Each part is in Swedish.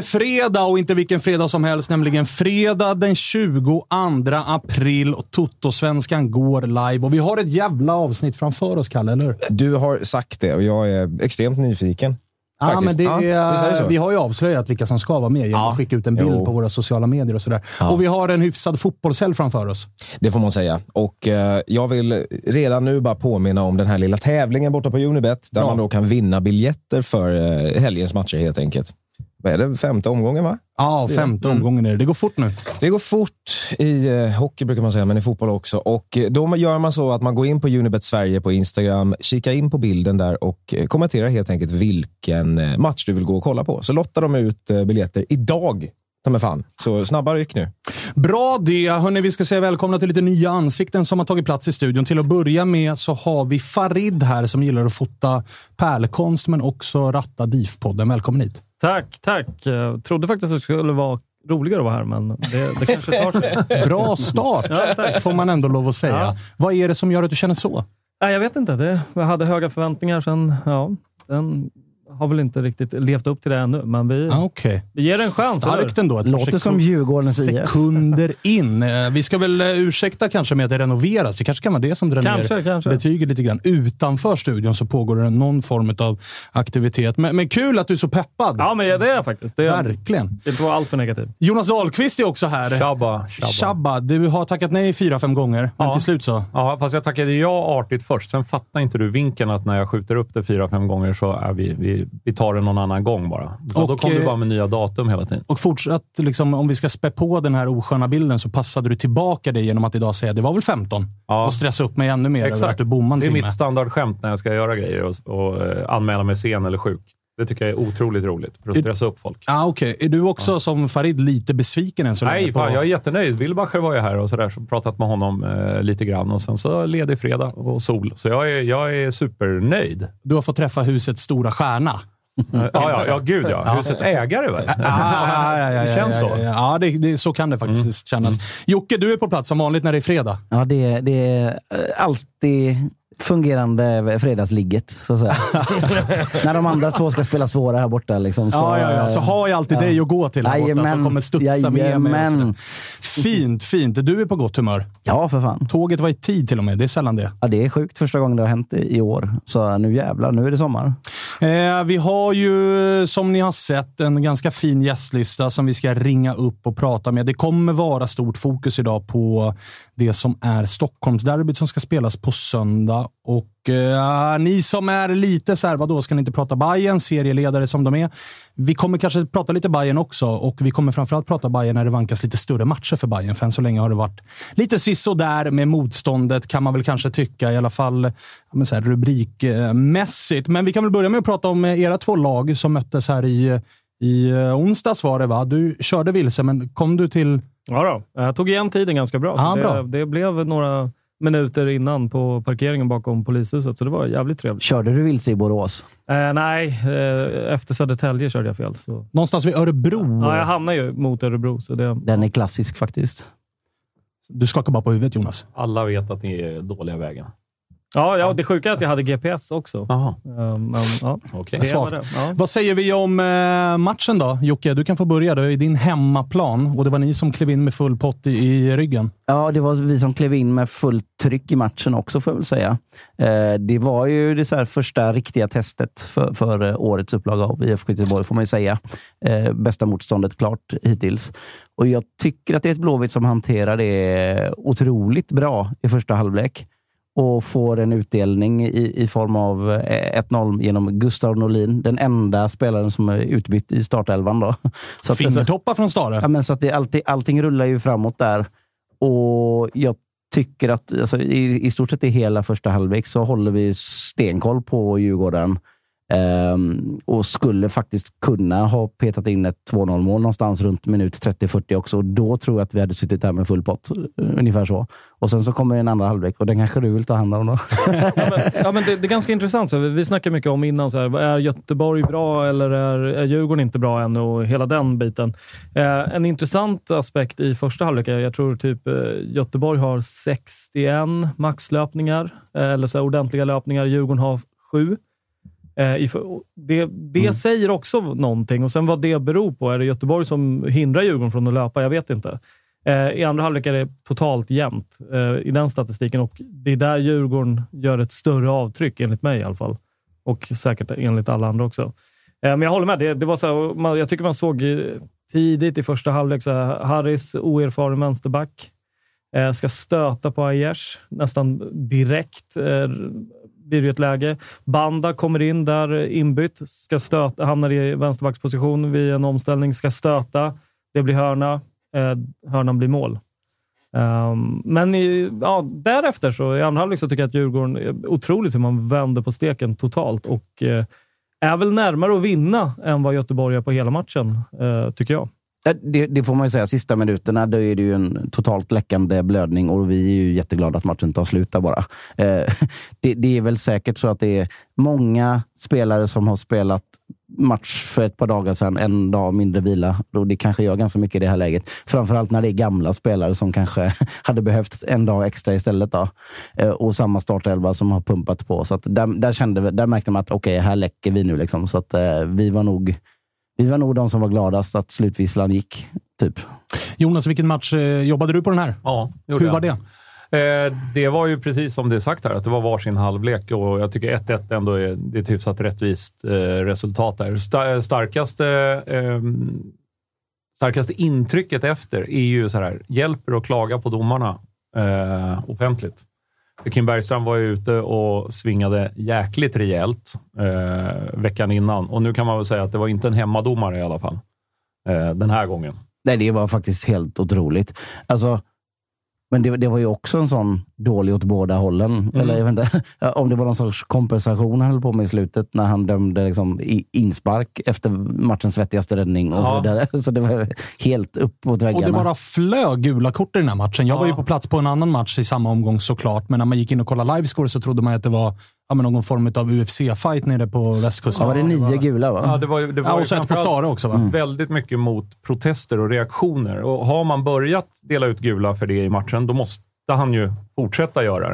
Det fredag och inte vilken fredag som helst, nämligen fredag den 22 april och Toto-svenskan går live. Och vi har ett jävla avsnitt framför oss, Kalle, eller? Du har sagt det och jag är extremt nyfiken. Ja, men det Ja, är, det vi har ju avslöjat vilka som ska vara med genom Ja. att skicka ut en bild Jo. på våra sociala medier och sådär. Och vi har en hyfsad fotbollshelg framför oss. Det får man säga. Och eh, Jag vill redan nu bara påminna om den här lilla tävlingen borta på Unibet, där Ja. man då kan vinna biljetter för eh, helgens matcher helt enkelt. Vad är det? Femte omgången, va? Ja, femte Mm. omgången är det. Det går fort nu. Det går fort i eh, hockey brukar man säga, men i fotboll också. Och eh, Då gör man så att man går in på Unibet Sverige på Instagram, kika in på bilden där och eh, kommenterar helt enkelt vilken eh, match du vill gå och kolla på. Så lottar de ut biljetter idag. Ta mig fan. Så snabba ryck nu. Bra det! Hörni, vi ska säga välkomna till lite nya ansikten som har tagit plats i studion. Till att börja med så har vi Farid här som gillar att fota pärlkonst men också ratta DIF-podden. Välkommen hit! Tack, tack. Jag trodde faktiskt att det skulle vara roligare att vara här, men det, det kanske tar sig. Bra start, Ja, får man ändå lov att säga. Ja. Vad är det som gör att du känner så? Nej, jag vet inte. Det, jag hade höga förväntningar, sen ja, den har väl inte riktigt levt upp till det ännu, men vi, Ah, Okej. vi ger det en chans. eller? Starkt ändå. Ett Låter par som sekund- Djurgårdens. Sekunder in. Eh, Vi ska väl eh, ursäkta kanske med att det renoveras. Det kanske kan vara det som drar Kanske, ner kanske. betyget lite grann. Utanför studion så pågår det någon form av aktivitet. Men, men kul att du är så peppad. Ja, men det är jag faktiskt. Det är, Verkligen. det var allt för negativt. Jonas Dahlqvist är också här. Tjabba, tjabba. Shabba, du har tackat nej fyra, fem gånger, men Ja. till slut så. Ja, fast jag tackade ja artigt först. Sen fattar inte du vinkeln att när jag skjuter upp det fyra, fem gånger så är vi, vi, vi tar det någon annan gång bara. Och, då kom du eh, bara med nya datum hela tiden. Och fortsatt, liksom, om vi ska spä på den här osköna bilden så passade du tillbaka det genom att idag säga det var väl 15 Ja. och stressa upp mig ännu mer över att du bommade en Det är timme. mitt standardskämt när jag ska göra grejer och, och eh, anmäla mig sen eller sjuk. Det tycker jag är otroligt roligt för att stressa upp folk. Ah, Okej, är du också som Farid lite besviken än så länge? Nej, på- fan, jag är jättenöjd. Wilbacher var ju här och sådär, så pratat med honom eh, lite grann och sen så ledig fredag och sol. Så jag är, jag är supernöjd. Du har fått träffa husets stora stjärna. Eh, ja, ja, ja, gud ja. Husets ägare väl? Ah, ja, ja, ja, Det känns ja, så. Ja, ja. ja det, det, så kan det faktiskt kännas. Jocke, du är på plats som vanligt när det är fredag. Ja, det, det är alltid fungerande fredagsligget, så att säga. När de andra två ska spela svåra här borta. Liksom, så, ja, ja, ja. Så har jag alltid ja. dig att gå till här borta som Jajamän. kommer studsa med mig. Jajamän. Fint, fint. Du är på gott humör. Ja, för fan. Tåget var i tid till och med. Det är sällan det. Ja, det är sjukt första gången det har hänt i i år. Så nu jävlar, nu är det sommar. Eh, vi har ju, som ni har sett, en ganska fin gästlista som vi ska ringa upp och prata med. Det kommer vara stort fokus idag på det som är Stockholmsderbyt som ska spelas på söndag. Och eh, ni som är lite så här, vadå, ska ni inte prata Bayern serieledare som de är? Vi kommer kanske prata lite Bayern också och vi kommer framförallt prata Bayern när det vankas lite större matcher för Bayern. För än så länge har det varit lite där med motståndet kan man väl kanske tycka, i alla fall men så här, rubrikmässigt. Men vi kan väl börja med att prata om eh, era två lag som möttes här i, i eh, onsdags var det va? Du körde vilse, men kom du till... Ja då. jag tog igen tiden ganska bra. Ja, det, bra. det blev några minuter innan på parkeringen bakom polishuset, så det var jävligt trevligt. Körde du vilse i Borås? Eh, nej, eh, efter Södertälje körde jag fel. Så. Någonstans vid Örebro. Ja, jag hamnade ju mot Örebro. Så det, Den är klassisk faktiskt. Du skakar bara på huvudet, Jonas. Alla vet att ni är dåliga vägen. Ja, ja, det sjuka är att jag hade GPS också. Jaha, Eh, men, ja, det Svagt. Ja. Vad säger vi om eh, matchen då? Jocke, du kan få börja. Det är din hemmaplan och det var ni som klev in med full pott i, i ryggen. Ja, det var vi som klev in med fullt tryck i matchen också, får jag väl säga. Eh, det var ju det så här första riktiga testet för, för årets upplaga av IFK Göteborg, får man ju säga. Bästa motståndet klart hittills. Och jag tycker att det är ett Blåvitt som hanterar det otroligt bra i första halvlek och får en utdelning i, i form av eh, 1-0 genom Gustav Norlin. Den enda spelaren som är utbytt i startelvan. Då. Så Fingertoppar från Stare. Ja, men så att det, allting, allting rullar ju framåt där. Och jag tycker att alltså, i, i stort sett i hela första halvlek så håller vi stenkoll på Djurgården. Um, och skulle faktiskt kunna ha petat in ett 2-0 mål någonstans runt minut 30-40 också. Och då tror jag att vi hade suttit där med full pott. Eh, ungefär så. Och sen så kommer en andra halvlek och den kanske du vill ta hand om då. Ja, men, ja, men det, det är ganska intressant. Så vi, vi snackar mycket om innan, så här, är Göteborg bra eller är, är Djurgården inte bra än? Och hela den biten. Eh, en intressant aspekt i första halvlek är jag tror typ eh, Göteborg har 61 maxlöpningar, eh, eller så här, ordentliga löpningar. Djurgården har sju. Eh, det det säger också någonting. Och sen vad det beror på. Är det Göteborg som hindrar Djurgården från att löpa? Jag vet inte. Eh, I andra halvlek är det totalt jämnt eh, i den statistiken och det är där Djurgården gör ett större avtryck, enligt mig i alla fall. Och säkert enligt alla andra också. Men jag håller med. Det, det var så här, man, jag tycker man såg tidigt i första halvlek, så här, Harris, oerfaren vänsterback, ska stöta på Aiesh nästan direkt. Blir det ju ett läge. Banda kommer in där eh, inbytt, ska stöta, hamnar i vänsterbacksposition vid en omställning, ska stöta. Det blir hörna. Eh, hörnan blir mål. Um, men i, ja, därefter, så i andra halvlek, så tycker jag att Djurgården eh, otroligt hur man vänder på steken totalt och eh, är väl närmare att vinna än vad Göteborg är på hela matchen, eh, tycker jag. Eh, det, det får man ju säga. Sista minuterna då är det ju en totalt läckande blödning och vi är ju jätteglada att matchen tar slut där bara. Eh, det, det är väl säkert så att det är många spelare som har spelat match för ett par dagar sedan, en dag mindre vila. Och det kanske gör ganska mycket i det här läget. Framförallt när det är gamla spelare som kanske hade behövt en dag extra istället. Då. Eh, Och samma startelva som har pumpat på. Så att där, där, kände, vi- där märkte man att okej, här läcker vi nu. Liksom. Så att eh, vi var nog vi var nog de som var gladast att slutvisslan gick. Typ. Jonas, vilken match eh, jobbade du på den här? Ja, gjorde Hur jag. var det? Eh, det var ju precis som det är sagt här, att det var varsin halvlek och jag tycker 1-1 ändå är, det är ett hyfsat rättvist eh, resultat där. Sta- starkaste, eh, starkaste intrycket efter är ju så här, hjälper att klaga på domarna offentligt. Kim Bergström var ju ute och svingade jäkligt rejält eh, veckan innan och nu kan man väl säga att det var inte en hemmadomare i alla fall eh, den här gången. Nej, det var faktiskt helt otroligt. Alltså, men det, det var ju också en sån dålig åt båda hållen. Eller jag vet inte om det var någon sorts kompensation han höll på med i slutet när han dömde liksom i inspark efter matchens svettigaste räddning och så Ja. vidare. Så det var helt upp mot väggarna. Och det bara flög gula kort i den här matchen. Jag var ju Ja. på plats på en annan match i samma omgång såklart, men när man gick in och kollade livescore så trodde man att det var ja, men någon form av UFC-fight nere på västkusten. ja, var det nio gula va? Ja, det var det var Ja, och så ett på Stare också va? väldigt mycket mot protester och reaktioner. Och har man börjat dela ut gula för det i matchen, då måste han ju fortsätta göra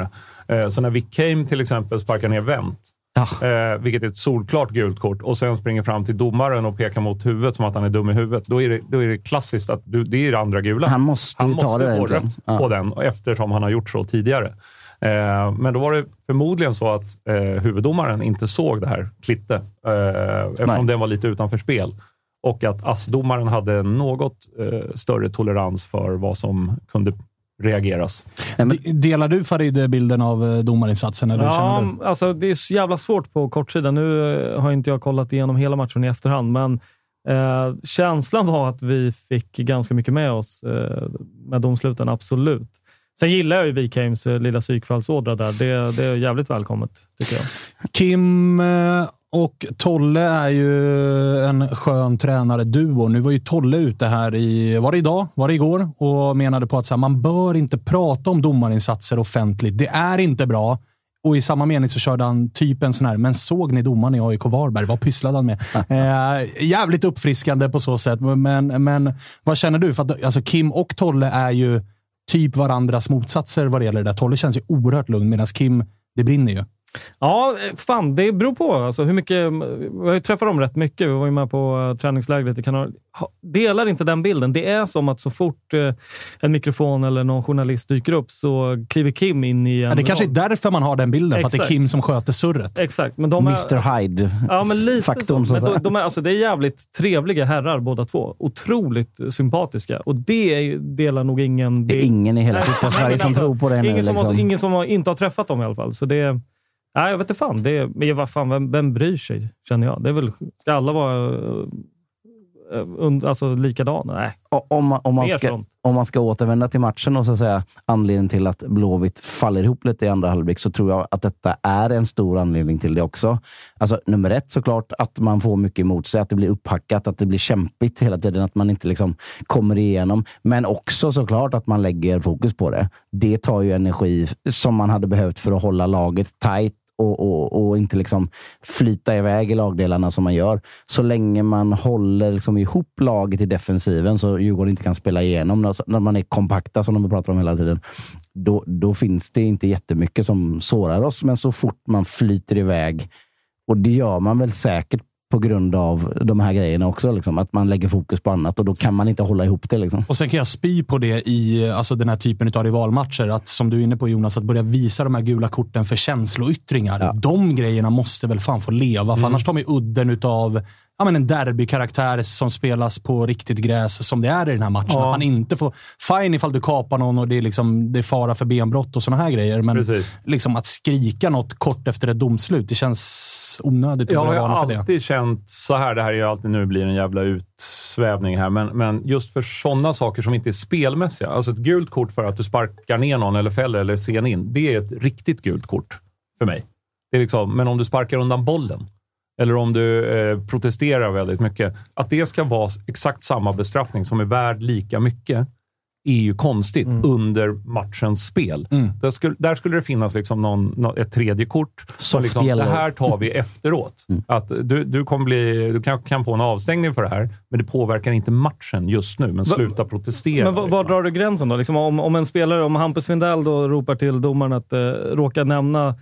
det. Eh, Så när Vic Came till exempel sparkar ner Wendt, Ja. eh, vilket är ett solklart gult kort, och sen springer fram till domaren och pekar mot huvudet som att han är dum i huvudet, då är det, då är det klassiskt att du, det är det andra gula. Han måste Han ju ta måste det få egentligen. rött Ja. på den eftersom han har gjort så tidigare. Eh, men då var det förmodligen så att eh, huvuddomaren inte såg det här Klitte, eh, eftersom Nej. den var lite utanför spel. Och att ASS-domaren hade något eh, större tolerans för vad som kunde reageras. Nej, men, De- Delar du Farid bilden av eh, domarinsatsen? Eller känner du? Ja, alltså det är så jävla svårt på kortsidan. Nu eh, har inte jag kollat igenom hela matchen i efterhand, men eh, känslan var att vi fick ganska mycket med oss eh, med domsluten, absolut. Sen gillar jag ju Wikheims eh, lilla psykfallsådra där. Det, det är jävligt välkommet, tycker jag. Kim eh, och Tolle är ju en skön tränare-duo. Nu var ju Tolle ute här i, var det idag? Var det igår? Och menade på att så här, man bör inte prata om domarinsatser offentligt. Det är inte bra. Och i samma mening så körde han typ en sån här, men såg ni domaren i AIK Varberg? Vad pysslade han med? eh, jävligt uppfriskande på så sätt. Men, men vad känner du? För att, alltså, Kim och Tolle är ju typ varandras motsatser vad det gäller det där. Tolle känns ju oerhört lugn medan Kim, det brinner ju. Ja, eh, fan, det beror på. Alltså, hur mycket, vi har ju träffat dem rätt mycket. Vi var ju med på uh, träningslägret i Kanal. Delar inte den bilden. Det är som att så fort eh, en mikrofon eller någon journalist dyker upp så kliver Kim in i en Ja, det kanske är därför man har den bilden, för att det är Exakt. Kim som sköter surret. Exakt, men de är... Mr Hyde. Ja, men lite faktorn, så. så att Men säga. de, de är, alltså, det är jävligt trevliga herrar båda två. Otroligt sympatiska. Och det delar nog ingen... Det är ingen i hela fotbollssverige men som alltså, tror på det nu. Ingen som, Liksom. har, ingen som har, inte har träffat dem i alla fall. Så det, nej, jag vet inte fan. Det, är- men vad fan, vem, vem bryr sig, känner jag. Det är väl, ska alla vara uh, und, alltså, likadana? Nej, om, man- om, man mer ska, sånt. om man ska återvända till matchen och så säga anledningen till att Blåvitt faller ihop lite i andra halvlek så tror jag att detta är en stor anledning till det också. Alltså, nummer ett såklart att man får mycket emot sig, att det blir upphackat, att det blir kämpigt hela tiden, att man inte liksom kommer igenom. Men också såklart att man lägger fokus på det. Det tar ju energi som man hade behövt för att hålla laget tight och, och, och inte liksom flyta iväg i lagdelarna som man gör. Så länge man håller liksom ihop laget i defensiven så Djurgården inte kan spela igenom, när, man är kompakta som de pratar om hela tiden, då, då finns det inte jättemycket som sårar oss. Men så fort man flyter iväg, och det gör man väl säkert på grund av de här grejerna också, liksom, att man lägger fokus på annat och då kan man inte hålla ihop det. Liksom. Och sen kan jag spy på det i alltså den här typen av rivalmatcher. Att, som du är inne på Jonas, att börja visa de här gula korten för känsloyttringar. Ja. De grejerna måste väl fan få leva, för Mm. annars tar man udden utav ja, men en derbykaraktär som spelas på riktigt gräs, som det är i den här matchen. Ja. Att man inte får... Fine ifall du kapar någon och det är, liksom, det är fara för benbrott och såna här grejer, men Precis. liksom att skrika något kort efter ett domslut, det känns onödigt Jag har alltid känt så här. Det här är ju alltid nu blir en jävla utsvävning här, men, men just för sådana saker som inte är spelmässiga. Alltså ett gult kort för att du sparkar ner någon eller fäller eller sen in. Det är ett riktigt gult kort för mig. Det är liksom, men om du sparkar undan bollen eller om du eh, protesterar väldigt mycket. Att det ska vara exakt samma bestraffning som är värd lika mycket är ju konstigt under matchens spel. Mm. Där, skulle, där skulle det finnas liksom någon, nå- ett tredje kort. som liksom, det här tar vi efteråt. Att du, du, kommer bli, du kan, kan få en avstängning för det här, men det påverkar inte matchen just nu. Men sluta protestera. Men var, var liksom. drar du gränsen då? Liksom om, om en spelare, om Hampus Findell då ropar till domaren att eh, råka nämna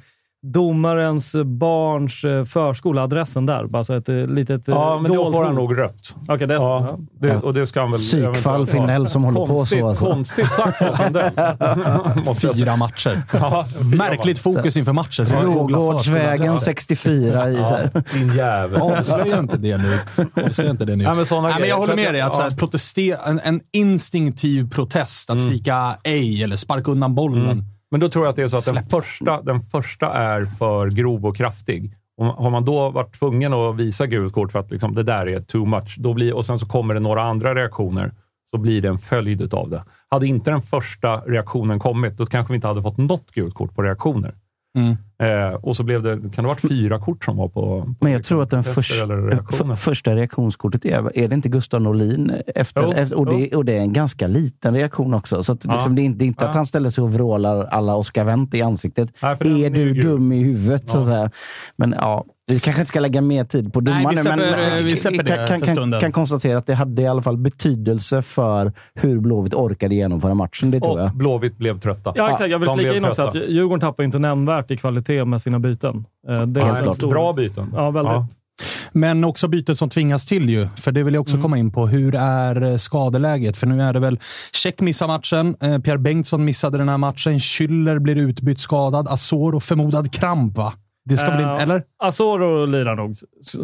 domarens barns eh, förskola, adressen där. Bara så ett eh, litet eh, Ja, men då får han nog rött. Okej, det är så. Ja, det, och det ska han väl... Psykfall. Finnell som håller på konstigt, så. Alltså. Konstigt sagt av. Fyra matcher. Ja, fyra Märkligt fokus inför matchen. Förskoleadresser. 64 i... Ja, din jävel. Avslöja inte det nu. Avslöja inte det nu. Nej, men såna Nej, men jag håller med dig. Att så här, protester, en, en instinktiv protest, att skrika ej eller sparka undan bollen. Mm. Men då tror jag att det är så att den första, den första är för grov och kraftig. Och har man då varit tvungen att visa gult kort för att liksom, det där är too much, då blir, och sen så kommer det några andra reaktioner, så blir det en följd av det. Hade inte den första reaktionen kommit, då kanske vi inte hade fått något gult kort på reaktioner. Mm. Eh, och så blev det, kan det ha varit fyra kort som var på, på Men jag tror att den protester förs- eller reaktioner. första reaktionskortet är, är det inte Gustav Norlin? Efter, efter, och, det, och det är en ganska liten reaktion också. Så att, Ja. liksom, det är inte, det är inte att Ja. han ställer sig och vrålar alla Oscar Wendt i ansiktet. Nej, är du dum i huvudet? Så Ja. att säga. Men ja, vi kanske inte ska lägga mer tid på Nej, domaren nu, men men vi släpper det kan, kan, för kan, stunden. kan konstatera att det hade i alla fall betydelse för hur Blåvitt orkade genomföra matchen. Det tror Och jag. Blåvitt blev trötta. Ja, exakt. Jag vill de flika in också att. Djurgården tappar inte nämnvärmt i kvalitet med sina byten. Eh, Det är klart. stor- Bra byten. Ja, väldigt. Ja. Men också byten som tvingas till ju, för det vill jag också komma in på. Hur är eh, skadeläget? För nu är det väl Check missar matchen, eh, Pierre Bengtsson missade den här matchen, Schüller blir utbytt skadad, Asoro förmodad kramp va? Det ska väl inte, Eh, eller? Asoro lirar nog,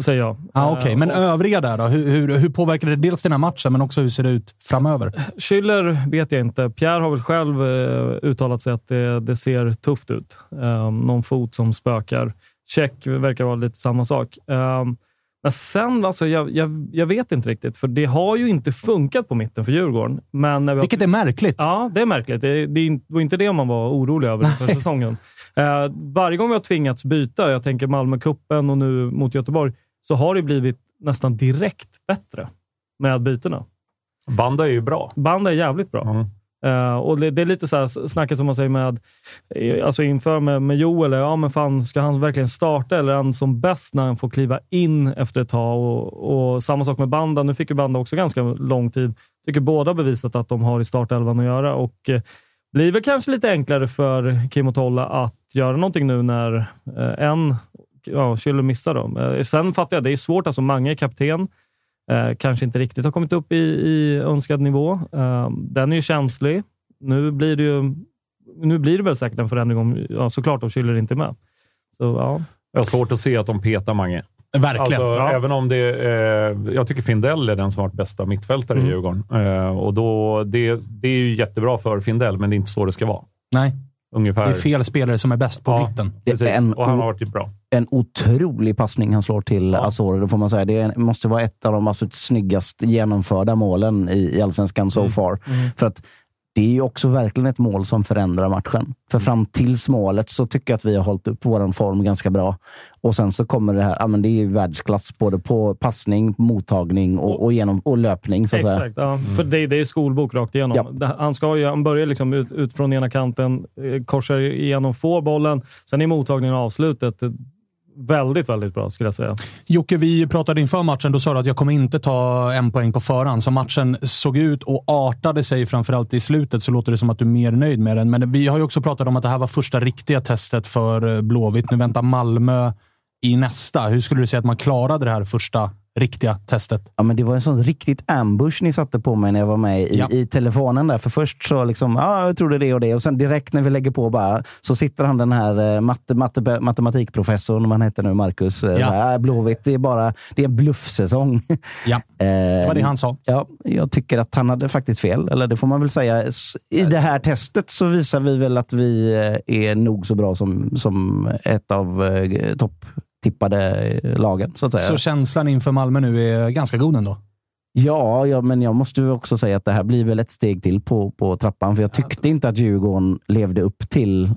säger jag. Ja, Okej, Eh, men övriga där då? Hur, hur, hur påverkar det dels den här matchen, men också hur ser det ut framöver? Schüller vet jag inte. Pierre har väl själv eh, uttalat sig att det, det ser tufft ut. Um, någon fot som spökar. Check verkar vara lite samma sak. Um, men sen, alltså, jag, jag, jag vet inte riktigt, för det har ju inte funkat på mitten för Djurgården. Men när vi har Vilket är märkligt. Ja, det är märkligt. Det, det var inte det man var orolig över för säsongen. Eh, varje gång vi har tvingats byta, jag tänker Malmö-cupen och nu mot Göteborg, så har det blivit nästan direkt bättre med bytena. Banda är ju bra. Band är jävligt bra. Mm. Eh, och det, det är lite så här snacket som man säger med, eh, alltså inför med, med Joel. Ja, men fan, ska han verkligen starta eller är han som bäst när han får kliva in efter ett tag? Och, och samma sak med Banda. Nu fick ju Banda också ganska lång tid. Tycker båda bevisat att de har i startelvan att göra och eh, blir väl kanske lite enklare för Kim och Tolla att göra någonting nu när eh, en ja, Schüller missar. Dem. Eh, sen fattar jag, det är svårt. Alltså, Mange är kapten. Eh, kanske inte riktigt har kommit upp i, i önskad nivå. Eh, den är ju känslig. Nu blir det ju nu blir det väl säkert en förändring om, ja, såklart om Schüller inte är med. Så, ja. Jag har svårt att se att de petar Mange. Verkligen. Alltså, Ja. Även om det, eh, jag tycker Findell är den som varit bästa mittfältare Mm. i Djurgården. Eh, och då, det, det är ju jättebra för Findell, men det är inte så det ska vara. Nej, Ungefär. det är fel spelare som är bäst på Ja. mitten. Det Precis. är en, Och han har varit bra. en otrolig passning han slår till Ja. Asoro, det får man säga. Det måste vara ett av de absolut snyggast genomförda målen i, i Allsvenskan so Mm. far. För att det är ju också verkligen ett mål som förändrar matchen. För Mm. fram tills målet så tycker jag att vi har hållit upp vår form ganska bra. Och sen så kommer det här, ja men det är ju världsklass både på passning, mottagning och, och, genom, och löpning. Så att säga. Exakt, ja. för det, det är skolbok rakt igenom. Ja. Han, ska ju, han börjar liksom ut, ut från ena kanten, eh, korsar igenom, får bollen. Sen är mottagningen och avslutet väldigt, väldigt bra skulle jag säga. Jocke, vi pratade inför matchen. Då sa du att jag kommer inte ta en poäng på förhand. Som matchen såg ut och artade sig, framförallt i slutet, så låter det som att du är mer nöjd med den. Men vi har ju också pratat om att det här var första riktiga testet för eh, Blåvitt. Nu väntar Malmö i nästa. Hur skulle du säga att man klarade det här första riktiga testet? Ja, men det var en sån riktigt ambush ni satte på mig när jag var med i, Ja. i telefonen. där. För först så liksom, ja, jag trodde det och det. Och sen direkt när vi lägger på bara, så sitter han den här eh, matte, matte, matematikprofessorn, vad han heter nu, Marcus. eh, Ja. bara, "Äh, Blåvitt, det är bara det är en bluffsäsong. Ja, det var det Eh, han sa. Ja, jag tycker att han hade faktiskt fel. Eller det får man väl säga. I det här testet så visar vi väl att vi eh, är nog så bra som, som ett av eh, topptippade eh, lagen. Så att säga. Så känslan inför Malmö nu är ganska god ändå? Ja, ja, men jag måste också säga att det här blir väl ett steg till på, på trappan. För jag tyckte inte att Djurgården levde upp till eh,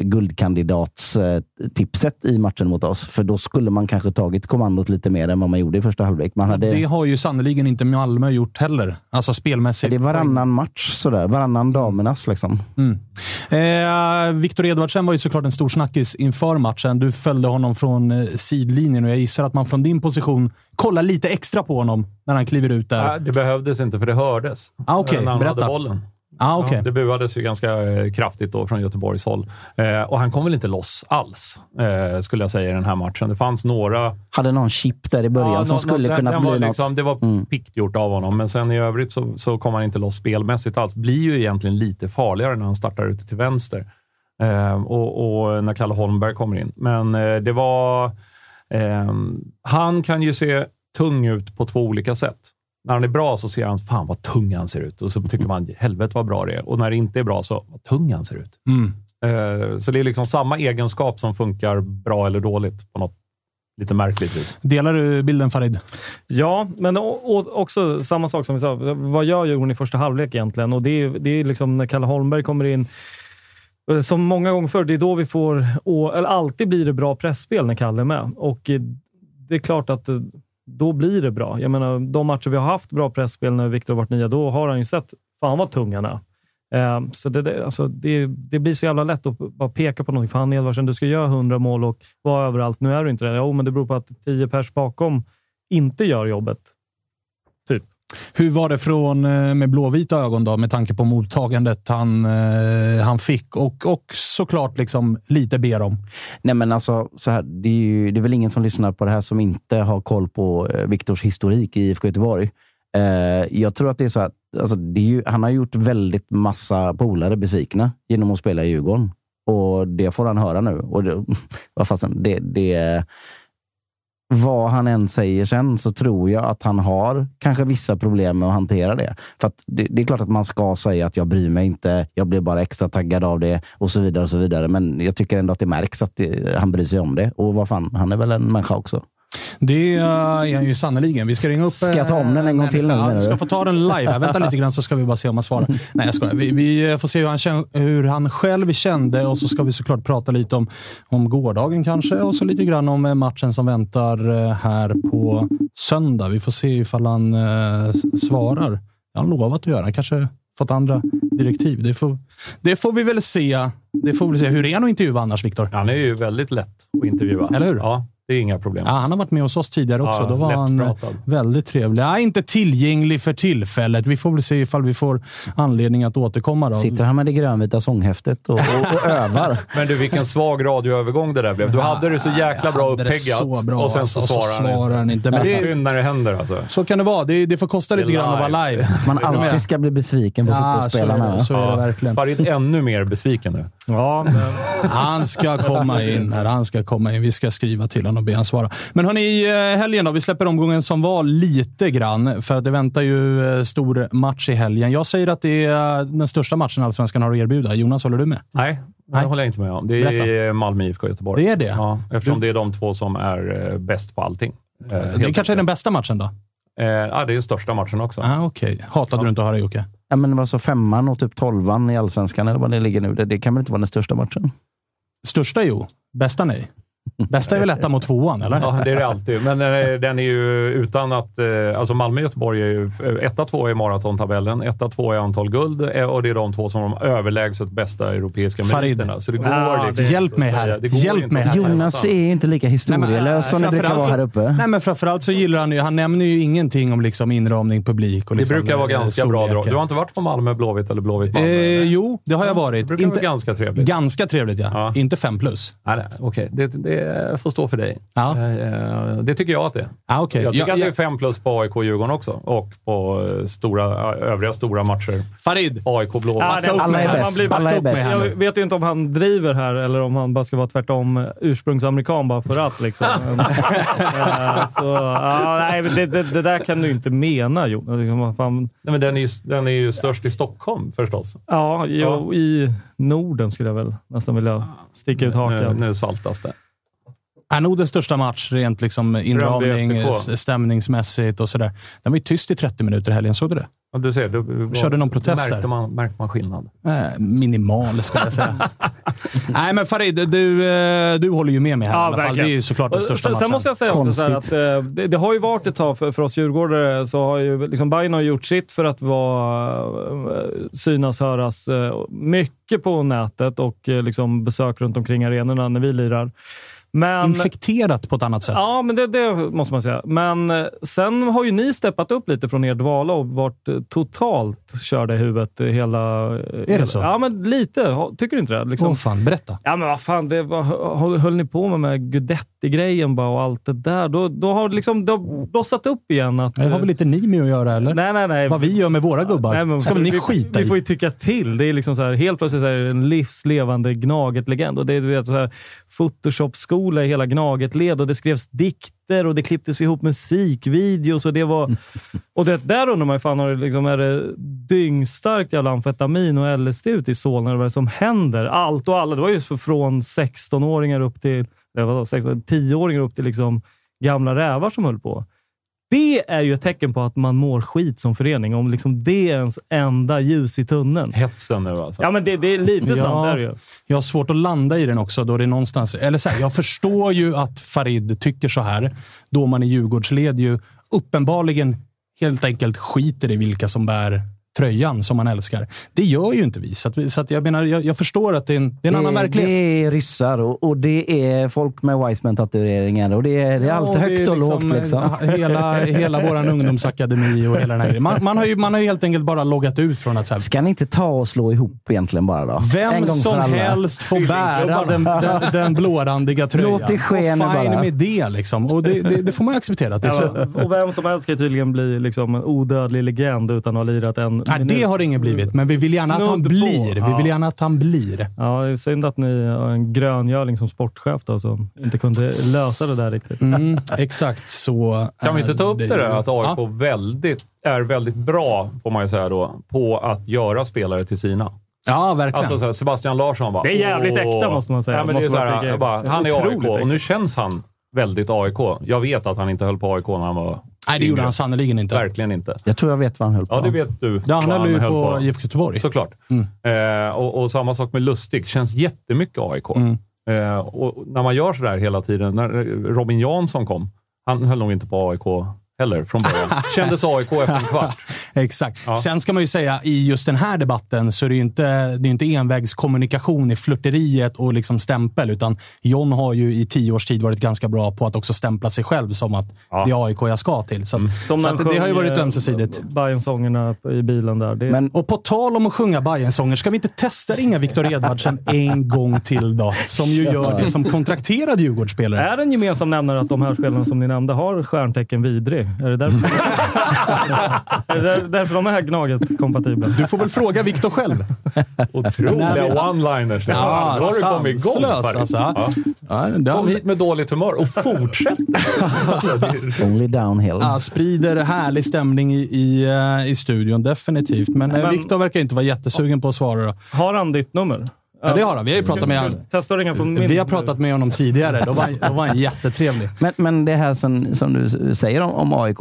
guldkandidatstipset i matchen mot oss. För då skulle man kanske tagit kommandot lite mer än vad man gjorde i första halvlek. Man hade, Det har ju sannoliken inte Malmö gjort heller. Alltså spelmässigt. det är varannan match, sådär. varannan damernas. Liksom. Mm. Eh, Viktor Edvardsen var ju såklart en stor snackis inför matchen. Du följde honom från eh, sidlinjen och jag gissar att man från din position kollar lite extra på honom när han kliver ut där. Nej, det behövdes inte, för det hördes Ah, när han Berätta. hade bollen. Ah, okej. Ja, det buades ju ganska eh, kraftigt då från Göteborgs håll. Eh, och han kom väl inte loss alls, eh, skulle jag säga, i den här matchen. Det fanns några... Hade någon chip där i början Ja, som nå- skulle kunna bli var något. liksom, Det var Mm. pickt gjort av honom, men sen i övrigt så, så kom han inte loss spelmässigt alls. Blir ju egentligen lite farligare när han startar ute till vänster. Eh, och, och när Kalle Holmberg kommer in. Men eh, det var... ehm, han kan ju se tung ut på två olika sätt. När han är bra så ser han, fan vad tung han ser ut. Och så tycker man, helvete vad bra det är. Och när det inte är bra så, vad tung han ser ut. Mm. Eh, så det är liksom samma egenskap som funkar bra eller dåligt på något lite märkligt vis. Delar du bilden Farid? Ja, men också samma sak som vi sa. Vad gör Djurgården i första halvlek egentligen? Och det är, det är liksom när Kalle Holmberg kommer in. eh, Som många gånger förr, det är då vi får... Eller alltid blir det bra pressspel när Kalle är med. Och eh, det är klart att då blir det bra. Jag menar, de matcher vi har haft bra pressspel när Viktor har varit nya, då har han ju sett fan vad tung han är. Eh, Så det, det, alltså det, det blir så jävla lätt att bara peka på någonting. Fan Edvardsen, du ska göra 100 mål och vara överallt. Nu är du inte det. Jo, men det beror på att 10 pers bakom inte gör jobbet. Hur var det från eh, med blåvita ögon då, med tanke på mottagandet han, eh, han fick och, och såklart liksom lite ber om? Nej, men alltså, så här, det, är ju, det är väl ingen som lyssnar på det här som inte har koll på eh, Viktors historik i IFK Göteborg. Eh, jag tror att det är så att alltså, det är ju, han har gjort väldigt massa polare besvikna genom att spela i Djurgården. Och det får han höra nu. Och det, vad fasen, det, det, vad han än säger sen så tror jag att han har kanske vissa problem med att hantera det. För att det, det, är klart att man ska säga att jag bryr mig inte, jag blir bara extra taggad av det och så vidare. och så vidare. Men jag tycker ändå att det märks att det, han bryr sig om det. Och vad fan, han är väl en människa också. Det är han ju sannerligen. Vi ska ringa upp... Ska jag ta om den en gång till? Ja, du ska få ta den live. Vänta lite grann så ska vi bara se om han svarar. Nej, jag skojar. Vi, vi får se hur han, hur han själv kände och så ska vi såklart prata lite om, om gårdagen kanske och så lite grann om matchen som väntar eh, här på söndag. Vi får se ifall han eh, svarar. Jag har lovat att göra. Han kanske fått andra direktiv. Det får, det får vi väl se. Det får vi se. Hur är han att intervjua annars, Viktor? Han är ju väldigt lätt att intervjua. Eller hur? Ja. Det är inga problem. Ja, han har varit med hos oss tidigare också. Ja, Då var han lättpratad. väldigt trevlig. Ja, inte tillgänglig för tillfället. Vi får väl se ifall vi får anledning att återkomma. Då. Sitter han med det grönvita sånghäftet och, och, och övar? Men du, vilken svag radioövergång det där blev. Du hade det så jäkla bra uppeggat bra, och sen alltså, så och så svarar svarar han inte. Men det är synd när det händer alltså. Så kan det vara. Det, det får kosta Det lite grann att vara live. Man alltid ska bli besviken på Ja, så är fotbollsspelarna. det. Så är det verkligen. Farid ännu mer besviken nu. Ja, men, Han ska komma in här. Han ska komma in. Vi ska skriva till honom och be han svara. Men hörni, eh, helgen då. Vi släpper omgången som var lite grann. För att det väntar ju eh, stor match i helgen. Jag säger att det är eh, den största matchen Allsvenskan har att erbjuda. Jonas, håller du med? Nej, det håller jag inte med om. Det är Malmö IFK Göteborg. Det är det? Ja, eftersom det är de två som är bäst på allting. Det helt kanske är den bästa matchen då? Eh, ja, det är den största matchen också. Ah, Okej. Hatade du inte att höra Jocke? Ja, men vad så femman och typ tolvan i allsvenskan, eller vad det ligger nu. Det, det kan väl inte vara den största matchen? Största jo. Bästa nej. Bästa är väl etta mot tvåan, eller? Ja, det är det alltid. Men den är, den är ju utan att... eh, Alltså Malmö-Göteborg är ju... eh, Etta, två i maratontabellen, etta, två i antal guld eh, och det är de två som har de överlägset bästa europeiska Farid. meriterna. Så det går Ja, liksom det- Hjälp mig inte här. det Hjälp inte mig här. Jonas är inte lika historielös som det brukar vara här uppe. Nej, men framförallt så gillar han ju... Han nämner ju ingenting om liksom inramning, publik och Det liksom, brukar vara eh, ganska bra drag. Du har inte varit på Malmö Blåvitt eller Blåvitt Malmö? Eh, jo, det har jag varit. Det brukar vara ganska trevligt. Ganska trevligt, ja. Ja. Inte fem plus. Nej, Okej, det, det får stå för dig. Ja. Eh, eh, Det tycker jag att det är. Ah, okay. Jag tycker ja, att det är ja. fem plus på AIK-Djurgården också och på eh, stora, övriga stora matcher. Farid, AIK Blåvitt. Ja, det- Alla är bäst. blir- Alla är bäst. jag nu. vet ju inte om han driver här eller om han bara ska vara tvärtom ursprungsamerikan bara för att. Liksom. Men, så, ja, nej, det, det, det där kan du inte mena Jonas. Liksom, fan, Nej, men den, är ju, den är ju störst i Stockholm förstås. ja, jo, i Norden skulle jag väl nästan vilja sticka ut Nu, hakan. nu saltas det. Är nog den största match rent liksom inramning, stämningsmässigt och sådär. Den var ju tyst i 30 minuter i helgen. Såg du det? Ja, Du ser, du, Körde någon protest märkte man, märkte man skillnad? Eh, minimal, ska jag säga. Nej, men Farid, du, eh, du håller ju med mig här i alla fall. Det är ju såklart den största sen, matchen. sen måste jag säga också så här att, Konstigt. eh, det, det har ju varit ett tag för, för oss djurgårdare, så har ju liksom Bayern har gjort sitt för att vara, eh, synas, höras eh, mycket på nätet och eh, liksom besök runt omkring arenorna när vi lirar. Men, Infekterat på ett annat sätt. Ja, men det, det måste man säga. Men eh, sen har ju ni steppat upp lite från er dvala och varit eh, totalt körda i huvudet. eh, Hela, är det så? Ja, men lite. Tycker du inte det? Liksom, Åh fan, berätta. Ja, men vad fan. Det var, höll, ni på med med Guidetti-grejen bara och allt det där? Då, då har liksom, det har blossat upp igen. Att, Det har väl inte ni med att göra, eller? Nej, nej, nej. Vad vi gör med våra gubbar. Nej, men ska väl ni vi, skita Vi får i? ju tycka till. Det är liksom så här, helt plötsligt så här, en livslevande Gnaget-legend. Och det är du vet, så här, Photoshop-skola i hela Gnaget-led och det skrevs dikter och det klipptes ihop musikvideos. Och det var... Och det, där undrar man ju, fan, har det liksom, är det dyngstarkt jävla amfetamin och LSD ute i Solna? Vad är det som händer? Allt och alla. Det var ju från 16-åringar upp till vadå, 16, 10-åringar upp till liksom gamla rävar som höll på. Det är ju ett tecken på att man mår skit som förening, om liksom det är ens enda ljus i tunneln. Hetsen nu alltså. Ja, men det, det är lite Ja. sant. Är det ju. Jag har svårt att landa i den också. Då det är någonstans, eller så här, jag förstår ju att Farid tycker så här, då man i Djurgårdsled ju uppenbarligen helt enkelt skiter i vilka som bär tröjan som man älskar. Det gör ju inte vi. Så, att, vi, så att jag, menar, jag, jag förstår att det är en, det är en annan verklighet. Det är ryssar och, och det är folk med Wiseman-tatueringar och det är, det är alltid Ja, högt det är och lågt. Liksom. Hela, hela vår ungdomsakademi och hela den här man, man, har ju, man har ju helt enkelt bara loggat ut från att så här, Ska ni inte ta och slå ihop egentligen bara då? Vem som helst får bära den, den, den blårandiga tröjan. Låt det ske och nu fine bara. med det. Liksom. Och det, det, det får man acceptera. Det. Ja, och vem som helst ska ju tydligen bli liksom en odödlig legend utan att ha lirat en Nej, minut. det har det ingen blivit, men vi vill gärna att han blir. Vi Ja. vill gärna att han blir. Ja, det är synd att ni har en gröngöling som sportchef då, som inte kunde lösa det där riktigt. Mm, exakt så. Kan vi inte ta upp det, är där att AIK Ja. väldigt, är väldigt bra, får man ju säga då, på att göra spelare till sina. Ja, verkligen. Alltså så här, Sebastian Larsson bara... Det är jävligt "Åh." äkta, måste man säga. Ja, men det är Måste så man här, flika in. jag bara, han är AIK och nu känns han väldigt AIK. Jag vet att han inte höll på AIK när han var Nej, det gjorde han sannerligen inte. Verkligen inte. Jag tror jag vet vad han höll på Ja, det vet du. Ja, han höll ju på IFK Göteborg. Såklart. Eh, och, och samma sak med Lustig. Känns jättemycket AIK. Eh, och när man gör sådär hela tiden. När Robin Jansson kom, han höll nog inte på AIK heller från början. Kändes AIK efter en kvart. Exakt. Ja. Sen ska man ju säga, i just den här debatten så är det ju inte, det är inte envägskommunikation i flörteriet och liksom stämpel, utan John har ju i tio års tid varit ganska bra på att också stämpla sig själv som att Ja. det är AIK jag ska till. Så, Som så när att det har ju varit eh, ömsesidigt. Bajen-sångerna i bilen där. Det, Men Och på tal om att sjunga Bajen-sånger, ska vi inte testa ringa Viktor Edvardsen en gång till då? Som ju gör det som kontrakterad Djurgårdsspelare. är det en gemensam nämnare att de här spelarna som ni nämnde har stjärntecken vidrig? Är det därför, är det där, därför de är Gnaget-kompatibla? Du får väl fråga Viktor själv. Otroliga one-liners. Ja, då har du kommit igång. sanslöst, alltså. Ja. Ja, det Kom hit med dåligt humör och fortsätt. alltså, only downhill. ja, sprider härlig stämning i, i, eh, i studion, definitivt. Men, men Men- Viktor verkar inte vara jättesugen på att svara. Då. Har han ditt nummer? Ja, det har han. Vi har ju pratat med honom. Från min... Vi har pratat med honom tidigare. Då var, då var han jättetrevlig. Men, men det här som, som du säger om, om AIK,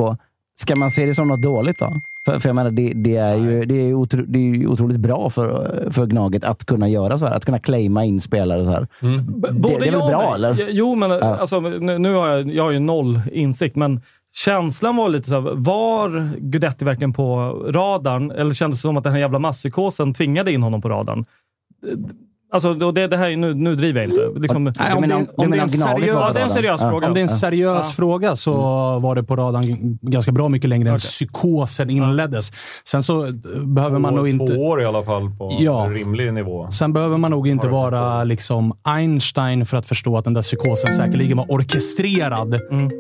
ska man se det som något dåligt då? För, för jag menar, det, det är ju det är otro, det är ju otroligt bra för, för Gnaget att kunna göra så här. Att kunna claima in spelare så här. B- Det, både det är väl bra, nej. eller? Jo, men Ja. alltså, nu, nu har jag, jag har ju noll insikt, men känslan var lite så här, var Gudetti verkligen på radarn? Eller kändes det som att den här jävla masspsykosen tvingade in honom på radarn? Alltså, det, det här, är- nu, nu driver jag inte. Liksom, Nej, om, det, om det är menar en seriös, ja, det är en seriös Ja. fråga. om det är en seriös Ja. fråga så var det på radarn ganska bra mycket längre än psykosen inleddes. Sen så eh, behöver man nog Två inte... år i alla fall på Ja. en rimlig nivå. Sen behöver man nog inte vara liksom Einstein för att förstå att den där psykosen säkerligen var orkestrerad.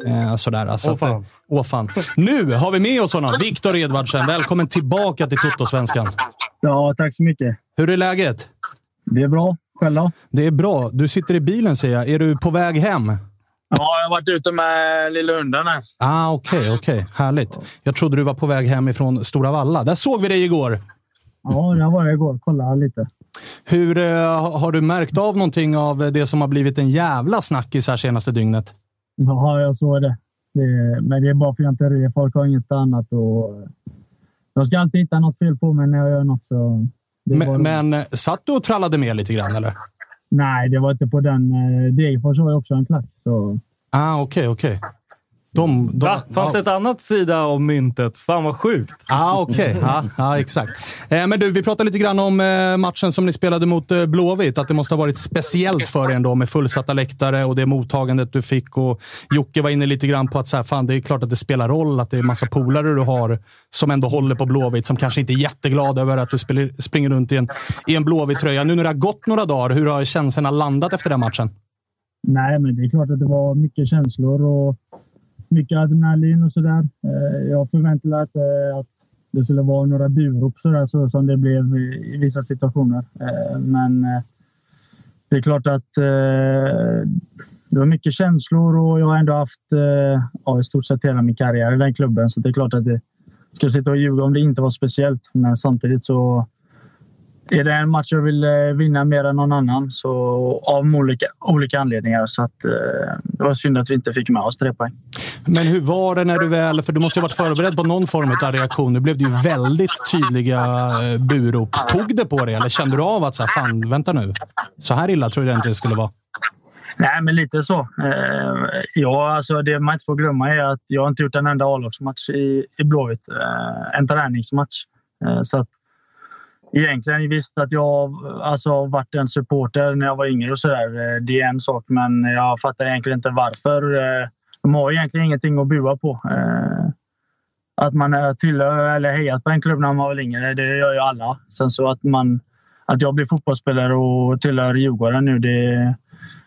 Eh, sådär. Så Åh, fan. åh fan. Nu har vi med oss honom, Viktor Edvardsen. Välkommen tillbaka till Toto-svenskan. Ja, tack så mycket. Hur är läget? Det är bra. Själv då? Det är bra. Du sitter i bilen ser jag. Är du på väg hem? Ja, jag har varit ute med lilla här. Ah, Okej, okej. Härligt. Jag trodde du var på väg hem ifrån Stora Valla. Där såg vi dig igår. Ja, där var jag igår. Kolla lite. Hur eh, Har du märkt av någonting av det som har blivit en jävla snackis här senaste dygnet? Ja, jag såg det. det. Men det är bara fjanterier. Folk har inget annat. Och... Jag ska alltid hitta något fel på mig när jag gör något. Så Men, men eh, satt du och trallade med lite grann, eller? Nej, det var inte på den. eh, Degerfors var ju också en klack. Så... Ah, okej, okej. De, de, Va? Fanns det ett annat sida av myntet? Fan vad sjukt. Ah, okej. Ja, ja, exakt. Eh, men du, vi pratade lite grann om eh, matchen som ni spelade mot eh, Blåvitt. Att det måste ha varit speciellt för er ändå med fullsatta läktare och det mottagandet du fick. Och Jocke var inne lite grann på att så här, fan, det är klart att det spelar roll att det är massa polare du har som ändå håller på Blåvitt, som kanske inte är jätteglada över att du spelar, springer runt i en, i en Blåvitt-tröja. Nu när det har gått några dagar, hur har känslorna landat efter den matchen? Nej, men det är klart att det var mycket känslor och mycket adrenalin och sådär. Eh, jag förväntade mig att, eh, att det skulle vara några burop sådär, så som det blev i vissa situationer. Eh, men det är klart att det var mycket känslor och jag har ändå haft ja, i stort sett hela min karriär i den klubben. Så det är klart att det skulle sitta och ljuga om det inte var speciellt. Men samtidigt så är det en match jag vill eh, vinna mer än någon annan så, av olika, olika anledningar. Så att, eh, det var synd att vi inte fick med oss tre poäng. Men hur var det när du väl... För du måste ha varit förberedd på någon form av reaktion. Nu blev det ju väldigt tydliga eh, burop. Tog det på dig eller kände du av att så här, fan, vänta nu. Så här illa tror jag inte det skulle vara. Nej, men lite så. Eh, ja, alltså det man inte får glömma är att jag inte gjort en enda A-lagsmatch i, i Blåvitt. Eh, en träningsmatch. Eh, så att, egentligen visst att jag alltså, varit en supporter när jag var yngre och sådär. Eh, det är en sak, men jag fattar egentligen inte varför. Eh, de har egentligen ingenting att bua på. Eh, att man tillhör eller hejat på en klubb när man var yngre, det gör ju alla. Sen så att man att jag blir fotbollsspelare och tillhör Djurgården nu, det,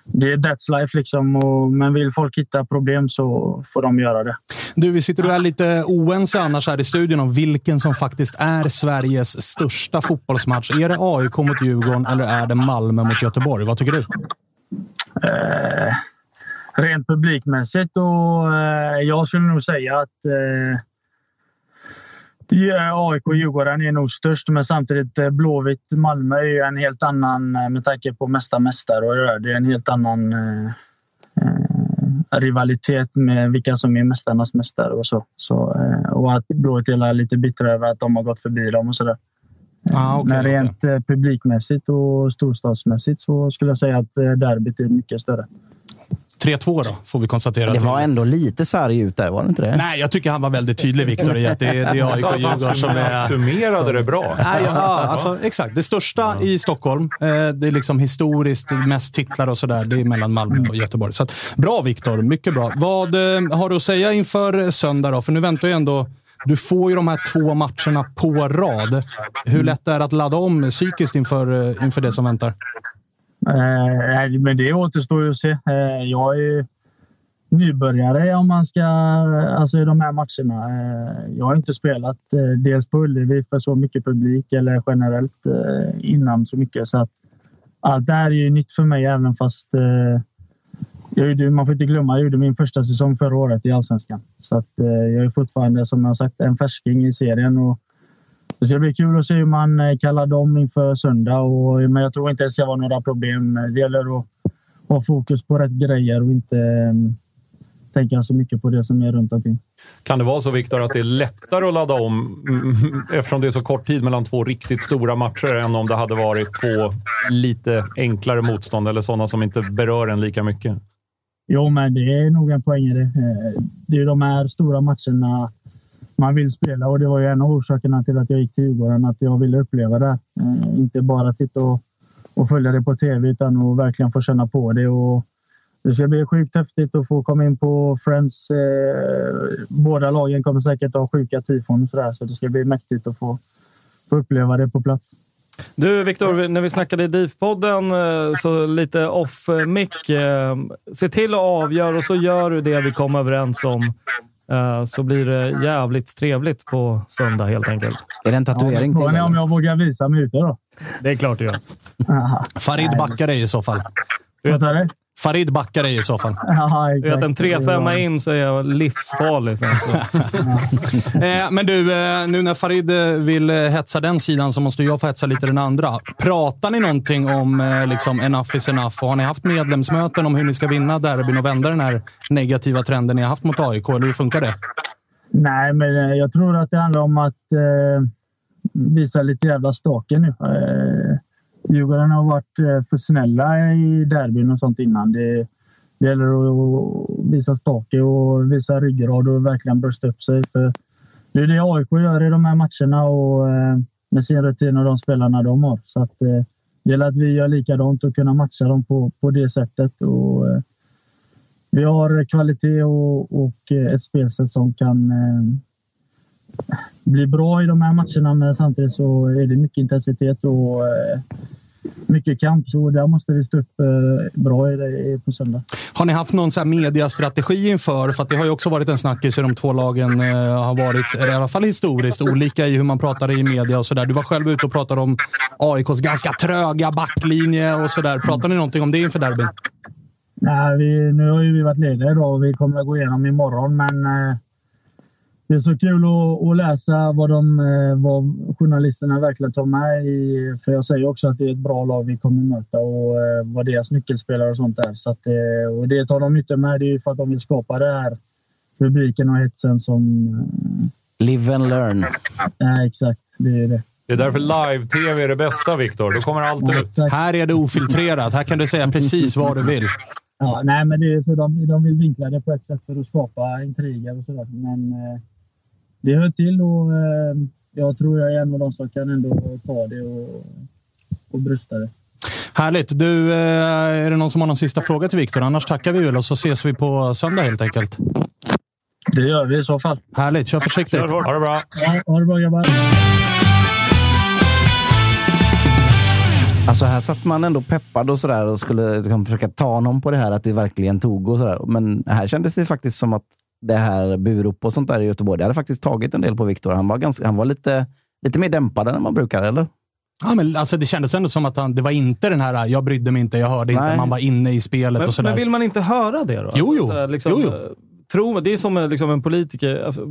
det är that's life. Liksom. Och, men vill folk hitta problem så får de göra det. Du, vi sitter och är lite oense annars här i studion om vilken som faktiskt är Sveriges största fotbollsmatch. Är det AIK mot Djurgården eller är det Malmö mot Göteborg? Vad tycker du? Eh, rent publikmässigt och eh, jag skulle nog säga att eh, AIK och Djurgården är nog störst, men samtidigt eh, Blåvitt Malmö är ju en helt annan, eh, med tanke på mesta mästare och det där, det är en helt annan eh, eh, rivalitet med vilka som är mästarnas mästare och så. så eh, och att Blåvitt är lite bittra över att de har gått förbi dem och sådär. Ah, okay, men rent okay. publikmässigt och storstadsmässigt så skulle jag säga att derbyt är mycket större. 3-2 då, får vi konstatera. Det var ändå lite sarg ut där, var det inte det? Nej, jag tycker han var väldigt tydlig, Viktor, i att det, det är AIK och Djurgården som är... summerade det bra. Nej, ja, alltså, exakt. Det största ja. i Stockholm, eh, det är liksom historiskt mest titlar och sådär. Det är mellan Malmö och Göteborg. Så att, bra Viktor, mycket bra. Vad eh, har du att säga inför söndag då? För nu väntar ju ändå du får ju de här två matcherna på rad. Hur lätt är det att ladda om psykiskt inför, eh, inför det som väntar? Eh, men det återstår ju att se. Eh, jag är nybörjare om man ska, alltså i de här matcherna. Eh, jag har inte spelat eh, dels på Ullevi för så mycket publik eller generellt eh, innan så mycket. Så att allt det här är ju nytt för mig även fast eh, jag gjorde, man får inte glömma, jag gjorde min första säsong förra året i Allsvenskan. Så att, eh, jag är fortfarande, som jag sagt, en färsking i serien. Och det ska bli kul att se hur man eh, kallar dem inför söndag. Och, men jag tror inte det ska vara några problem. Det gäller att ha fokus på rätt grejer och inte um, tänka så mycket på det som är runt omkring. Kan det vara så, Viktor, att det är lättare att ladda om mm, eftersom det är så kort tid mellan två riktigt stora matcher än om det hade varit två lite enklare motstånd eller sådana som inte berör en lika mycket? Jo, men det är nog en poäng i det. Eh, det är de här stora matcherna man vill spela och det var ju en av orsakerna till att jag gick till Djurgården. Att jag ville uppleva det. Eh, inte bara titta och, och följa det på tv utan att verkligen få känna på det. Och det ska bli sjukt häftigt att få komma in på Friends. Eh, båda lagen kommer säkert ha sjuka tifon så, sådär. så det ska bli mäktigt att få, få uppleva det på plats. Du Viktor, när vi snackade i DIF-podden, eh, så lite off-mic. Eh, se till att avgöra och så gör du det vi kom överens om så blir det jävligt trevligt på söndag helt enkelt. Är det en tatuering ja, till? om jag vågar visa mig ute då. Det är klart du gör. Farid backar dig i så fall. Du? Farid backar dig i så fall. Aha, vet, en 3-5 in så är jag livsfarlig. Sen, eh, men du, eh, nu när Farid eh, vill hetsa den sidan så måste jag få hetsa lite den andra. Pratar ni någonting om liksom, enough is enough? Och har ni haft medlemsmöten om hur ni ska vinna derbyn och vända den här negativa trenden ni har haft mot AIK? Eller hur funkar det? Nej, men jag tror att det handlar om att eh, visa lite jävla stake nu. Eh, Djurgården har varit eh, för snälla i derbyn och sånt innan. Det, det gäller att visa stake och visa ryggrad och verkligen brösta upp sig. För det är det AIK gör i de här matcherna och eh, med sin rutin och de spelarna de har. Så att, eh, det gäller att vi gör likadant och kunna matcha dem på, på det sättet. Och, vi har kvalitet och, och ett spelsätt som kan bli bra i de här matcherna, men samtidigt så är det mycket intensitet och mycket kamp, så där måste vi stå upp eh, bra på söndag. Har ni haft någon så här mediastrategi inför? För det har ju också varit en snackis hur de två lagen eh, har varit, i alla fall historiskt, olika i hur man pratar i media och sådär. Du var själv ute och pratade om AIKs ganska tröga backlinje och sådär. Pratar ni någonting om det inför derbyn? Nej, vi, nu har ju vi varit lediga idag och vi kommer att gå igenom imorgon, men eh, det är så kul att, att läsa vad, de, eh, vad journalisterna verkligen tar med i. För jag säger också att det är ett bra lag vi kommer möta och eh, vad deras nyckelspelare och sånt är. Så att, eh, och det tar de nytta med. Det är för att de vill skapa det här publiken och hetsen som... Live and learn. Ja, exakt. Det är det. Det är därför live-tv är det bästa, Viktor. Då kommer allt ja, ut. Här är det ofiltrerat. Här kan du säga precis vad du vill. Ja, nej, men det är så de, de vill vinkla det på ett sätt för att skapa intriger och sådär. Men det hör till och eh, jag tror jag är en av de som kan ändå ta det och, och brösta det. Härligt. Du, eh, är det någon som har någon sista fråga till Viktor? Annars tackar vi väl och så ses vi på söndag helt enkelt. Det gör vi i så fall. Härligt. Kör försiktigt. Ha det bra. Ja, ha det bra grabbar. Alltså här satt man ändå peppad och sådär och skulle liksom försöka ta någon på det här att det verkligen tog och sådär. Men här kändes det faktiskt som att det här burop och sånt där i Göteborg, det hade faktiskt tagit en del på Viktor. Han var, ganska, han var lite, lite mer dämpad än man brukar, eller? Ja, men alltså, det kändes ändå som att han, det var inte den här “jag brydde mig inte, jag hörde inte”. Nej. Man var inne i spelet Men, och sådär. men vill man inte höra det då? Jo, jo. så här, liksom, Jo, jo. eh, Tro, det är som en, liksom en politiker. Alltså,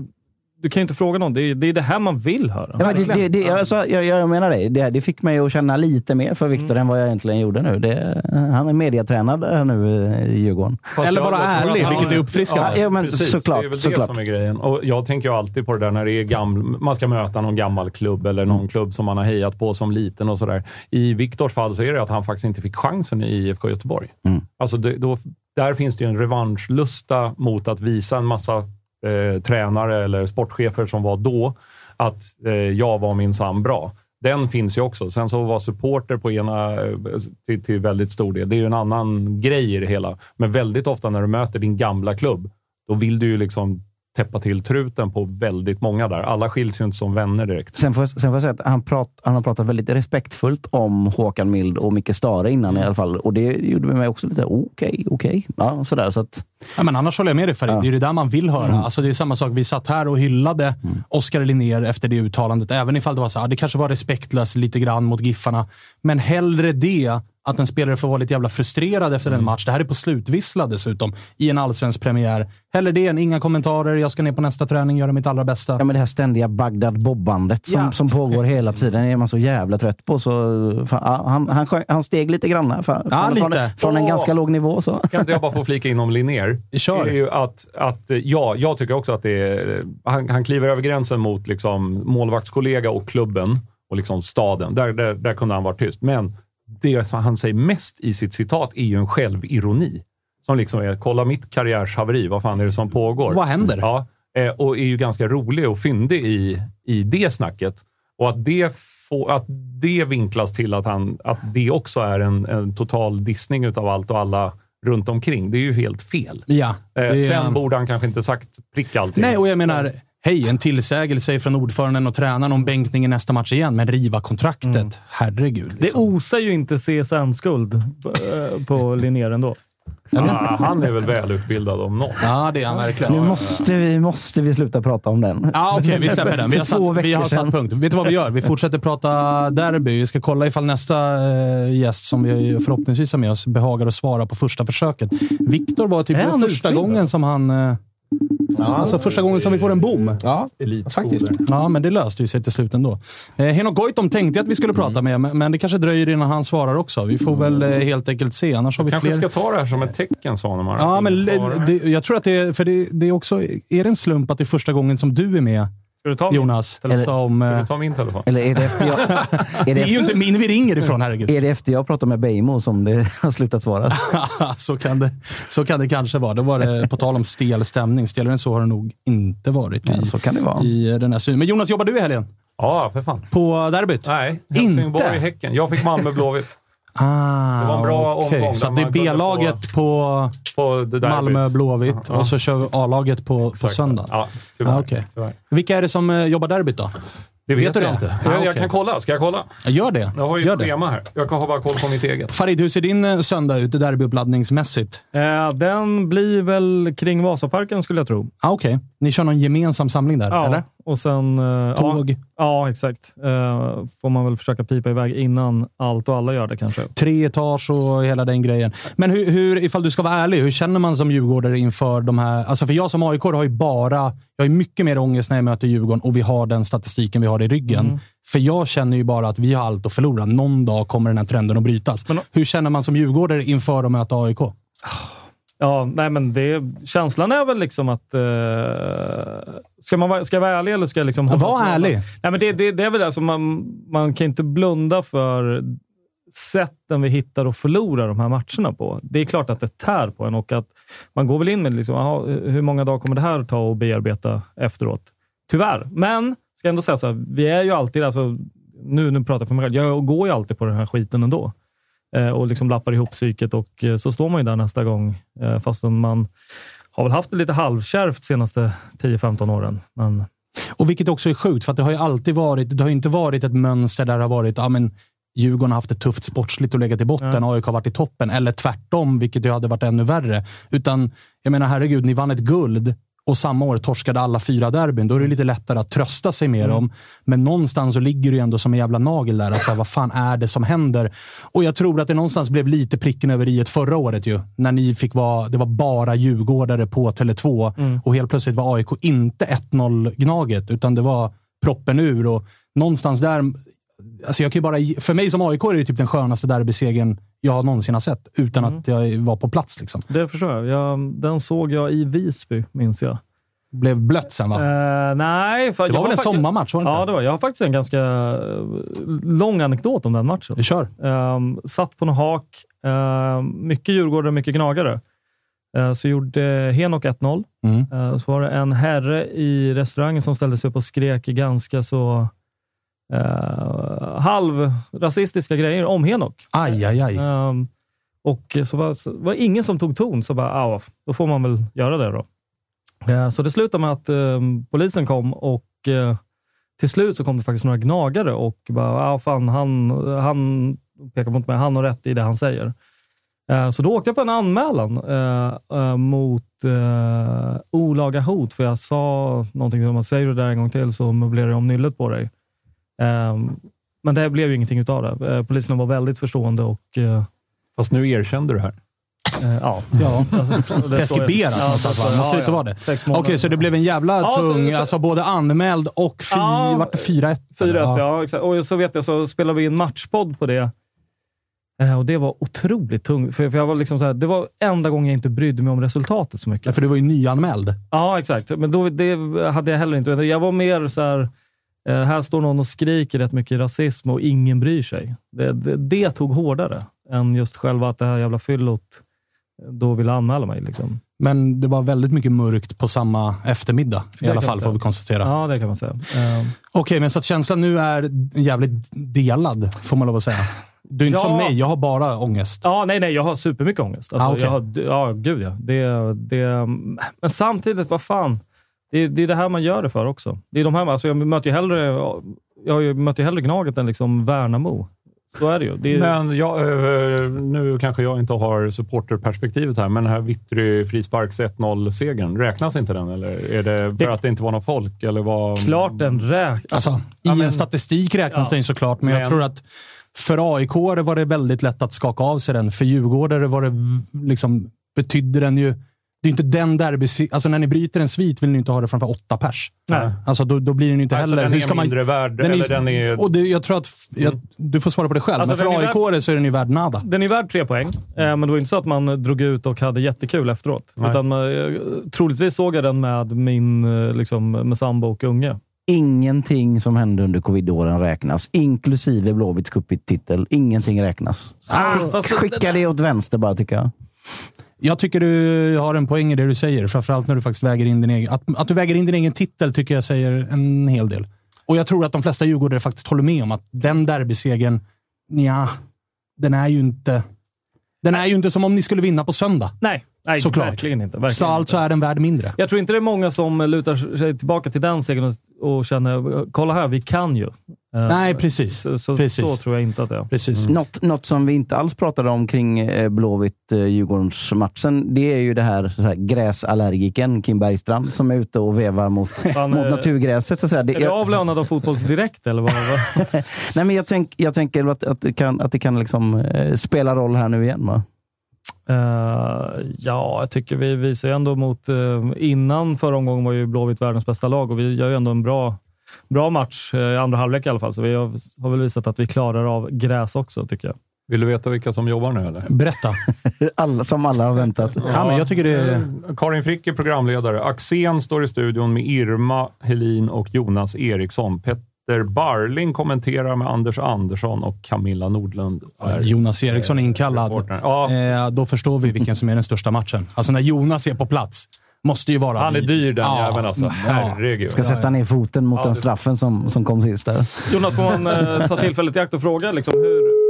du kan ju inte fråga någon. Det är, det är det här man vill höra. Ja, men det, det, det, alltså, jag, jag menar det. det. Det fick mig att känna lite mer för Viktor än vad jag egentligen gjorde nu. Det, han är mediatränad nu i Djurgården. Fast Eller bara ärlig, vilket är uppfriskande. Ja, men precis. såklart, Det är väl såklart. det som är grejen. Och jag tänker ju alltid på det där när det är gaml, man ska möta någon gammal klubb eller någon klubb som man har hejat på som liten och sådär. I Viktors fall så är det att han faktiskt inte fick chansen i IFK Göteborg. Mm. Alltså det, då, där finns det ju en revanschlusta mot att visa en massa eh, tränare eller sportchefer som var då att eh, jag var minsann bra. Den finns ju också. Sen så var supporter på ena eh, till, till väldigt stor del. Det är ju en annan grej i det hela. Men väldigt ofta när du möter din gamla klubb, då vill du ju liksom täppa till truten på väldigt många där. Alla skiljs ju inte som vänner direkt. Sen får, jag, sen får jag säga att han, prat, han har pratat väldigt respektfullt om Håkan Mild och Micke Stare innan i alla fall. Och det gjorde mig också lite okej, okej. Ja, sådär. Så att, Ja, men annars håller jag med dig Farid. Det är det där man vill höra. Alltså, det är samma sak. Vi satt här och hyllade Oskar Linnér efter det uttalandet. Även ifall det var så här, det kanske var respektlöst lite grann mot Giffarna. Men hellre det att en spelare får vara lite jävla frustrerad efter en match. Det här är på slutvissla dessutom, i en allsvensk premiär. Hellre det än inga kommentarer. Jag ska ner på nästa träning, göra mitt allra bästa. ja, men det här ständiga Bagdad-bobbandet som, Ja. som pågår hela tiden är man så jävla trött på. Så, fan, ja, han, han, han steg lite grann här. Fan, Ja, från, från, lite. från en ganska låg nivå. Så. Kan inte jag bara få flika in om Linnér? Kör. Det är ju att, att, ja, jag tycker också att det är... Han, han kliver över gränsen mot liksom målvaktskollega och klubben och liksom staden. Där, där, där kunde han vara tyst. Men det som han säger mest i sitt citat är ju en självironi. Som liksom är, kolla mitt karriärshaveri, vad fan är det som pågår? Vad händer? Ja, eh, och är ju ganska rolig och fyndig i, i det snacket. Och att det, får, att det vinklas till att, han, att det också är en, en total dissning utav allt och alla runt omkring. Det är ju helt fel. Ja, Eh, det Sen borde han kanske inte sagt prick allting. Nej, och jag menar, hej, en tillsägelse från ordföranden och tränaren om bänkning i nästa match igen, men riva kontraktet. Herregud. Det Liksom. osar ju inte CSN-skuld eh, på Linnér ändå. ah, han är väl välutbildad om något. Ja, det är han verkligen. Nu måste vi, måste vi sluta prata om den. Ja, okej, vi släpper den. Vi har, satt, vi har satt punkt. Vet du vad vi gör? Vi fortsätter prata derby. Vi ska kolla ifall nästa eh, gäst som vi förhoppningsvis har med oss behagar att svara på första försöket. Viktor var typ första utbildad? gången som han... Eh, Alltså första gången som vi får en bom. Ja, faktiskt. Ja, men det löste ju sig till slut ändå. Eh, Henok Goitom tänkte jag att vi skulle prata med, men- men det kanske dröjer innan han svarar också. Vi får väl eh, helt enkelt se. Annars har vi Kanske fler... ska ta det här som ett tecken, Svanemar. Ja, men det, jag tror att det är, för det, det är också... Är det en slump att det är första gången som du är med, Ska du ta min? Jonas? Eller- som, Ska du ta min telefon? Eller är det efter jag, är det det är ju inte min vi ringer ifrån, herregud. är det efter jag pratar med Beijmo som det har slutat svara? så, kan det, så kan det kanske vara. Då var det på tal om stel stämning. Stelare än så har det nog inte varit i, Ja, så kan det vara. i den här synen. Men Jonas, jobbar du i helgen? Ja, för fan. På derbyt? Nej, Inte? Helsingborg, Häcken. Jag fick Malmö Blåvitt Ah, Det var en bra okej. omgång Så det är B-laget på på det derbyt. Malmö Blåvitt Ja. och så kör vi A-laget på, på söndag. Ja, tyvärr. Ah, tyvärr. Vilka är det som eh, jobbar derbyt då? Det Vet vet, du jag det? inte. Ah, jag, jag kan kolla. Ska jag kolla? Gör det. Jag har ju Gör ett schema här. Jag har bara koll på mitt eget. Farid, hur ser din eh, söndag ut derbyuppladdningsmässigt? Eh, den blir väl kring Vasaparken skulle jag tro. Ah, Okej, ni kör någon gemensam samling där, Ja, eller? Och sen... eh, Tåg? Ja, ja, exakt. Eh, får man väl försöka pipa iväg innan allt och alla gör det kanske. Tre etage och hela den grejen. Men hur, hur, ifall du ska vara ärlig, hur känner man som djurgårdare inför de här... Alltså för jag som AIK har ju bara... Jag har ju mycket mer ångest när jag möter Djurgården och vi har den statistiken vi har i ryggen. Mm. För jag känner ju bara att vi har allt att förlora. Någon dag kommer den här trenden att brytas. Men- hur känner man som djurgårdare inför att möta AIK? Ja, nej men det, känslan är väl liksom att... Eh, ska, man, ska jag vara ärlig eller ska jag liksom... Var ärlig. Nej, men det, det, det är väl alltså, man, man kan inte blunda för sätten vi hittar och förlorar de här matcherna på. Det är klart att det tär på en och att man går väl in med liksom, aha, hur många dagar kommer det här ta att bearbeta efteråt? Tyvärr. Men ska ändå säga så här, vi är ju alltid, alltså, nu, nu pratar jag för mig själv, jag går ju alltid på den här skiten ändå. Eh, och liksom lappar ihop psyket och eh, så står man ju där nästa gång. Eh, fastän man har väl haft det lite halvkärvt senaste 10-15 åren. Men Och vilket också är sjukt, för det har ju alltid varit, det har ju inte varit ett mönster där det har varit, ja men Djurgården har haft det tufft sportsligt och legat i botten, AIK har varit i toppen. Eller tvärtom, vilket ju hade varit ännu värre. Utan, jag menar herregud, ni vann ett guld och samma år torskade alla fyra derbyn. Då är det lite lättare att trösta sig mer om. Men någonstans så ligger det ju ändå som en jävla nagel där. Att säga, vad fan är det som händer? Och jag tror att det någonstans blev lite pricken över i förra året ju. När ni fick vara, det var bara djurgårdare på Tele2 och helt plötsligt var AIK inte 1-0 Gnaget, utan det var proppen ur. Och någonstans där Alltså jag kan bara, för mig som AIK är det typ den skönaste derbysegern jag någonsin har sett, utan att jag var på plats. Liksom. det förstår jag. jag. Den såg jag i Visby, minns jag. Blev blött sen va? Eh, nej. För det var väl en sommarmatch? Var det Ja, det var Jag har faktiskt en ganska eh, lång anekdot om den matchen. Vi kör. Um, satt på någon hak. Um, mycket djurgårdare, mycket gnagare. Uh, så gjorde Henok 1-0. Mm. Uh, så var det en herre i restaurangen som ställde sig upp och skrek ganska så uh, halvrasistiska grejer om Henok. Aj, aj, aj. Um, och så var, så var det ingen som tog ton, så bara, ja, då får man väl göra det då. Eh, så det slutade med att um, polisen kom och eh, till slut så kom det faktiskt några gnagare och bara, ja, fan, han, han pekar mot mig, han har rätt i det han säger. Eh, Så då åkte jag på en anmälan eh, eh, mot eh, olaga hot, för jag sa någonting som att säger du det där en gång till så möblerar jag om nyllet på dig. Eh, Men det blev ju ingenting utav det. Eh, Poliserna var väldigt förstående och eh, Fast nu erkände du här. eh, ja. Ja. Alltså, Preskriberat Ja, någonstans va? Måste ja, inte ja. vara det? Okej, månader. så det blev en jävla Ja, så- tung, så- alltså både anmäld och fy, Ja. vart det 4-1? 4-1, ja. exakt. Och så vet jag, så spelade vi en matchpodd på det. Och det var otroligt tungt. För, för jag var liksom så här, det var enda gången jag inte brydde mig om resultatet så mycket. Ja, för du var ju nyanmäld. Ja, exakt. Men då, det hade jag heller inte. Jag var mer så här, eh, här står någon och skriker rätt mycket rasism och ingen bryr sig. Det, det, det tog hårdare än just själva att det här jävla fyllot eh, då ville anmäla mig. Liksom. Men det var väldigt mycket mörkt på samma eftermiddag. I Det alla fall får vi konstatera. Ja, det kan man säga. Eh, Okej, men så att känslan nu är jävligt delad, får man lov att säga. Du är inte Ja. som mig, jag har bara ångest. Ja, nej, nej. Jag har supermycket ångest. Alltså, Ah, okej. jag har, ja, gud ja. Det, det, men samtidigt, vad fan. Det, det är det här man gör det för också. Det är de här, alltså jag möter ju hellre, jag har ju- möter ju hellre Gnaget än liksom Värnamo. Så är det ju. Det är, Men jag, eh, nu kanske jag inte har supporterperspektivet här, men den här Vittry frisparks 1-0-segern, räknas inte den? Eller är det för Det- att det inte var någon folk? Eller vad? klart den räknas. Alltså, I Ja, men- en statistik räknas Ja. den såklart, men, jag Men- tror att för AIK var det väldigt lätt att skaka av sig den. För Djurgårdare var det liksom, betydde den ju... Det är inte den derby... Alltså när ni bryter en svit vill ni inte ha det framför åtta pers. Nej. Alltså då, då blir den ju inte Alltså, heller... den hur är ska man- mindre värd, den är- den är... Och det, jag tror att... Jag, du får svara på det själv, Alltså, men för är AIK så är den ju värd nada. Den är värd tre poäng, eh, men det var inte så att man drog ut och hade jättekul efteråt. Nej. Utan, man, eh, troligtvis såg jag den med min eh, liksom, med sambo och unge. Ingenting som hände under covidåren räknas, inklusive Blåvitts cuptitel. Ingenting räknas. Ah, Skicka det åt vänster bara, tycker jag. Jag tycker du har en poäng i det du säger, framförallt när du faktiskt väger in din egen... Att, att du väger in din egen titel tycker jag säger en hel del. Och jag tror att de flesta djurgårdare faktiskt håller med om att den derbysegern, ja, den är ju inte... Den är ju inte som om ni skulle vinna på söndag. Nej, nej Såklart. verkligen inte. Verkligen Så alltså inte. är den värd mindre. Jag tror inte det är många som lutar sig tillbaka till den segern och, och känner kolla här, vi kan ju. Eh, Nej, precis. Så, så, Precis. så tror jag inte att det är. Precis. Något, något som vi inte alls pratade om kring eh, Blåvitt-Djurgårdens-matchen, det är ju det här, så här gräsallergiken Kim Bergstrand som är ute och vevar mot, Fan, mot eh, naturgräset. Så att säga. Det, Är du jag, avlönad av Fotbollsdirekt eller vad? vad? nej, men jag, tänk, jag tänker att, att det kan, att det kan liksom, eh, spela roll här nu igen. Va? Eh, ja, jag tycker vi visar ju ändå mot... eh, innan förra omgången var ju Blåvitt världens bästa lag och vi gör ju ändå en bra, bra match eh, i andra halvlek i alla fall. Så vi har, har väl visat att vi klarar av gräs också, tycker jag. Vill du veta vilka som jobbar nu eller? Berätta. Alla, som alla har väntat. Ja, men jag tycker det är... Karin Frick är programledare. Axén står i studion med Irma Helin och Jonas Eriksson. Petter Barling kommenterar med Anders Andersson och Camilla Nordlund. är, Jonas Eriksson är eh, inkallad. Ja, Eh, då förstår vi vilken som är den största matchen. Alltså när Jonas är på plats, måste ju vara... Han är dyr den Ja, jäveln alltså. ja. Herregud. Ska sätta ner foten mot Ja, den straffen som, som kom sist där. Jonas, får man eh, ta tillfället i akt och fråga liksom, hur...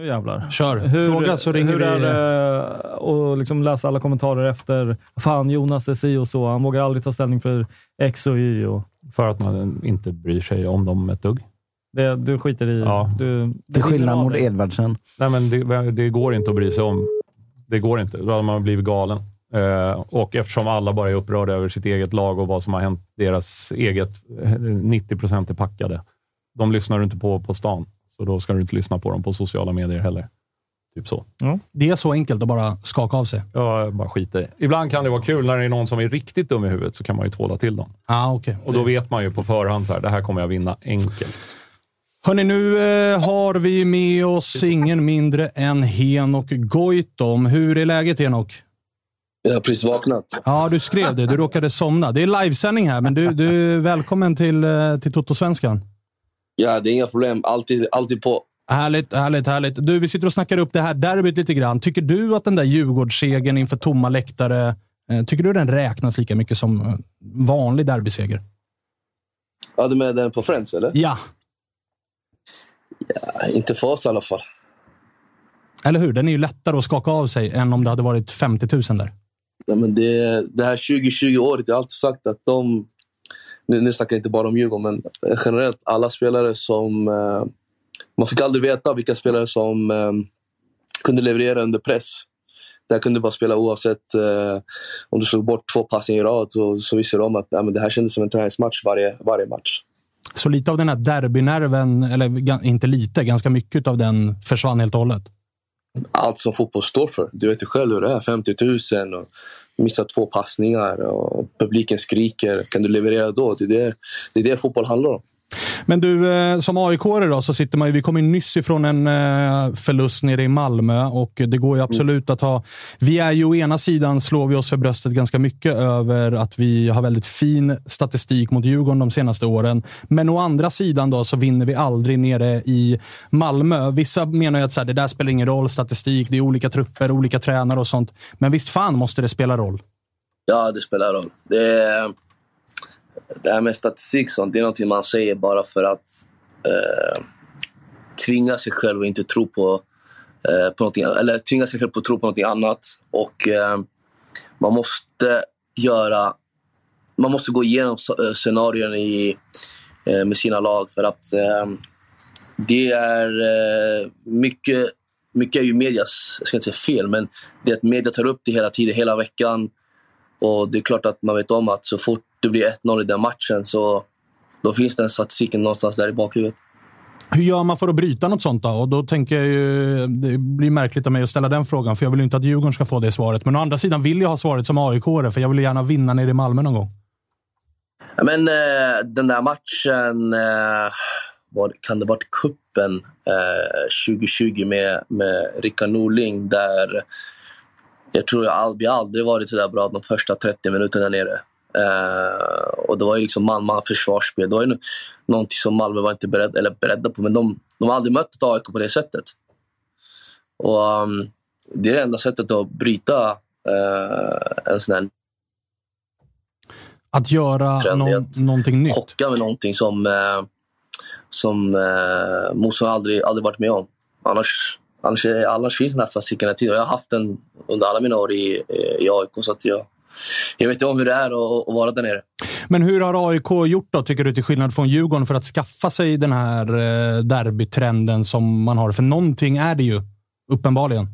Nu jävlar. Kör. Hur, Fråga så ringer hur vi. är det att liksom läsa alla kommentarer efter “Fan, Jonas är si och så. Han vågar aldrig ta ställning för X och Y”. Och För att man inte bryr sig om dem ett dugg. det, du skiter i... Ja. Du, det Till skillnad mot. Edvardsen. Nej, men det, det går inte att bry sig om. Det går inte. Då hade man blivit galen. Eh, och eftersom alla bara är upprörda över sitt eget lag och vad som har hänt deras eget, eh, 90 procent är packade. De lyssnar du inte på på stan, så då ska du inte lyssna på dem på sociala medier heller. Typ så. Det är så enkelt att bara skaka av sig. Jag bara skiter i. Ibland kan det vara kul när det är någon som är riktigt dum i huvudet, så kan man ju tvåla till dem. Ah, okay. Och då vet man ju på förhand så här, det här kommer jag vinna enkelt. Hörni, nu eh, har vi med oss ingen mindre än Henok Goitom. Hur är läget Henok? Jag har precis vaknat. Ja, du skrev det. Du råkade somna. Det är livesändning här, men du, du är välkommen till, eh, till Toto-svenskan. Ja, det är inga problem. Alltid, alltid på. Härligt, härligt, härligt. Du, vi sitter och snackar upp det här derbyt lite grann. Tycker du att den där Djurgårdssegern inför tomma läktare, eh, tycker du den räknas lika mycket som eh, vanlig derbyseger? Ja, du med den på Friends, eller? Ja, Ja, inte för oss i alla fall. eller hur? Den är ju lättare att skaka av sig än om det hade varit 50 000 där. Ja, men det, det här 2020-året, jag har alltid sagt att de... Nu, nu snackar jag inte bara om Djurgården, men eh, generellt alla spelare som... Eh, man fick aldrig veta vilka spelare som eh, kunde leverera under press. Där kunde du bara spela oavsett eh, om du slog bort två passningar i rad så, så visste de att ja, men det här kändes som en träningsmatch varje, varje match. Så lite av den här derbynerven, eller inte lite, ganska mycket av den försvann helt och hållet allt som fotboll står för. Du vet ju själv hur det är. 50 000 och missar två passningar och publiken skriker. Kan du leverera då? Det är det, det, är det fotboll handlar om. Men du, eh, som aik då, så sitter man ju... Vi kom ju nyss ifrån en eh, förlust nere i Malmö och det går ju absolut att ha... Vi är ju å ena sidan, slår vi oss för bröstet ganska mycket över att vi har väldigt fin statistik mot Djurgården de senaste åren. Men å andra sidan då så vinner vi aldrig nere i Malmö. Vissa menar ju att så här, det där spelar ingen roll, statistik, det är olika trupper, olika tränare och sånt. Men visst fan måste det spela roll? Ja, det spelar roll. Det, är, det här med statistik sånt, det är någonting man säger bara för att eh, tvinga sig själv att inte tro på, eh, på någonting, eller tvinga sig själv på att tro på någonting annat. Och eh, man måste göra... Man måste gå igenom eh, scenarion i, eh, med sina lag för att eh, det är eh, mycket... Mycket är ju medias, jag ska inte säga fel, men det är att media tar upp det hela tiden, hela veckan. Och det är klart att man vet om att så fort det blir 1-0 i den matchen så då finns den statistiken någonstans där i bakhuvudet. Hur gör man för att bryta något sånt då? Och då tänker jag ju, det blir märkligt av mig att ställa den frågan, för jag vill ju inte att Djurgården ska få det svaret. Men å andra sidan vill jag ha svaret som aik för jag vill gärna vinna nere i Malmö någon gång. Ja, men eh, den där matchen, eh, vad kan det ha varit kuppen eh, 2020 med, med Rickard Norling där jag tror jag vi aldrig varit så där bra de första 30 minuterna nere. Eh, och det var ju liksom man-man försvarsspel. Det var ju någonting som Malmö var inte beredd, eller beredda på, men de, de har aldrig mött ett AIK på det sättet. Och um, Det är det enda sättet att bryta eh, en sån här Att göra någon, någonting nytt. chocka med någonting som, eh, som eh, motståndaren aldrig, aldrig varit med om. Annars, annars, annars finns statistiken hela tiden. Jag har haft den under alla mina år i, i AIK, så att jag, jag vet ju om hur det är att, att vara där nere. Men hur har AIK gjort då, tycker du, till skillnad från Djurgården, för att skaffa sig den här eh, derbytrenden som man har? För någonting är det ju, uppenbarligen.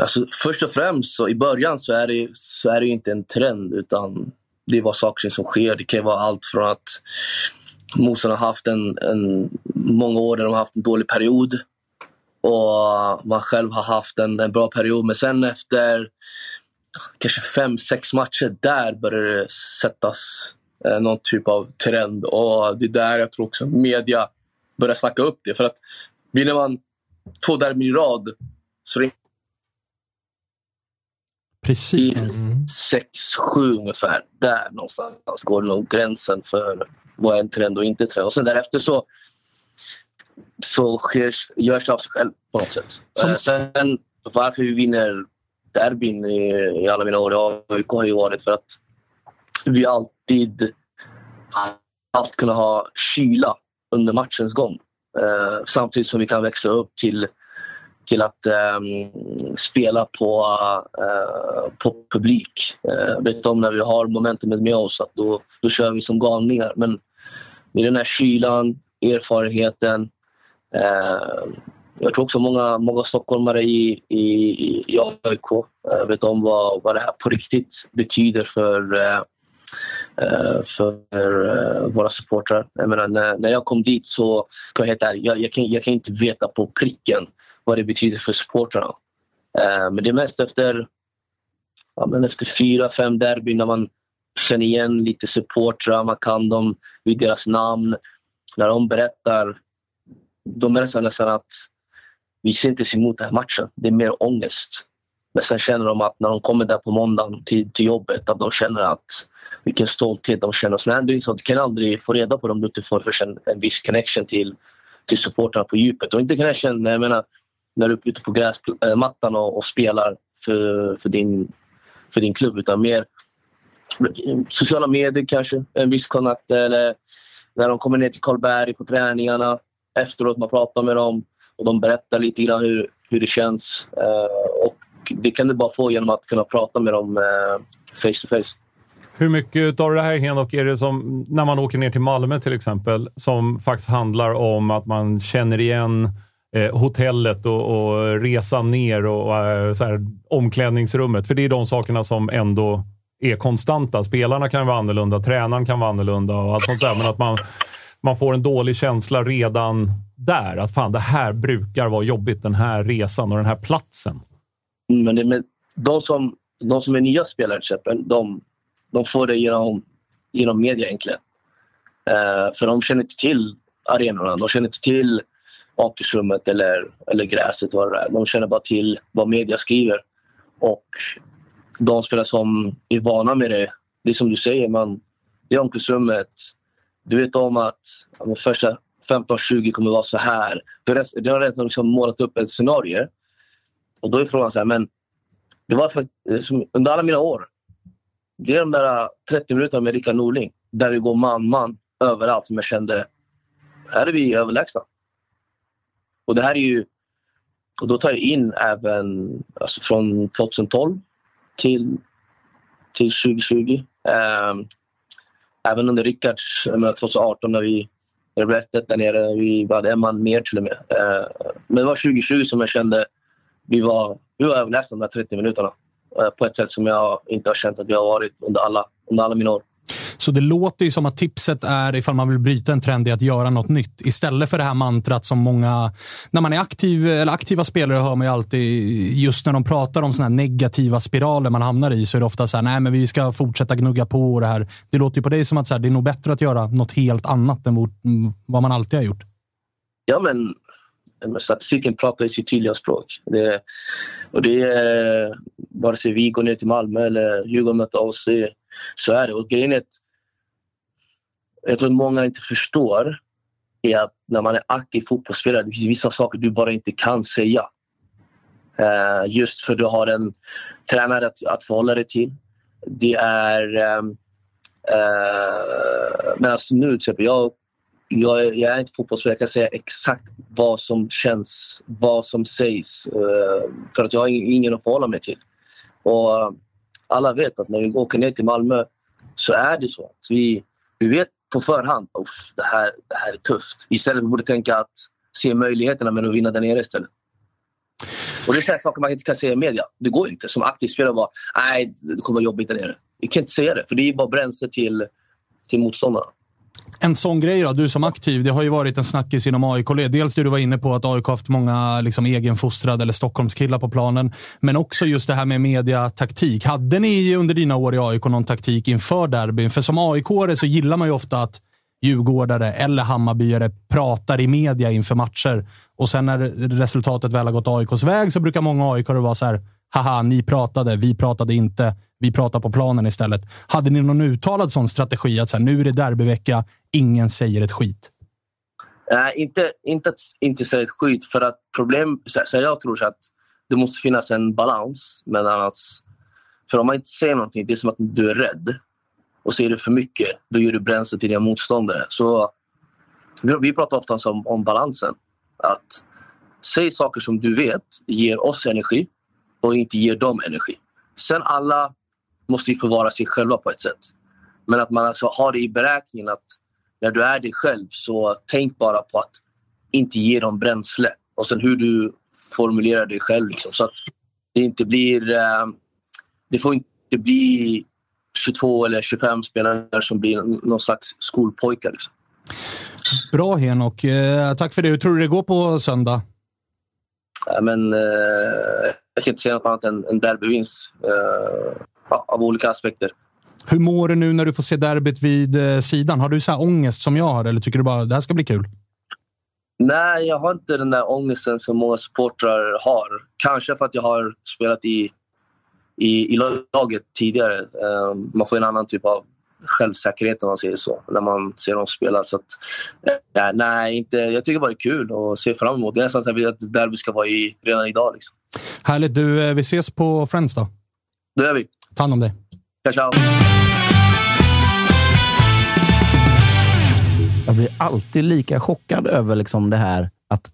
Alltså, först och främst, så i början så är, det, så är det inte en trend, utan det är bara saker som sker. Det kan vara allt från att motståndaren har haft en, en, många år där de har haft en dålig period och man själv har haft en, en bra period. Men sen efter kanske fem, sex matcher, där börjar det sättas eh, någon typ av trend. Och det är där jag tror också media börjar snacka upp det. För att vinner man två derbyn i rad så är det Precis. sex, sju ungefär. Där någonstans går nog gränsen för vad är en trend och inte trend. Och sen därefter så, så sker, görs det av sig själv på något sätt. Som- Eh, Sen varför vi vinner derbyn i, i alla mina år i AIK har ju varit för att vi alltid haft kunna ha kyla under matchens gång. Eh, samtidigt som vi kan växa upp till, till att eh, spela på, eh, på publik. Eh, vet om när vi har momentumet med oss, att då, då kör vi som galningar. Men med den här kylan, erfarenheten. Eh, jag tror också många, många stockholmare i, i, i AIK eh, vet om vad, vad det här på riktigt betyder för eh, eh, för våra supportrar. Jag menar, när, när jag kom dit så kan jag, helt jag, jag, kan, jag kan inte veta på pricken vad det betyder för supportrarna. Men det är mest efter, ja, men efter fyra, fem derbyn när man känner igen lite supportrar, man kan dem vid deras namn. När de berättar, de berättar nästan att vi ser inte emot den här matchen. Det är mer ångest. Men sen känner de att när de kommer där på måndagen till, till jobbet att de känner att vilken stolthet de känner. Så du kan aldrig få reda på dem om du inte får en, en viss connection till, till supportrarna på djupet. Och inte connection, jag menar när du är ute på gräsmattan eh, och, och spelar för, för, din, för din klubb utan mer sociala medier kanske, en viss kontakt eller när de kommer ner till Karlberg på träningarna efteråt, man pratar med dem och de berättar lite grann hur, hur det känns. Eh, och det kan du bara få genom att kunna prata med dem eh, face to face. Hur mycket av det här, Henok, är det som när man åker ner till Malmö till exempel, som faktiskt handlar om att man känner igen eh, hotellet och, och resan ner och, och eh, så här, omklädningsrummet? För det är de sakerna som ändå är konstanta. Spelarna kan vara annorlunda, tränaren kan vara annorlunda och allt sånt där. Men att man, man får en dålig känsla redan där. Att fan, det här brukar vara jobbigt, den här resan och den här platsen. Mm, men, det, men de, som, de som är nya spelare till exempel, de, de får det genom, genom media egentligen. Eh, för de känner inte till arenorna, de känner inte till omklädningsrummet eller, eller gräset. Vad det är. De känner bara till vad media skriver. Och de spelare som är vana med det, det är som du säger, man, det är omklädningsrummet. Du vet om att första 15-20 kommer vara så här. Du har redan liksom målat upp ett scenario. Och då är frågan så här, men det var för, under alla mina år det är de där äh, 30 minuterna med Rickard Norling där vi går man-man överallt som jag kände, här är vi överlägsna. Och det här är ju... Och då tar jag in även alltså från 2012 till, till 2020. Um, äh, även under Rickards 2018 när vi det blev där nere. Vi hade en man mer till och med. Eh, men det var 2020 som jag kände vi var, vi var överlägsna de där 30 minuterna. Eh, på ett sätt som jag inte har känt att vi har varit under alla, under alla mina år. Så det låter ju som att tipset är, ifall man vill bryta en trend, i att göra något nytt. Istället för det här mantrat som många... När man är aktiv, eller aktiva spelare hör man ju alltid, just när de pratar om såna negativa spiraler man hamnar i, så är det ofta så här, nej men vi ska fortsätta gnugga på det här. Det låter ju på dig som att så här, det är nog bättre att göra något helt annat än vad man alltid har gjort. Ja, men statistiken pratar i sitt tydliga språk. Det, och det är, vare sig vi går ner till Malmö eller Djurgården möter oss, så är det. Och grejen är att jag tror att många inte förstår är att när man är aktiv fotbollsspelare, det finns vissa saker du bara inte kan säga. Eh, just för du har en tränare att, att förhålla dig till. Det är... Ehm, eh, men alltså nu till exempel, jag jag, jag är inte fotbollsspelare, jag kan säga exakt vad som känns, vad som sägs. Eh, för att jag har ingen att förhålla mig till. Och alla vet att när vi åker ner till Malmö så är det så att vi, vi vet på förhand Uff, det här, det här är tufft. Istället borde tänka att se möjligheterna med att vinna där nere istället. Och det är saker man inte kan säga i media. Det går inte som aktiv spelare bara nej, det kommer vara jobbigt där nere. Vi kan inte säga det, för det är bara bränsle till, till motståndarna. En sån grej då, du som aktiv. Det har ju varit en snackis inom AIK. Dels det du var inne på att AIK haft många liksom, egenfostrade eller Stockholmskillar på planen. Men också just det här med mediataktik. Hade ni under dina år i AIK någon taktik inför derbyn? För som aik så gillar man ju ofta att djurgårdare eller Hammarbyare pratar i media inför matcher. Och sen när resultatet väl har gått AIKs väg så brukar många AIK vara så här haha, ni pratade, vi pratade inte. Vi pratar på planen istället. Hade ni någon uttalad sån strategi att så här, nu är det derbyvecka, ingen säger ett skit? Nej, inte, inte att inte säga ett skit. För att problem, så, så jag tror så att det måste finnas en balans Men annars, För om man inte säger någonting, det är som att du är rädd. Och säger du för mycket, då ger du bränsle till dina motståndare. Så vi pratar ofta om, om balansen. Att säg saker som du vet ger oss energi och inte ger dem energi. Sen alla måste ju få vara sig själva på ett sätt. Men att man alltså har det i beräkningen att när du är dig själv så tänk bara på att inte ge dem bränsle. Och sen hur du formulerar dig själv. Liksom, så att det inte blir... Eh, det får inte bli 22 eller 25 spelare som blir någon slags skolpojkar. Liksom. Bra Henok. Eh, tack för det. Hur tror du det går på söndag? Ja, men, eh, jag kan inte säga något annat än en derbyvinst eh, av olika aspekter. Hur mår du nu när du får se derbyt vid eh, sidan? Har du så här ångest som jag har eller tycker du bara det här ska bli kul? Nej, jag har inte den där ångesten som många supportrar har. Kanske för att jag har spelat i, i, i laget tidigare. Um, man får en annan typ av självsäkerhet om man säger så, när man ser dem spela. Så att, äh, nej, inte, jag tycker bara det är kul och ser fram emot. Det är nästan så att derby ska vara i, redan idag. Liksom. Härligt. Du, eh, vi ses på Friends då. Det gör vi. Ta hand om dig. Ciao, ciao. Jag blir alltid lika chockad över liksom det här att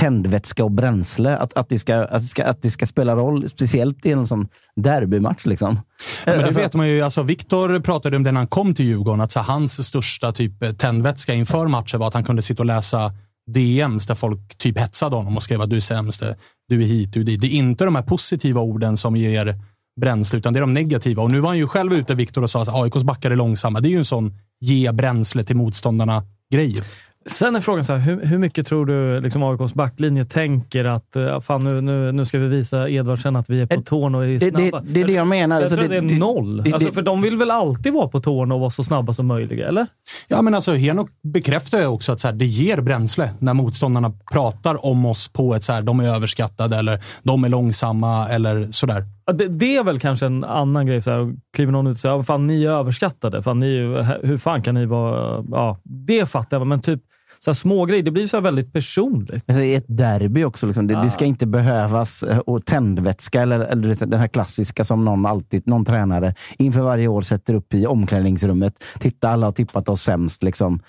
tändvätska och bränsle, att, att, det ska, att, det ska, att det ska spela roll, speciellt i en sån derbymatch. Liksom. Ja, men det alltså, vet man ju. Alltså, Viktor pratade om det när han kom till Djurgården, att så, hans största typ tändvätska inför matchen var att han kunde sitta och läsa DMs där folk typ hetsade honom och skrev att du är sämst, du är hit, du är dit. Det är inte de här positiva orden som ger bränsle, utan det är de negativa. Och nu var han ju själv ute, Viktor, och sa att AIKs backar är långsamma. Det är ju en sån ge bränsle till motståndarna-grej. Sen är frågan så här, hur, hur mycket tror du liksom AIKs backlinje tänker att uh, fan, nu, nu, nu ska vi visa Edvardsen att vi är på tårna och är snabba? Det, det, det är det jag menar. Jag alltså, tror det, det är noll. Det, alltså, för de vill väl alltid vara på tårna och vara så snabba som möjligt, eller? Ja, men alltså Henok bekräftar ju också att så här, det ger bränsle när motståndarna pratar om oss på ett så här, de är överskattade eller de är långsamma eller sådär. Det, det, är väl kanske en annan grej. Så här, kliver någon ut och säger fan ni är överskattade. Fan, ni, hur fan kan ni vara... Ja, det fattar jag, men typ så här små grejer. Det blir så väldigt personligt. Alltså, I ett derby också. Liksom. Det, ah. det, ska inte behövas eh, och tändvätska eller, eller den här klassiska som någon, alltid, någon tränare inför varje år sätter upp i omklädningsrummet. Titta, alla har tippat oss sämst. Liksom.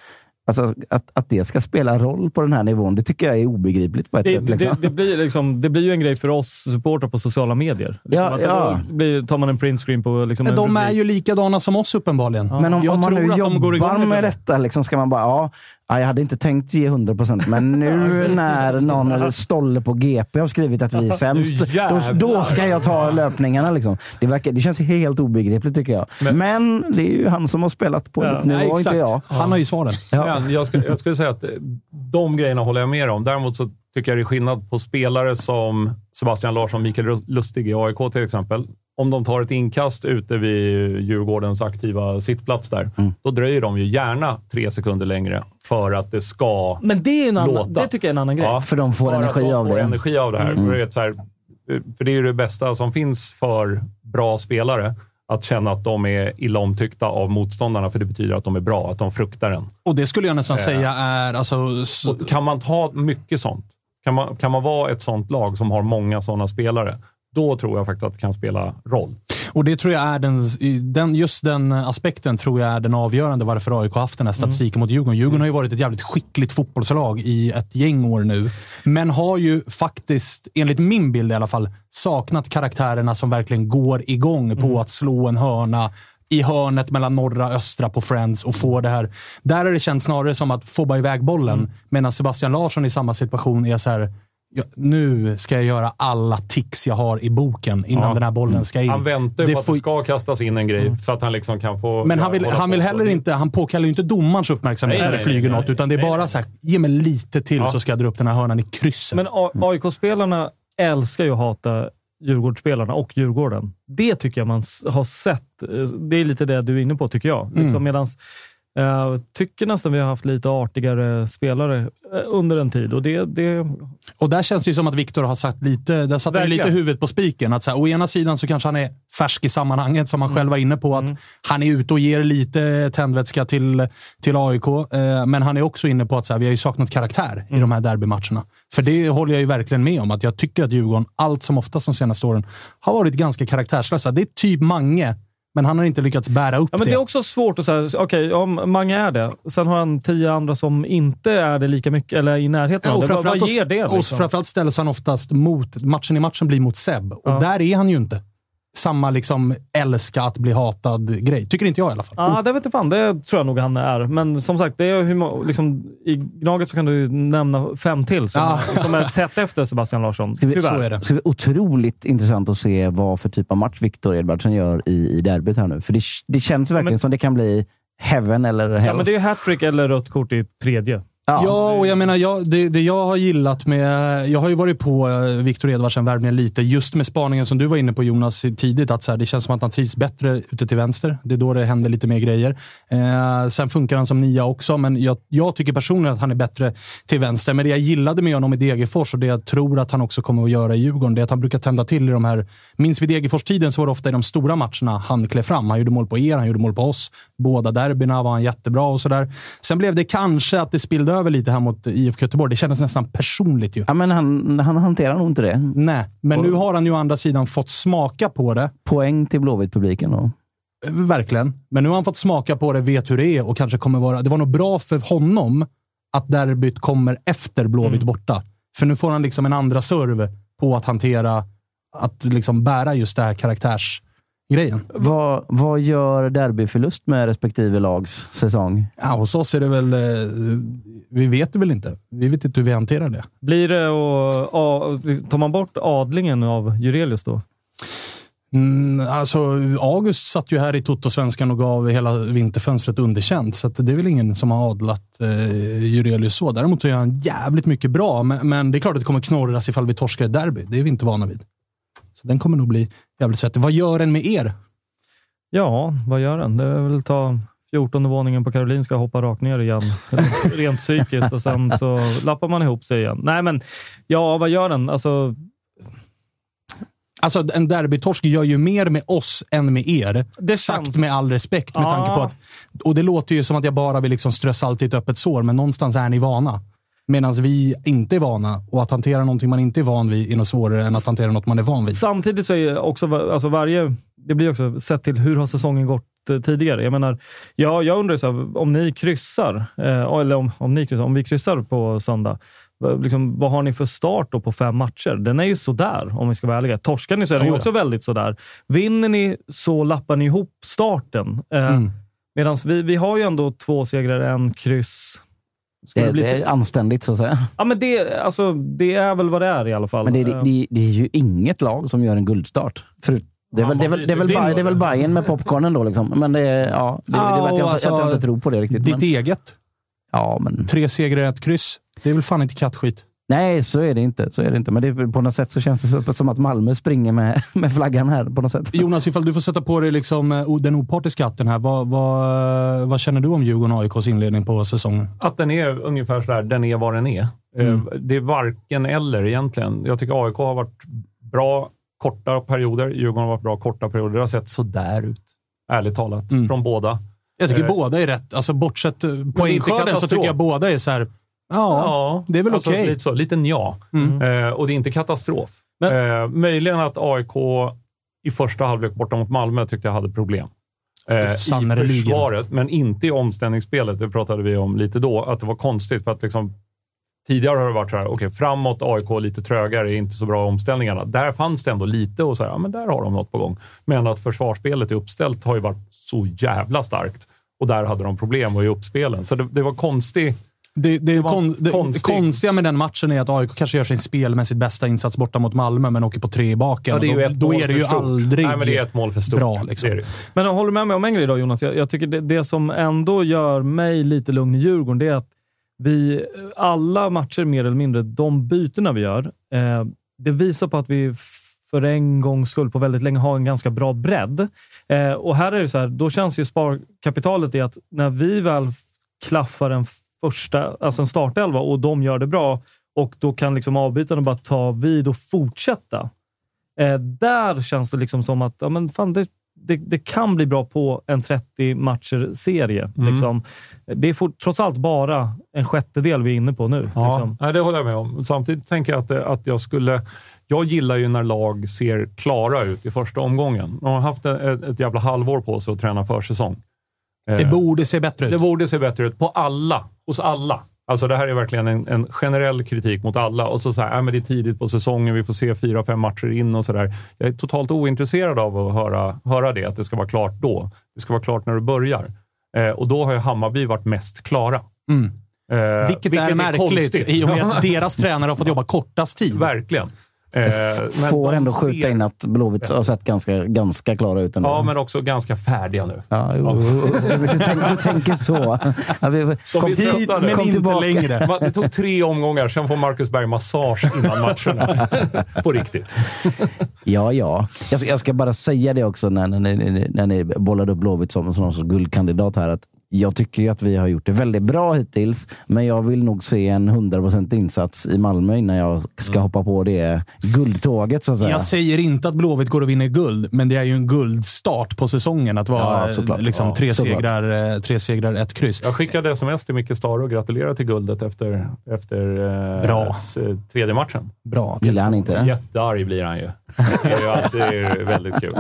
Alltså, att, att det ska spela roll på den här nivån, det tycker jag är obegripligt på ett det, sätt. Liksom. Det, det, blir liksom, det blir ju en grej för oss supportrar på sociala medier. Liksom ja, ja. Blir, tar man en printscreen på... Liksom de är ju likadana som oss uppenbarligen. Ja. Men om, om man nu jobbar de med detta, liksom, ska man bara... Ja, Ja, jag hade inte tänkt ge 100 procent, men nu när någon Stolle på GP har skrivit att vi är sämst, då, då, ska jag ta löpningarna. Liksom. Det, verkar, det känns helt obegripligt tycker jag. Men, men det är ju han som har spelat på ja. nivå, ja, inte jag. Han har ju svaren. Ja. Jag, skulle, jag skulle säga att de grejerna håller jag med om. Däremot så tycker jag det är skillnad på spelare som Sebastian Larsson, Mikael Lustig i AIK till exempel om de tar ett inkast ute vid Djurgårdens aktiva sittplats där, mm. då dröjer de ju gärna tre sekunder längre för att det ska Men det, är en annan, låta. det tycker jag är en annan grej. Ja, för de får energi de av får det. energi av det här. Mm. För, det här. för det är ju det bästa som finns för bra spelare. Att känna att de är illa omtyckta av motståndarna, för det betyder att de är bra, att de fruktar en. Och det skulle jag nästan äh, säga är... Alltså, kan man ta mycket sånt? Kan man, kan man vara ett sånt lag som har många sådana spelare, då tror jag faktiskt att det kan spela roll. Och det tror jag är den, den, just den aspekten tror jag är den avgörande varför AIK har haft den här statistiken mm. mot Djurgården. Djurgården har ju varit ett jävligt skickligt fotbollslag i ett gäng år nu, men har ju faktiskt, enligt min bild i alla fall, saknat karaktärerna som verkligen går igång mm. på att slå en hörna i hörnet mellan norra och östra på Friends och få det här. Där har det känts snarare som att få bara iväg bollen, mm. medan Sebastian Larsson i samma situation är så här Ja, nu ska jag göra alla tics jag har i boken innan ja. den här bollen ska in. Han väntar ju det på att det ska kastas in en grej mm. så att han liksom kan få... Men han vill, han vill heller inte... Han påkallar ju inte domarens uppmärksamhet nej, när det flyger nej, något, utan det är bara så här, ge mig lite till ja. så ska jag dra upp den här hörnan i krysset. Men AIK-spelarna älskar ju att hata Djurgårdsspelarna och Djurgården. Det tycker jag man har sett. Det är lite det du är inne på, tycker jag. Liksom, mm. Medans Jag tycker nästan vi har haft lite artigare spelare eh, under en tid. Och det, det... Och där känns det ju som att Viktor har satt lite, där satte han lite huvudet på spiken. Att så här, å ena sidan så kanske han är färsk i sammanhanget, som han Mm. själv var inne på. att Han är ute och ger lite tändvätska till, till AIK. Eh, men han är också inne på att så här, vi har ju saknat karaktär Mm. i de här derbymatcherna. För det håller jag ju verkligen med om. att Jag tycker att Djurgården, allt som oftast de senaste åren, har varit ganska karaktärslösa. Det är typ Mange, men han har inte lyckats bära upp Ja, men det är också svårt att säga, okej, om Mange är det. Sen har han tio andra som inte är det lika mycket, eller i närheten Ja, av och det. Vad, ger det? och Liksom? framförallt ställs han oftast mot, matchen i matchen blir mot Seb. Och Ja. där är han ju inte. Samma liksom älska att bli hatad grej. Tycker inte jag i alla fall. Ja, det vet jag fan. Det tror jag nog han är. Men som sagt, det är hur, liksom, i Gnaget så kan du nämna fem till som, Ja. som är tätt efter Sebastian Larsson. ska bli, Tyvärr. Det ska bli otroligt intressant att se vad för typ av match Viktor Edvardsson gör i, i derbyt här nu. För det, det känns verkligen men- som det kan bli heaven eller hell. Ja, men det är ju hattrick eller rött kort i tredje. Ja, och jag menar, jag, det, det jag har gillat med... Jag har ju varit på eh, Viktor Edvardsen-värvningen lite, just med spaningen som du var inne på Jonas tidigt. Att så här, det känns som att han trivs bättre ute till vänster. Det är då det händer lite mer grejer. Eh, sen funkar han som nia också, men jag, jag tycker personligen att han är bättre till vänster. Men det jag gillade med honom i Degerfors och det jag tror att han också kommer att göra i Djurgården, det är att han brukar tända till i de här... Minns vi Degerfors-tiden så var det ofta i de stora matcherna han klev fram. Han gjorde mål på er, han gjorde mål på oss. Båda derbyna var han jättebra och sådär. Sen blev det kanske att det spillde över lite här mot IFK Göteborg. Det kändes nästan personligt ju. Ja, men han, han hanterar nog inte det. Nej, men nu har han ju å andra sidan fått smaka på det. Poäng till Blåvitt-publiken då. Verkligen. Men nu har han fått smaka på det, vet hur det är och kanske kommer vara... Det var nog bra för honom att derbyt kommer efter Blåvitt borta. För nu får han liksom en andra serv på att hantera, att liksom bära just det här karaktärsgrejen. Vad, vad gör derbyförlust med respektive lags säsong? Ja, hos oss är det väl... eh, Vi vet det väl inte. Vi vet inte hur vi hanterar det. Blir det och, tar man bort adlingen av Jurelius då? Mm, alltså, August satt ju här i Toto-svenskan och gav hela vinterfönstret underkänt, så att det är väl ingen som har adlat eh, Jurelius så. Däremot gör han jävligt mycket bra, men, men det är klart att det kommer knorras ifall vi torskar ett derby. Det är vi inte vana vid. Så den kommer nog bli jävligt svettig. Vad gör den med er? Ja, vad gör den? Det är väl ta 14 våningen på Karolinska och hoppa rakt ner igen. Rent psykiskt och sen så lappar man ihop sig igen. Nej, men ja, vad gör den? Alltså, Alltså, en derbytorsk gör ju mer med oss än med er. Det Sagt känns- med all respekt, med Ja. tanke på att... Och det låter ju som att jag bara vill liksom strö salt i ett öppet sår, men någonstans är ni vana. Medan vi inte är vana. Och att hantera någonting man inte är van vid är nog svårare än att hantera något man är van vid. Samtidigt så är också alltså varje... Det blir också sett till hur har säsongen gått eh, tidigare. Jag menar, ja, jag undrar så här, om ni kryssar, eh, eller om, om ni kryssar, om vi kryssar på söndag. Liksom, vad har ni för start då på fem matcher? Den är ju sådär, om vi ska vara ärliga. Torskar ni så är den ju också väldigt sådär. Vinner ni så lappar ni ihop starten. Eh, Mm. Medan vi, vi har ju ändå två segrar, en kryss. Ska Det, det bli det är anständigt så att säga. Ja, men det, alltså, det är väl vad det är i alla fall. Men det, Eh, det, det, det är ju inget lag som gör en guldstart. För, det, är väl, det, är väl, det, är väl, Det är Bay- nog det är väl det. Bayern med popcornen då. Liksom. Men det, är- ja, det, det Ja, vet jag, inte, alltså, jag inte tror på det riktigt. Ditt Men, eget. ja, men, Tre segrar, ett kryss. Det är väl fan inte kattskit. Nej, så är det inte. Så är det inte. Men det, på något sätt så känns det som att Malmö springer med, med flaggan här. på något sätt. Jonas, ifall du får sätta på dig liksom, eh, den opartiska hatten här. Vad, vad, vad känner du om Djurgården och AIKs inledning på säsongen? Att den är ungefär sådär, den är vad den är. Eh, Mm. Det är varken eller egentligen. Jag tycker AIK har varit bra korta perioder. Djurgården har varit bra korta perioder. Det har sett sådär ut, ärligt talat, Mm. från båda. Jag tycker Eh, båda är rätt. Alltså, bortsett eh, poängskörden så tycker jag båda är så här. Ja, det är väl alltså, okej. Lite, så, lite nja. Mm. Eh, och det är inte katastrof. eh, möjligen att AIK i första halvlek borta mot Malmö tyckte jag hade problem. Eh, I försvaret, men inte i omställningsspelet. Det pratade vi om lite då. Att det var konstigt för att liksom, tidigare har det varit så här, okej, framåt AIK lite trögare, är inte så bra i omställningarna. Där fanns det ändå lite och så här, ja, men där har de något på gång. Men att försvarsspelet i uppställt har ju varit så jävla starkt och där hade de problem i uppspelen. Så det, det var konstigt. Det, det, är var kon, det, konstigt. det konstiga med den matchen är att AIK kanske gör sin spelmässigt bästa insats borta mot Malmö, men åker på tre i baken. Ja, det är då, då är det ju aldrig Nej, men det är ett mål för stort. bra. Liksom. Det är det. Men håller du med mig om en grej då, Jonas? Jag, jag tycker det, det som ändå gör mig lite lugn i Djurgården, det är att vi, alla matcher mer eller mindre, de bytena vi gör, eh, det visar på att vi för en gångs skull på väldigt länge ha en ganska bra bredd. Eh, och här är det så här, då känns ju sparkapitalet i att när vi väl klaffar en första, alltså en startelva och de gör det bra och då kan liksom avbytarna bara ta vid och fortsätta. Eh, där känns det liksom som att ja, men fan, det, det, det kan bli bra på en 30 matcher-serie. Mm. Liksom. Det är for, trots allt bara en sjättedel vi är inne på nu. Ja, Liksom. nej, det håller jag med om. Samtidigt tänker jag att, att jag skulle... Jag gillar ju när lag ser klara ut i första omgången. De har haft ett, ett jävla halvår på sig att träna försäsong. Det Eh, borde se bättre ut. Det borde se bättre ut på alla. Hos alla. Alltså det här är verkligen en, en generell kritik mot alla. Och så så här, äh, men det är tidigt på säsongen, vi får se fyra, fem matcher in och sådär. Jag är totalt ointresserad av att höra, höra det, att det ska vara klart då. Det ska vara klart när du börjar. Eh, och då har ju Hammarby varit mest klara. Mm. Eh, Vilket, är märkligt konstigt. i och med att deras tränare har fått jobba kortast tid. Verkligen. Eh, men Får ändå ser- skjuta in att Blåvitt har sett ganska, ganska klara ut ändå. Ja, men också ganska färdiga nu. Ja, jo, du, tänker, du tänker så. Ja, vi, De kom, trötta nu. men kom inte tillbaka. längre. Det tog tre omgångar, sen får Marcus Berg massage innan matcherna. På riktigt. Ja, ja. Jag ska, jag ska bara säga det också när, när, ni, när ni bollade upp Blåvitt som, som någon sorts guldkandidat här. Att jag tycker ju att vi har gjort det väldigt bra hittills, men jag vill nog se en 100% insats i Malmö innan jag ska hoppa på det guldtåget. Så att säga. Jag säger inte att Blåvitt går och vinner guld, men det är ju en guldstart på säsongen att vara Ja, liksom, Ja, tre, segrar, eh, tre segrar, ett kryss. Jag skickade sms till Micke Stare och gratulerade till guldet efter, efter eh, Bra. eh, tredje matchen. Bra. Gillar han inte det? Jättearg blir han ju. Det är ju alltid väldigt kul.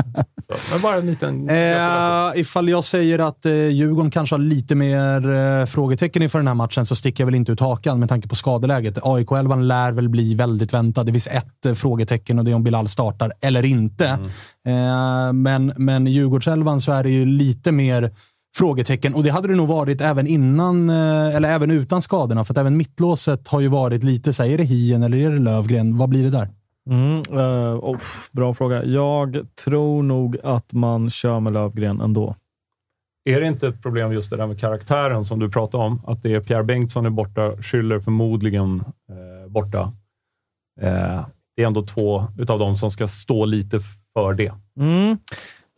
Så, men bara en liten. Eh, ifall jag säger att eh, Djurgården kanske har lite mer eh, frågetecken inför den här matchen så sticker jag väl inte ut hakan med tanke på skadeläget. AIK-11 lär väl bli väldigt väntad. Det finns ett eh, frågetecken och det är om Bilal startar eller inte. Eh, men, men Djurgårdselvan så är det ju lite mer frågetecken och det hade det nog varit även innan, eh, eller även utan skadorna. För att även mittlåset har ju varit lite så här, är det Hien eller är det Lövgren? Vad blir det där? Mm, eh, oh, bra fråga. Jag tror nog att man kör med Lövgren ändå. Är det inte ett problem just det där med karaktären som du pratade om? Att det är Pierre Bengtsson är borta, Schüller förmodligen eh, borta. Eh, det är ändå två utav dem som ska stå lite för det. Mm.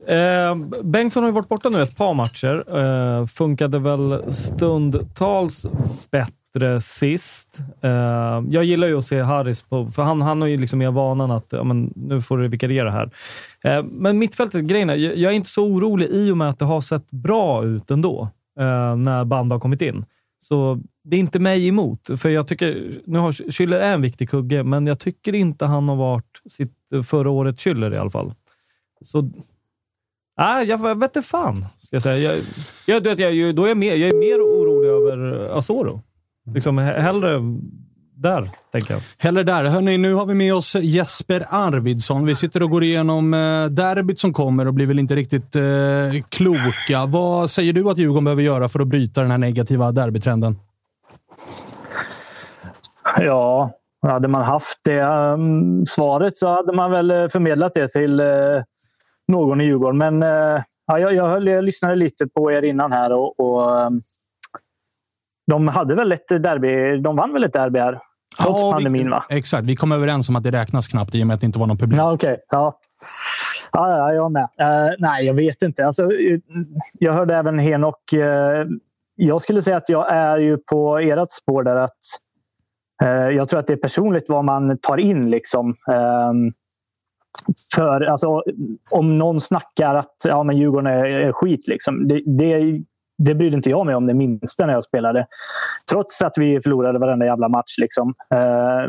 Eh, Bengtsson har ju varit borta nu ett par matcher. Eh, funkade väl stundtals bättre sist. Eh, jag gillar ju att se Harris, på, för han, han har ju liksom mer vanan att ja, men, nu får du vikariera här. Eh, men mittfältet, grejen är, jag, jag är inte så orolig i och med att det har sett bra ut ändå eh, när band har kommit in. Så det är inte mig emot, för jag tycker, nu har Schüller är en viktig kugge, men jag tycker inte han har varit sitt förra året Schüller i alla fall. Så Nej, jag, jag vet inte fan, ska jag säga. Jag, jag, du vet, jag, då är jag, mer, jag är mer orolig över Asoro. Liksom, he- hellre där, tänker jag. Heller där. Hörrni, nu har vi med oss Jesper Arvidsson. Vi sitter och går igenom eh, derbyt som kommer och blir väl inte riktigt eh, kloka. Vad säger du att Djurgården behöver göra för att bryta den här negativa derbytrenden? Ja, hade man haft det um, svaret så hade man väl eh, förmedlat det till eh, någon i Djurgården. Men ja, jag, jag, höll, jag lyssnade lite på er innan här och, och um, de hade väl ett derby. De vann väl ett derby här? Trots Ja, pandemin, vi, va? Exakt. Vi kom överens om att det räknas knappt i och med att det inte var någon publik. Ja, okej. Ja. Ja, ja, jag med. Eh, nej, jag vet inte. Alltså, eh, jag hörde även Henok. eh, jag skulle säga att jag är ju på ert spår där. att eh, Jag tror att det är personligt vad man tar in. liksom. Ehm, för alltså, Om någon snackar att ja, men Djurgården är, är skit, liksom, det, det, det brydde inte jag mig om det minsta när jag spelade. Trots att vi förlorade varenda jävla match. Liksom. Eh,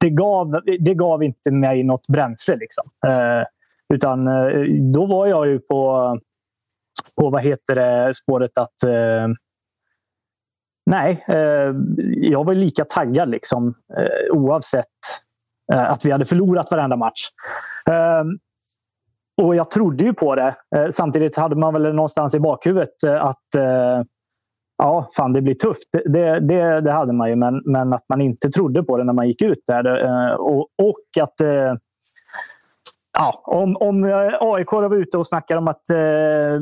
det gav, det gav inte mig något bränsle. Liksom. Eh, utan eh, då var jag ju på, på vad heter det, spåret att eh, nej, eh, jag var lika taggad liksom, oavsett att vi hade förlorat varenda match. Och jag trodde ju på det. Eh, samtidigt hade man väl någonstans i bakhuvudet eh, att eh, ja, fan det blir tufft. Det, det, det, hade man ju, men, men att man inte trodde på det när man gick ut där. Och, och att ja, om, om AIK var ute och snackade om att eh,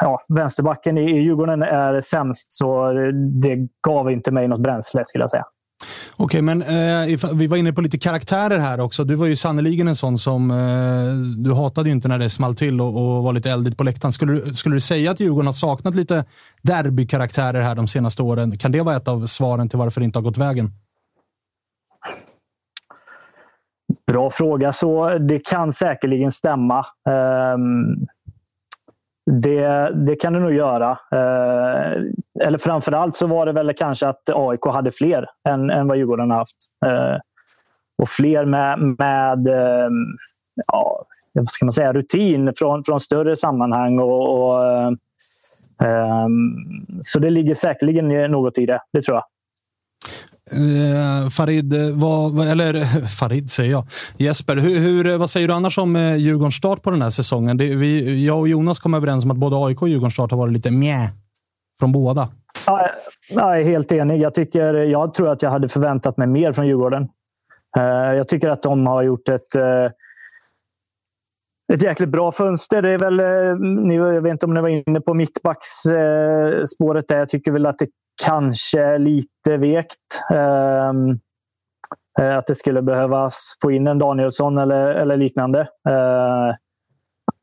ja, vänsterbacken i Djurgården är sämst så det gav inte mig något bränsle skulle jag säga. Okej, men eh, vi var inne på lite karaktärer här också. Du var ju sannoliken en sån som... Eh, du hatade ju inte när det small till och, och var lite eldigt på läktaren. Skulle, du- skulle du säga att Djurgården har saknat lite derbykaraktärer här de senaste åren? Kan det vara ett av svaren till varför det inte har gått vägen? Bra fråga. Så det kan säkerligen stämma. Um, det, det kan det nog göra. Eh, eller framförallt så var det väl kanske att AIK hade fler än, än vad Djurgården har haft. Eh, och fler med, med eh, ja, vad ska man säga, rutin från, från större sammanhang. Och, och, eh, så det ligger säkerligen något i det, det tror jag. Eh, Farid, eh, vad, eller Farid säger jag. Jesper, hur, hur, vad säger du annars om eh, Djurgårdens start på den här säsongen? Det, vi, jag och Jonas kom överens om att både AIK och Djurgårdens start har varit lite mjä från båda. Jag är helt enig. Jag, tycker, jag tror att jag hade förväntat mig mer från Djurgården. Eh, Jag tycker att de har gjort ett, eh, ett jäkligt bra fönster. Det är väl, eh, ni- jag vet inte om ni var inne på mittbacksspåret där. Jag tycker väl att det kanske är lite vekt. Ehm, eh, att det skulle behövas få in en Danielsson eller, eller liknande. Eh,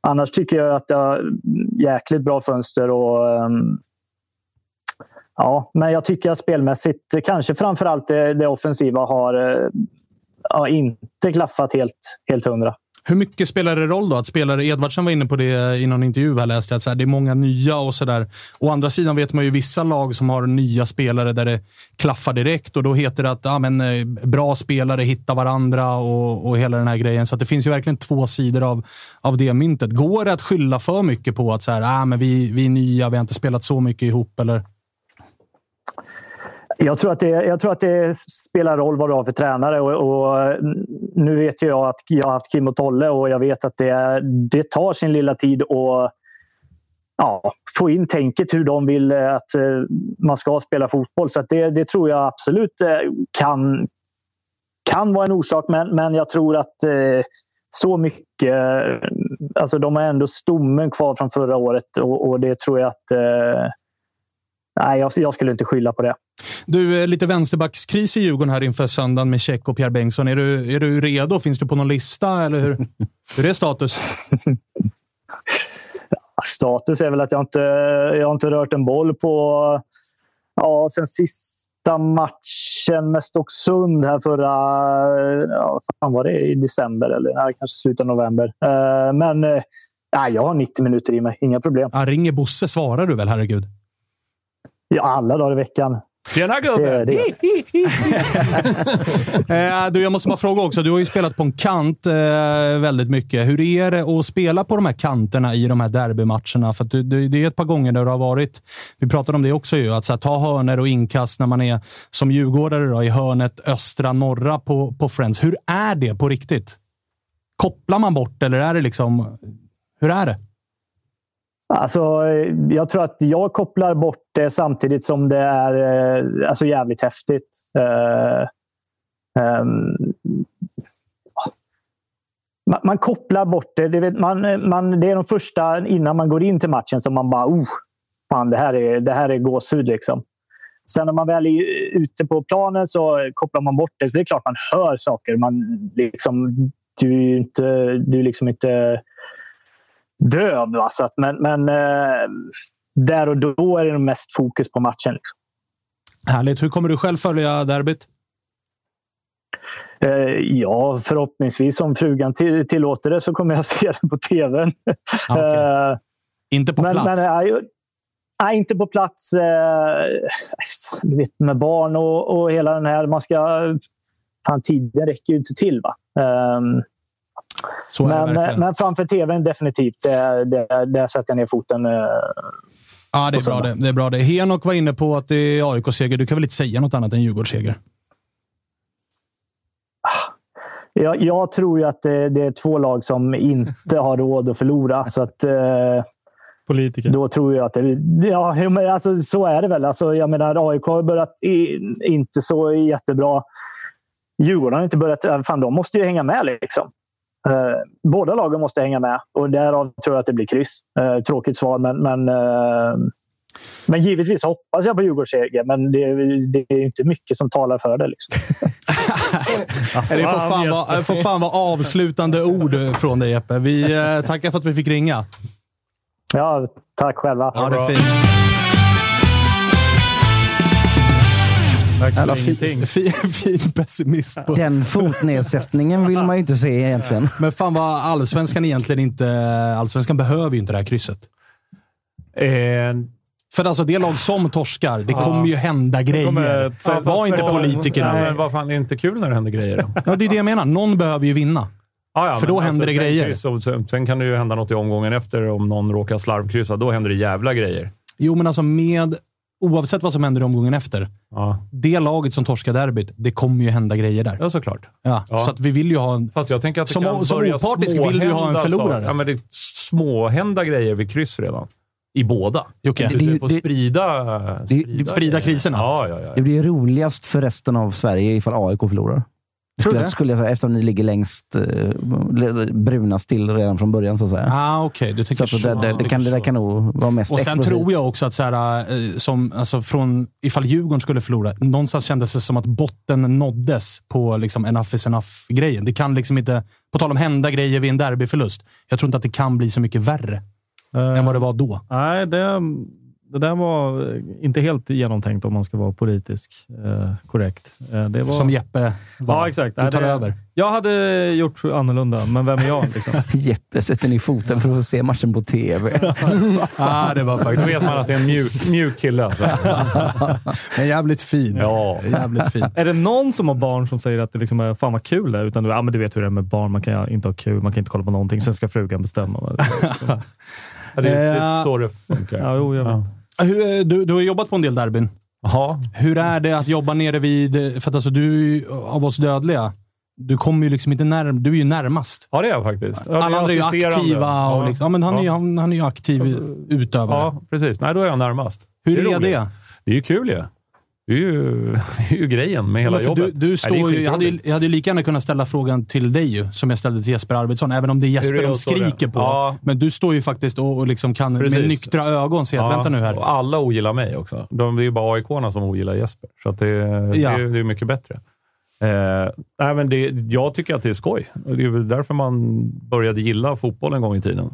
annars tycker jag att det är jäkligt bra fönster. och ehm, Ja, men jag tycker att spelmässigt, kanske framförallt det, det offensiva, har ja, inte klaffat helt, helt hundra. Hur mycket spelar det roll då att spelare, Edvardsen var inne på det i någon intervju här läste jag, att så här, det är många nya och sådär. Å andra sidan vet man ju vissa lag som har nya spelare där det klaffar direkt och då heter det att ja, men, eh, bra spelare hittar varandra och, och hela den här grejen. Så att det finns ju verkligen två sidor av, av det myntet. Går det att skylla för mycket på att så här, ah, men vi, vi är nya, vi har inte spelat så mycket ihop eller? Jag tror, att det, jag tror att det spelar roll vad du har för tränare. Och, och nu vet ju jag att jag har haft Kim och Tolle och jag vet att det, det tar sin lilla tid att ja, få in tänket hur de vill att eh, man ska spela fotboll. Så att det, det tror jag absolut eh, kan, kan vara en orsak. Men, men jag tror att eh, så mycket... Alltså de har ändå stommen kvar från förra året och, och det tror jag att... Nej, jag, jag skulle inte skylla på det. Du, eh, lite vänsterbackskris i Djurgården här inför söndagen med Check och Pierre Bengtsson. Är du, är du redo? Finns du på någon lista eller hur, hur är status? Status är väl att jag inte jag har inte rört en boll på ja, sen sista matchen med Stocksund här förra... Ja, fan var det i december eller nej, kanske slutet av november. Eh, men eh, nej, jag har 90 minuter i mig. Inga problem. Ja, ringer Bosse svarar du väl, herregud? Ja, alla dagar i veckan. Tjena gubben! Det- Eh, du, jag måste bara fråga också. Du har ju spelat på en kant eh, väldigt mycket. Hur är det att spela på de här kanterna i de här derbymatcherna? För att du, du, det är ett par gånger där du har varit... Vi pratade om det också ju. Att här, ta hörner och inkast när man är som djurgårdare då, i hörnet östra, norra på, på Friends. Hur är det på riktigt? Kopplar man bort eller är det liksom... Hur är det? Alltså, eh, jag tror att jag kopplar bort det samtidigt som det är eh, alltså jävligt häftigt. Eh, ehm, uh, um, man, man kopplar bort det. Det, vet, man, man, det är de första innan man går in till matchen som man bara oh, fan, det här är, det här är gåshud. Liksom. Sen när man väl är ute på planen så kopplar man bort det. Så det är klart man hör saker. Man, liksom, du är ju inte, du liksom inte döv. Va? Så att, men men eh, där och då är det mest fokus på matchen. Liksom. Härligt. Hur kommer du själv följa derbyt? Eh, ja, förhoppningsvis om frugan till, tillåter det så kommer jag se den på tvn. Ah, okej. Eh, Inte på men, plats? men, nej, nej, inte på plats. Eh, du vet, med barn och, och hela den här... Man ska, fan, tiden räcker ju inte till. va. Ehm, Så men, verkligen. men framför tvn definitivt. Det, det, där sätter jag ner foten. eh, Ja, det är bra det. det är bra det. Henok var inne på att det är AIK-seger. Du kan väl inte säga något annat än Djurgårdsseger? Jag, jag tror ju att det, det är två lag som inte har råd att förlora. Så att, eh, Politiker. då tror jag att det... Ja, alltså, så är det väl. Alltså, jag menar, AIK har börjat i, inte så jättebra. Djurgården har inte börjat... Fan, de måste ju hänga med. liksom. Eh, båda lagen måste hänga med och därav tror jag att det blir kryss. Eh, tråkigt svar, men, men eh, Men givetvis hoppas jag på Djurgårdsseger, men det, det är inte mycket som talar för det. Liksom. det får fan, vara, får fan vara avslutande ord från dig Jeppe. Vi eh, tackar för att vi fick ringa. Ja, tack själva. Ha det fint. Jävla fin, fin, fin pessimist. På. Den fotnedsättningen vill man ju inte se egentligen. Men fan vad allsvenskan egentligen inte... Allsvenskan behöver ju inte det här krysset. Eh, för alltså det lag som torskar, det Ja. kommer ju hända grejer. kommer- Ja, Var inte politiker nu. men vad fan, det är inte kul när det händer grejer? då? Ja, det är det jag menar. Någon behöver ju vinna. Ja, ja, För då händer det sen grejer. Sen, sen kan det ju hända något i omgången efter om någon råkar slarvkryssa. Då händer det jävla grejer. Jo, men alltså med... Oavsett vad som händer i omgången efter. Ja, Det laget som torskar derbyt, det kommer ju hända grejer där. ja såklart. Ja, Ja. Så att vi vill ju ha en... Fast jag tänker att det Som- kan som börja opartisk vill du ju ha en förlorare. Ja, men det är småhända grejer vid kryss redan. I båda. Jocke. Du, du får Det- sprida, det- Sprida grejer. kriserna. Ja, ja, ja. Det blir roligast för resten av Sverige ifall AIK förlorar. Tror du Skulle, jag säga, eftersom ni ligger längst eh, brunast till redan från början, så att säga. Ah, okej. Du så tänker att så. det, det, det, kan, det där så. kan nog vara mest Och sen explosivt. tror jag också att så här, eh, som, alltså från, ifall Djurgården skulle förlora, någonstans kändes det som att botten nåddes på liksom enough is enough-grejen. Det kan liksom inte, på tal om hända grejer vid en derbyförlust, jag tror inte att det kan bli så mycket värre än vad det var då. Nej, det, det där var inte helt genomtänkt om man ska vara politisk eh, korrekt. Eh, det var... Som Jeppe var. Ja, exakt. Du tar det- över. Jag hade gjort annorlunda, men vem är jag? Liksom? Jeppe sätter ner foten för att se matchen på TV. Ah, det var Då faktiskt vet man att det är en mjuk, mjuk kille. Alltså. en jävligt fin. Ja. Jävligt fin. Är det någon som har barn som säger att det liksom är fan vad kul det är? Utan du, ja, men du vet hur det är med barn, man kan inte ha kul, man kan inte kolla på någonting, sen ska frugan bestämma. Ja, det, det Eh, är så det funkar. Ja, jo, jag vet. Eh, du, du har jobbat på en del derbyn. Jaha. Hur är det att jobba nere vid... För att alltså, du är ju av oss dödliga, du kommer ju liksom inte närm, Du är ju närmast. Ja, det är jag faktiskt. Ja, Alla andra är ju aktiva. Och Ja. liksom, ja, men han, är, Ja. han, han är ju aktiv utövare. Ja, precis. Nej, då är jag närmast. Hur är, roligt. det? Det är ju kul ju. Det är ju, det är ju grejen med hela jobbet. du, du står det ju, jag, hade, jag hade lika gärna kunnat ställa frågan till dig ju, som jag ställde till Jesper Arvidsson, även om det är Jesper är det de skriker på. Ja. Men du står ju faktiskt och, och liksom kan med Precis. nyktra ögon se att Ja, vänta nu här. Och alla ogillar mig också. De, det är ju bara aik som ogillar Jesper, så det, det, Ja. är, det är mycket bättre. Eh, nej, men det, jag tycker att det är skoj. Det är väl därför man började gilla fotboll en gång i tiden.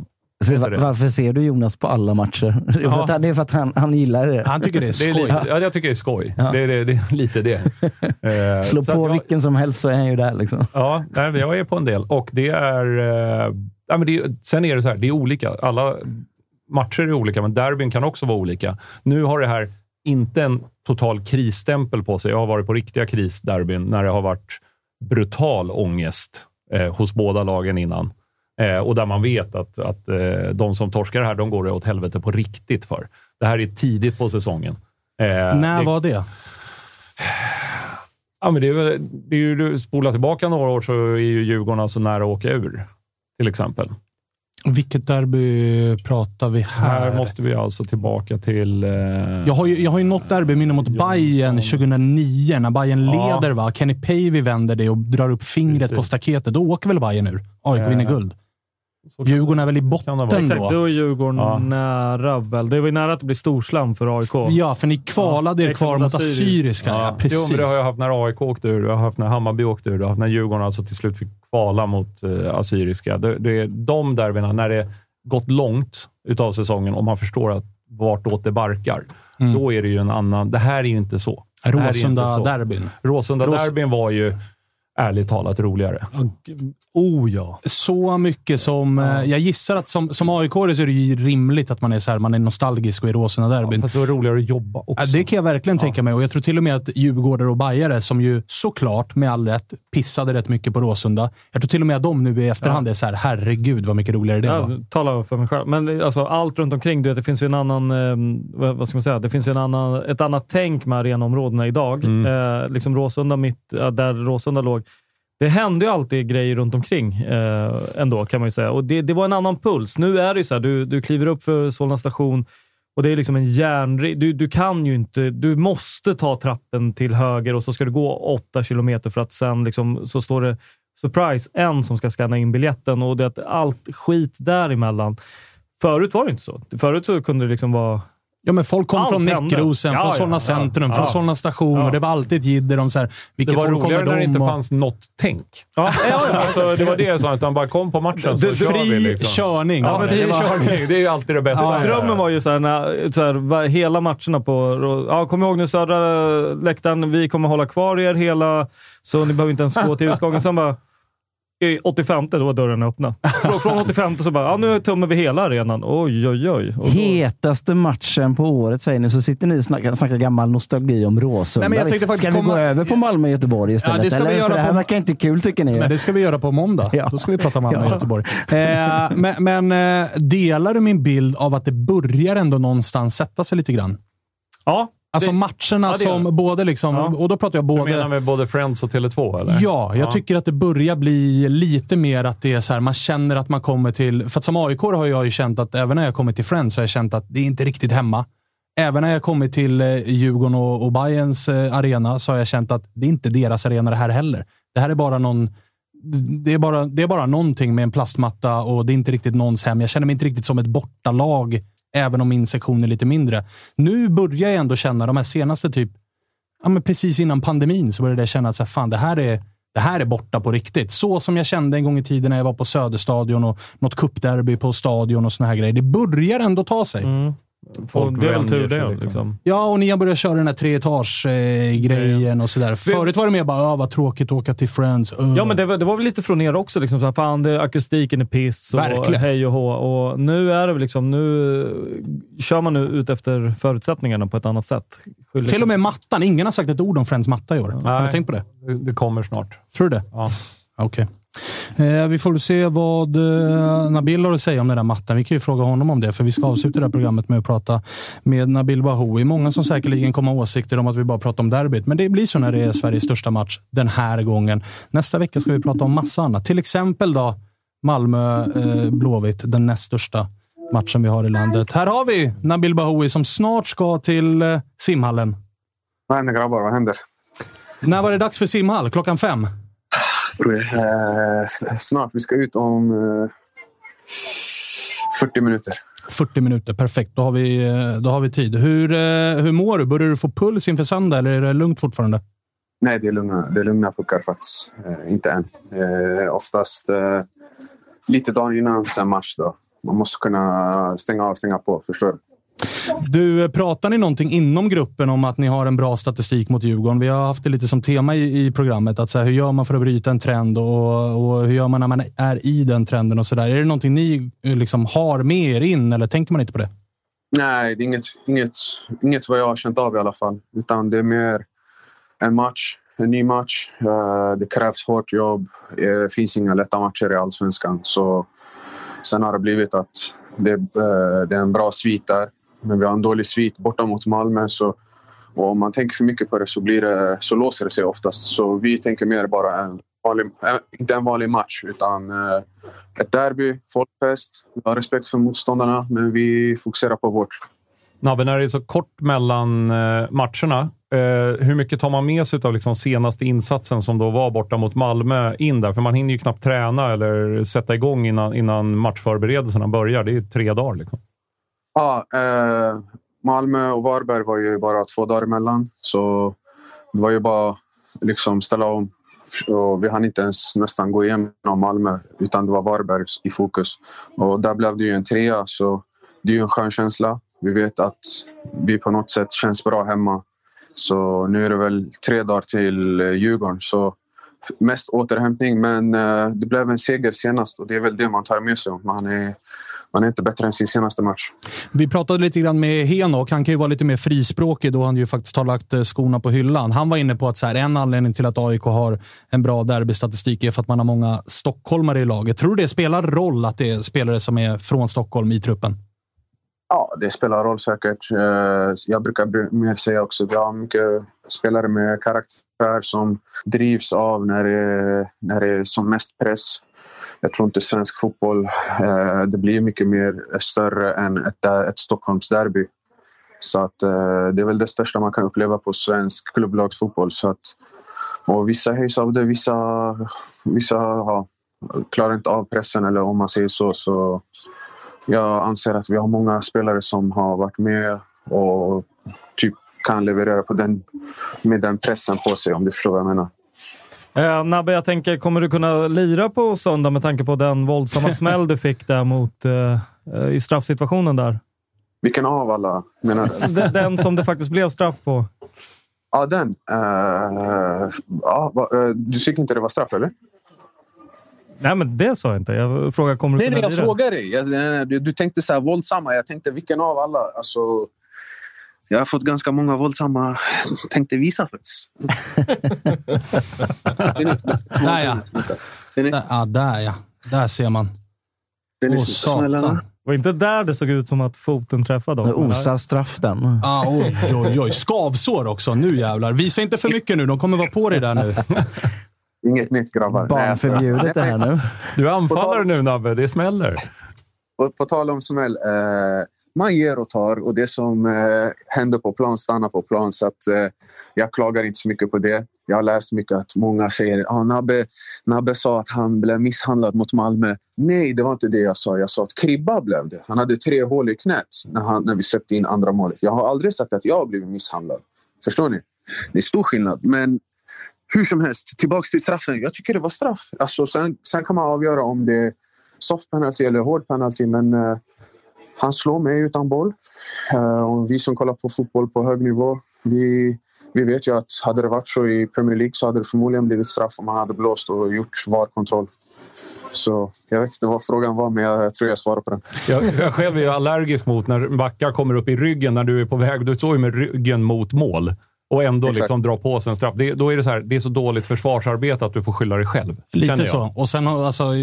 Så Vet va- du det? varför ser du Jonas på alla matcher? Det är för Ja. att, han- det är för att han, han gillar det. Han tycker det är Det är skoj. lite, ja, jag tycker det är skoj. Ja. Det, är- det, det är lite det. Eh, Slå på jag, vilken som helst så är han ju där. Liksom. Ja, nej, jag är på en del. Och det är... Eh, ja, men det, är- sen är det så här, det är olika. Alla matcher är olika, men derbyn kan också vara olika. Nu har det här inte en total krisstämpel på sig. Jag har varit på riktiga krisderbyn när det har varit brutal ångest eh, hos båda lagen innan. Eh, och där man vet att, att eh, de som torskar här, de går det åt helvete på riktigt för. Det här är tidigt på säsongen. Eh, När det- var det? Ja, men det är, väl, det är ju, du spolar tillbaka några år så är ju Djurgården alltså nära att åka ur. Till exempel. Vilket derby pratar vi här? Här måste vi alltså tillbaka till... Eh, Jag har ju, jag har ju något derbyminne mot Bayern 2009 när Bayern Ja. leder. Va? Kenny Pavey vänder det och drar upp fingret Precis. på staketet. Då åker väl Bayern ur? AIK vinner guld. Så Djurgården är väl i det botten då? Exakt, då är Djurgården Ja. nära väl. Det var ju nära att det blir storslam för AIK. Ja, för ni kvalade er Ja, kvar mot Assyriska. Ja, Jo, precis. men det har jag haft när AIK åkte ur, jag har haft när Hammarby åkte ur, jag har haft när Djurgården alltså till slut fick kvala mot eh, Assyriska. Det, det är de derbyna, när det gått långt utav säsongen och man förstår att vartåt det barkar, Mm. då är det ju en annan... Det här är ju inte så. Det här är ju inte så. Råsunda-derbyn. Råsunda-derbyn var ju ärligt talat roligare. Oh ja. Så mycket som... eh, Jag gissar att som, som aik så är det ju rimligt att man är, så här, man är nostalgisk och i Råsunda-derbyn. Fast det var roligare att jobba också. Ja, det kan jag verkligen tänka mig. Och Jag tror till och med att djurgårdare och bajare, som ju såklart med all rätt pissade rätt mycket på Råsunda. Jag tror till och med att de nu i efterhand är så här, herregud vad mycket roligare det var. Ja, tala för mig själv. Men alltså, allt runt omkring, du vet, det finns ju en annan, eh, vad ska man säga, det finns ju en annan, ett annat tänk med arenaområdena idag. Eh, liksom Råsunda, mitt, ja, där Råsunda låg. Det hände ju alltid grejer runt omkring eh, ändå, kan man ju säga. Och det, det var en annan puls. Nu är det ju så här, du, du kliver upp för Solna station och det är liksom en järnri... Du, du kan ju inte... Du måste ta trappen till höger och så ska du gå åtta kilometer för att sen liksom, så står det surprise, en som ska scanna in biljetten och det är att allt skit däremellan. Förut var det inte så. Förut så kunde det liksom vara Ja, men folk kom Allt från hände. Näckrosen, Ja, från ja, Solna ja. centrum, från Ja. Solna station. Ja. Och det var alltid ett jidder om så här, Det vilket var håll kommer roligare när det de? inte och- fanns något tänk. Ja, ja, ja. Alltså, det var det jag sa, utan bara kom på matchen så Det- kör vi. Fri Liksom. körning. Ja, var men det. det, Det var- körning. det är ju alltid det bästa. Ja, ja, Drömmen var ju såhär, när, så här, hela matcherna på... Ja, kom ihåg nu södra läktaren, vi kommer hålla kvar er hela, så ni behöver inte ens gå till utgången. Sen bara... I 85 då var dörren öppna. Från, från 85 så bara, ja nu tömmer vi hela arenan. Oj, oj, oj. Då, Hetaste matchen på året säger ni, så sitter ni och snackar, snackar gammal nostalgi om Råsunda. Nej, men jag tänkte faktiskt Ska vi komma- gå över på Malmö och Göteborg istället? det ska vi eller? göra För det här på- verkar inte kul tycker ni. Men det ska vi göra på måndag. Ja. Då ska vi prata Malmö och Ja. Göteborg. Eh, men men eh, delar du min bild av att det börjar ändå någonstans sätta sig lite grann? ja, Alltså matcherna ja, som både liksom, Ja. och då pratar jag Du både... menar med både Friends och Tele2 eller? Ja, jag tycker att det börjar bli lite mer att det är så här, man känner att man kommer till... För att som aik har jag ju känt att även när jag kommit till Friends så har jag känt att det är inte riktigt hemma. Även när jag kommit till eh, Djurgården och, och Bayerns eh, arena så har jag känt att det är inte deras arena det här heller. Det här är bara någon... Det är, bara, det är bara någonting med en plastmatta och det är inte riktigt någons hem. Jag känner mig inte riktigt som ett bortalag, även om min sektion är lite mindre. Nu börjar jag ändå känna, de här senaste typ ja, men precis innan pandemin så började jag känna att så här, fan, det, här är, det här är borta på riktigt. Så som jag kände en gång i tiden när jag var på Söderstadion och något cupderby på stadion och såna här grejer. Det börjar ändå ta sig. Mm. Folk Och det är väl tur det. liksom. Liksom. Ja, och ni har börjat köra den här treetage-grejen och sådär. Förut var det mer bara, "Öh, vad tråkigt att åka till Friends. öh." Ja, men det var, det var väl lite från er också. Liksom, så här, fan, det, akustiken är piss och Verkligen. hej och hå. Och nu är det väl liksom, nu kör man nu ut efter förutsättningarna på ett annat sätt. Skyller- Till och med mattan. Ingen har sagt ett ord om Friends matta i år. Har du Nej. tänkt på det? Det, kommer snart. Tror du det? Ja. Okej. Eh, vi får väl se vad eh, Nabil har att säga om den där mattan. Vi kan ju fråga honom om det, för vi ska avsluta det här programmet med att prata med Nabil Bahoui. Många som säkerligen kommer ha åsikter om att vi bara pratar om derbyt, men det blir så när det är Sveriges största match den här gången. Nästa vecka ska vi prata om massa annat. Till exempel då Malmö-Blåvitt, den näst största matchen vi har i landet. Här har vi Nabil Bahoui som snart ska till eh, simhallen. Vad händer grabbar? Vad händer? När var det dags för simhall? Klockan fem? Tror jag. Eh, snart. Vi ska ut om eh, 40 minuter. 40 minuter, perfekt. Då har vi, eh, då har vi tid. Hur, eh, hur mår du? Börjar du få puls inför söndag eller är det lugnt fortfarande? Nej, det är lugna, det är lugna puckar faktiskt. Eh, inte än. Eh, oftast eh, lite dagen innan sen match. Då. Man måste kunna stänga av, stänga på. Förstår du? Eh, pratar ni någonting inom gruppen om att ni har en bra statistik mot Djurgården? Vi har haft det lite som tema i, i programmet. Att så här, hur gör man för att bryta en trend och, och hur gör man när man är i den trenden? och så där. Är det någonting ni eh, liksom har med er in eller tänker man inte på det? Nej, det är inget, inget, inget vad jag har känt av i alla fall. Utan det är mer en match, en ny match. Eh, det krävs hårt jobb. Det finns inga lätta matcher i allsvenskan. Så sen har det blivit att det, det är en bra svit där. Men vi har en dålig svit borta mot Malmö. Så, och om man tänker för mycket på det så, blir det, så låser det sig oftast. Så vi tänker mer bara en vanlig, eh, inte en vanlig match utan eh, ett derby, folkfest. Vi har respekt för motståndarna men vi fokuserar på vårt. Nabbe, när det är så kort mellan eh, matcherna, eh, hur mycket tar man med sig av liksom senaste insatsen som då var borta mot Malmö in där? För man hinner ju knappt träna eller sätta igång innan, innan matchförberedelserna börjar. Det är ju tre dagar. Liksom. Ja, eh, Malmö och Varberg var ju bara två dagar emellan. Så det var ju bara liksom ställa om. Och vi hann inte ens nästan gå igenom Malmö utan det var Varberg i fokus. Och där blev det ju en trea så det är ju en skön känsla. Vi vet att vi på något sätt känns bra hemma. Så nu är det väl tre dagar till eh, Djurgården. Så mest återhämtning men eh, det blev en seger senast och det är väl det man tar med sig. Man är, man är inte bättre än sin senaste match. Vi pratade lite grann med Henok. Han kan ju vara lite mer frispråkig då han ju faktiskt har lagt eh, skorna på hyllan. Han var inne på att så här, en anledning till att AIK har en bra derbystatistik är för att man har många stockholmare i laget. Tror du det spelar roll att det är spelare som är från Stockholm i truppen? Ja, det spelar roll säkert. Eh, Jag brukar mer säga också vi har mycket spelare med karaktär som drivs av när det, är- när det är som mest press. Jag tror inte svensk fotboll eh, det blir mycket mer eh, större än ett, eh, ett Stockholmsderby. Så att, eh, det är väl det största man kan uppleva på svensk klubblagsfotboll. Så att, och vissa höjs av det, vissa, vissa ja, klarar inte av pressen eller om man säger så. så jag anser att vi har många spelare som har varit med och typ kan leverera på den, med den pressen på sig om du förstår vad jag menar. Eh, Nabbe, jag tänker, kommer du kunna lira på söndag med tanke på den våldsamma smäll du fick där mot, eh, eh, i straffsituationen där? Vilken av alla menar du? Den, den som det faktiskt blev straff på. Ja, den. Uh, ja, va, uh, du tycker inte det var straff, eller? Nej, men det sa jag inte. Jag frågade, kommer du Nej, nej, jag frågar dig. Jag, nej, du, du tänkte så här våldsamma. Jag tänkte vilken av alla? Alltså, jag har fått ganska många våldsamma. Tänkte visa faktiskt. Där ja. Ser ni? Där, ja, där ja. Där ser man. Ser ni Åh, smällarna? satan. var inte där det såg ut som att foten träffade Det dem. osar straff den. Ah, oj, oj, oj. Skavsår också. Nu jävlar. Visa inte för mycket nu. De kommer vara på dig där nu. Inget nytt grabbar. Barnförbjudet det här nu. Du är anfallare nu Nabbe, det smäller. På, på tal om smäll. Eh, man ger och tar och det som eh, händer på plan stannar på plan. Så att, eh, jag klagar inte så mycket på det. Jag har läst mycket att många säger att ah, Nabbe, Nabbe sa att han blev misshandlad mot Malmö. Nej, det var inte det jag sa. Jag sa att Kribba blev det. Han hade tre hål i knät när, han, när vi släppte in andra målet. Jag har aldrig sagt att jag har blivit misshandlad. Förstår ni? Det är stor skillnad. Men hur som helst, tillbaka till straffen. Jag tycker det var straff. Alltså, sen, sen kan man avgöra om det är soft penalty eller hård penalty. Men eh, han slår mig utan boll. Eh, och vi som kollar på fotboll på hög nivå, vi, vi vet ju att hade det varit så i Premier League så hade det förmodligen blivit straff om han hade blåst och gjort VAR-kontroll. Så jag vet inte vad frågan var, men jag, jag tror jag svarar på den. Jag, jag själv är allergisk mot när backar kommer upp i ryggen när du är på väg. Du står ju med ryggen mot mål och ändå Exakt. liksom dra på sig en straff. Det, då är det så här, det är så dåligt försvarsarbete att du får skylla dig själv. Lite så. Och sen, alltså,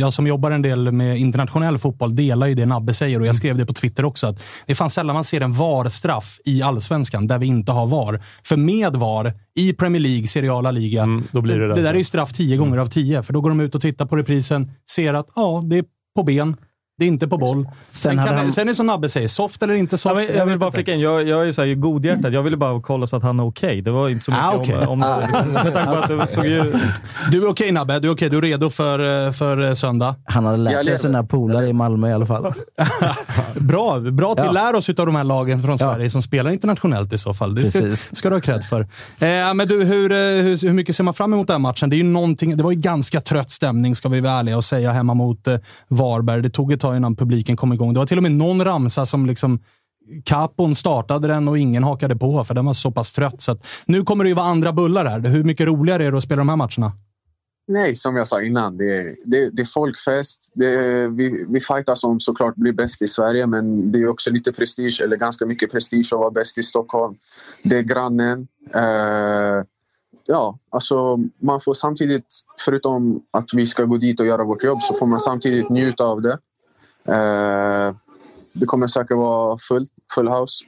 jag som jobbar en del med internationell fotboll delar ju det Nabbe säger och jag skrev det på Twitter också. Att det är fan sällan man ser en VAR-straff i allsvenskan där vi inte har VAR. För med VAR i Premier League, seriala liga, Mm, då blir det det där är ju straff tio gånger av tio. För då går de ut och tittar på reprisen, ser att ja, det är på ben. Det är inte på boll. Sen, kan, han- sen är det som Nabbe säger, soft eller inte Ja, soft. men jag vill bara flika in, jag, jag är ju så här godhjärtad. Jag ville bara kolla så att han är okej. Det var inte så mycket Ah, okej. om, om. Liksom, att det såg ju... Du är okej Nabbe, du är okej. Du är redo för, eh, för eh, söndag. Han hade lärt sig sina polare i Malmö i alla fall. Bra, bra att vi Ja. lär oss av de här lagen från Sverige som spelar internationellt i så fall. Det ska, Precis. ska du ha cred för. Eh, men du, hur, eh, hur, hur mycket ser man fram emot den här matchen? Det, är ju det var ju ganska trött stämning, ska vi vara ärliga och säga, hemma mot eh, Varberg. Det tog ett tag innan publiken kom igång. Det var till och med någon ramsa som liksom Capon startade den och ingen hakade på, för den var så pass trött. Så att, nu kommer det ju vara andra bullar här. Hur mycket roligare är det att spela de här matcherna? Nej, som jag sa innan. Det är, det, det är folkfest. Det är, vi, vi fightas om såklart bli bäst i Sverige, men det är också lite prestige, eller ganska mycket prestige att vara bäst i Stockholm. Det är grannen. Uh, ja, alltså man får samtidigt, förutom att vi ska gå dit och göra vårt jobb, så får man samtidigt njuta av det. Eh, det kommer säkert vara full, full house.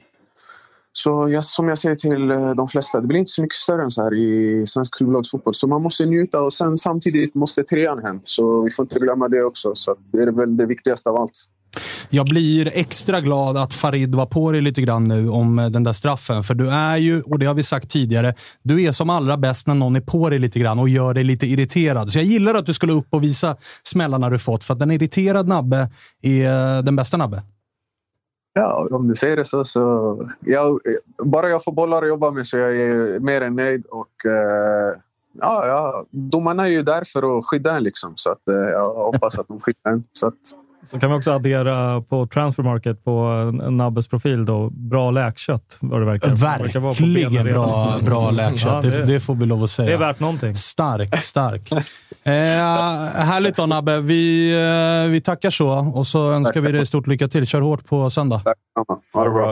Så jag, som jag säger till eh, de flesta, det blir inte så mycket större än så här i svensk klubblagsfotboll. Så man måste njuta och sen samtidigt måste trean hem. Så vi får inte glömma det också. Så det är väl det viktigaste av allt. Jag blir extra glad att Farid var på dig lite grann nu om eh, den där straffen. För du är ju, och det har vi sagt tidigare, du är som allra bäst när någon är på dig lite grann och gör dig lite irriterad. Så jag gillar att du skulle upp och visa smällarna du fått, för att en irriterad nabbe är eh, den bästa nabbe. Ja, om du säger det så. så jag, bara jag får bollar att jobba med så jag är mer än nöjd. Och, eh, ja, ja, domarna är ju där för att skydda en. Liksom, så att, jag hoppas att de skyddar en. Så att, så kan vi också addera på Transfermarket på en Nabbes profil då. Bra läkkött vad det verkar. Det verkar på Verkligen bra, bra läkkött. Ja, det, det får vi lov att säga. det är värt någonting. Stark, stark. Eh, härligt då Nabbe. Vi, eh, vi tackar så och så önskar vi dig stort lycka till. Kör hårt på söndag. tack. Ha det bra.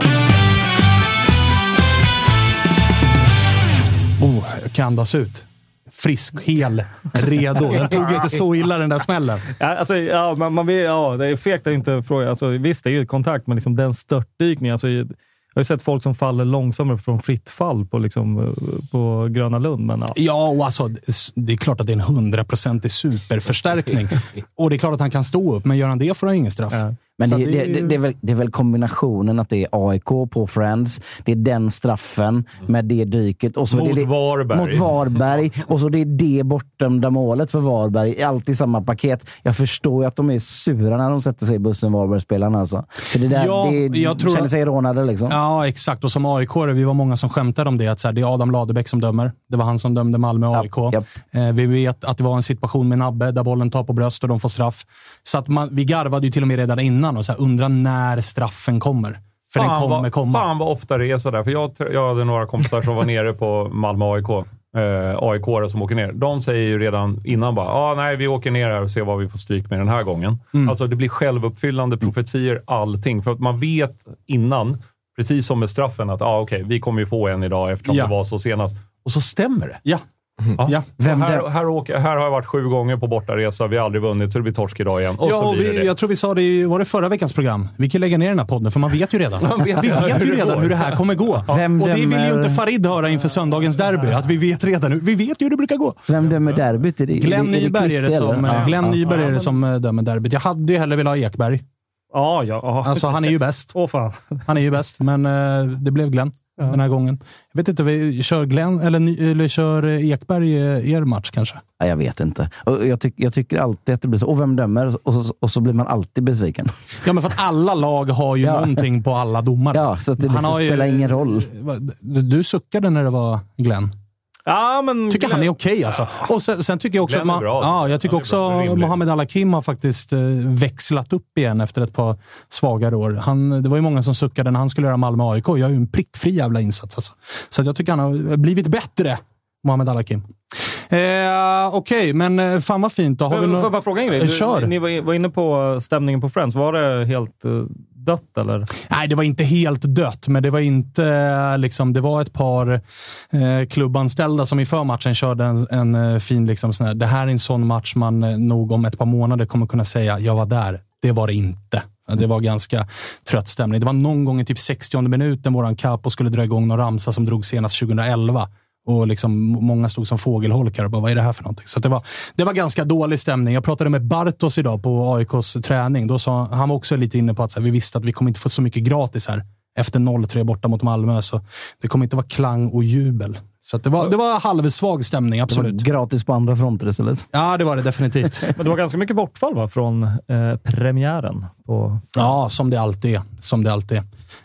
Oh, jag kan andas ut. Frisk, hel, redo. Den tog inte så illa den där smällen. Ja, alltså, ja, man, man ja, det är fegt att inte fråga. Alltså, visst, det är ju kontakt, men liksom den störtdykningen. Alltså, jag har ju sett folk som faller långsammare från fritt fall på, liksom, på Gröna Lund. Men, ja. Ja, och alltså, det är klart att det är en hundraprocentig superförstärkning. och det är klart att han kan stå upp, men gör han det får han ingen straff. Ja. Men det, det, det är det, är väl, det är väl kombinationen att det är AIK på Friends, det är den straffen med det dyket. Och så Mot det, Varberg. Mot Varberg. Och så det är det bortdömda målet för Varberg. Allt i samma paket. Jag förstår ju att de är sura när de sätter sig i bussen, Varbergsspelarna. Alltså. För det där, Ja, det jag tror- känner sig rånade liksom. Ja, exakt. Och som aik vi var många som skämtade om det. Att så här, det är Adam Ladebäck som dömer. Det var han som dömde Malmö och AIK. japp. Eh, vi vet att det var en situation med Nabbe där bollen tar på bröst och de får straff. Så att man, vi garvade ju till och med redan innan och så här, undrar när straffen kommer. För den kommer vad, komma. Fan vad ofta det är sådär. För jag, jag hade några kompisar som var nere på Malmö AIK. Eh, aik som åker ner. De säger ju redan innan bara ah, nej vi åker ner här och ser vad vi får stryk med den här gången. Mm. Alltså det blir självuppfyllande profetier, allting. För att man vet innan, precis som med straffen, att ah, okej, vi kommer ju få en idag eftersom Ja. det var så senast. Och så stämmer det. Ja. Ja. Ja. Och Vem här, här, åker, här har jag varit sju gånger på bortaresa, vi har aldrig vunnit, så det blir torsk idag igen. Och ja, så och vi, det. jag tror vi sa det i var det förra veckans program. Vi kan lägga ner den här podden, för man vet ju redan. Man vet vi vet ju redan går. hur det här kommer gå. Vem och det vill ju inte Farid höra inför söndagens derby. Att vi vet redan hur, Vi vet ju hur det brukar gå. Vem dömer derbyt? Är det, Glenn Nyberg är det som, eller? Ja. Glenn Ja. Nyberg är Ja, det men- som eh, dömer derbyt. Jag hade ju hellre velat ha Ekberg. Ja, ja. ja. Alltså, han är ju bäst. Åh fan. Han är ju bäst, men eh, det blev Glenn Ja. den här gången. Jag vet inte, vi kör Glenn eller, eller kör eh, Ekberg eh, er match kanske? Ja, jag vet inte. Och jag, tyck, jag tycker alltid att det blir så. Och vem dömer? Och så, och så blir man alltid besviken. Ja, men för att alla lag har ju Ja. någonting på alla domare. Ja, så att det liksom har ju- spelar ingen roll. Du, du suckade när det var Glenn. Ja, men... tycker han är okej alltså. Och sen, sen tycker jag också Glenn att man, ja, jag tycker också bra. Mohamed Al-Hakim har faktiskt eh, växlat upp igen efter ett par svagare år. Han, det var ju många som suckade när han skulle göra Malmö AIK. Jag är ju en prickfri jävla insats alltså. Så jag tycker han har blivit bättre, Mohamed Al-Hakim. Eh, Okej, men eh, fan vad fint. Då har vi Får nå- jag bara fråga en grej? Eh, Du- Kör. Ni var inne på stämningen på Friends. Var det helt eh, dött eller? Nej, det var inte helt dött, men det var inte eh, liksom. Det var ett par eh, klubbanställda som i förmatchen körde en, en eh, fin liksom sån här, Det här är en sån match man eh, nog om ett par månader kommer kunna säga jag var där. Det var det inte. Det var ganska trött stämning. Det var någon gång i typ 60 minuten våran Capo skulle dra igång någon ramsa som drog senast 2011. Och liksom, många stod som fågelholkar och bara, vad är det här för någonting? Så att det, var, det var ganska dålig stämning. Jag pratade med Bartos idag på AIKs träning. Då sa, han var också lite inne på att så här, vi visste att vi kommer inte få så mycket gratis här efter 0-3 borta mot Malmö. Så det kommer inte vara klang och jubel. Så att det, var, det var halvsvag stämning, Det var absolut. gratis på andra fronter istället. Ja, det var det definitivt. Men det var ganska mycket bortfall va? från eh, premiären. På... Ja, som det alltid är. Som det alltid är.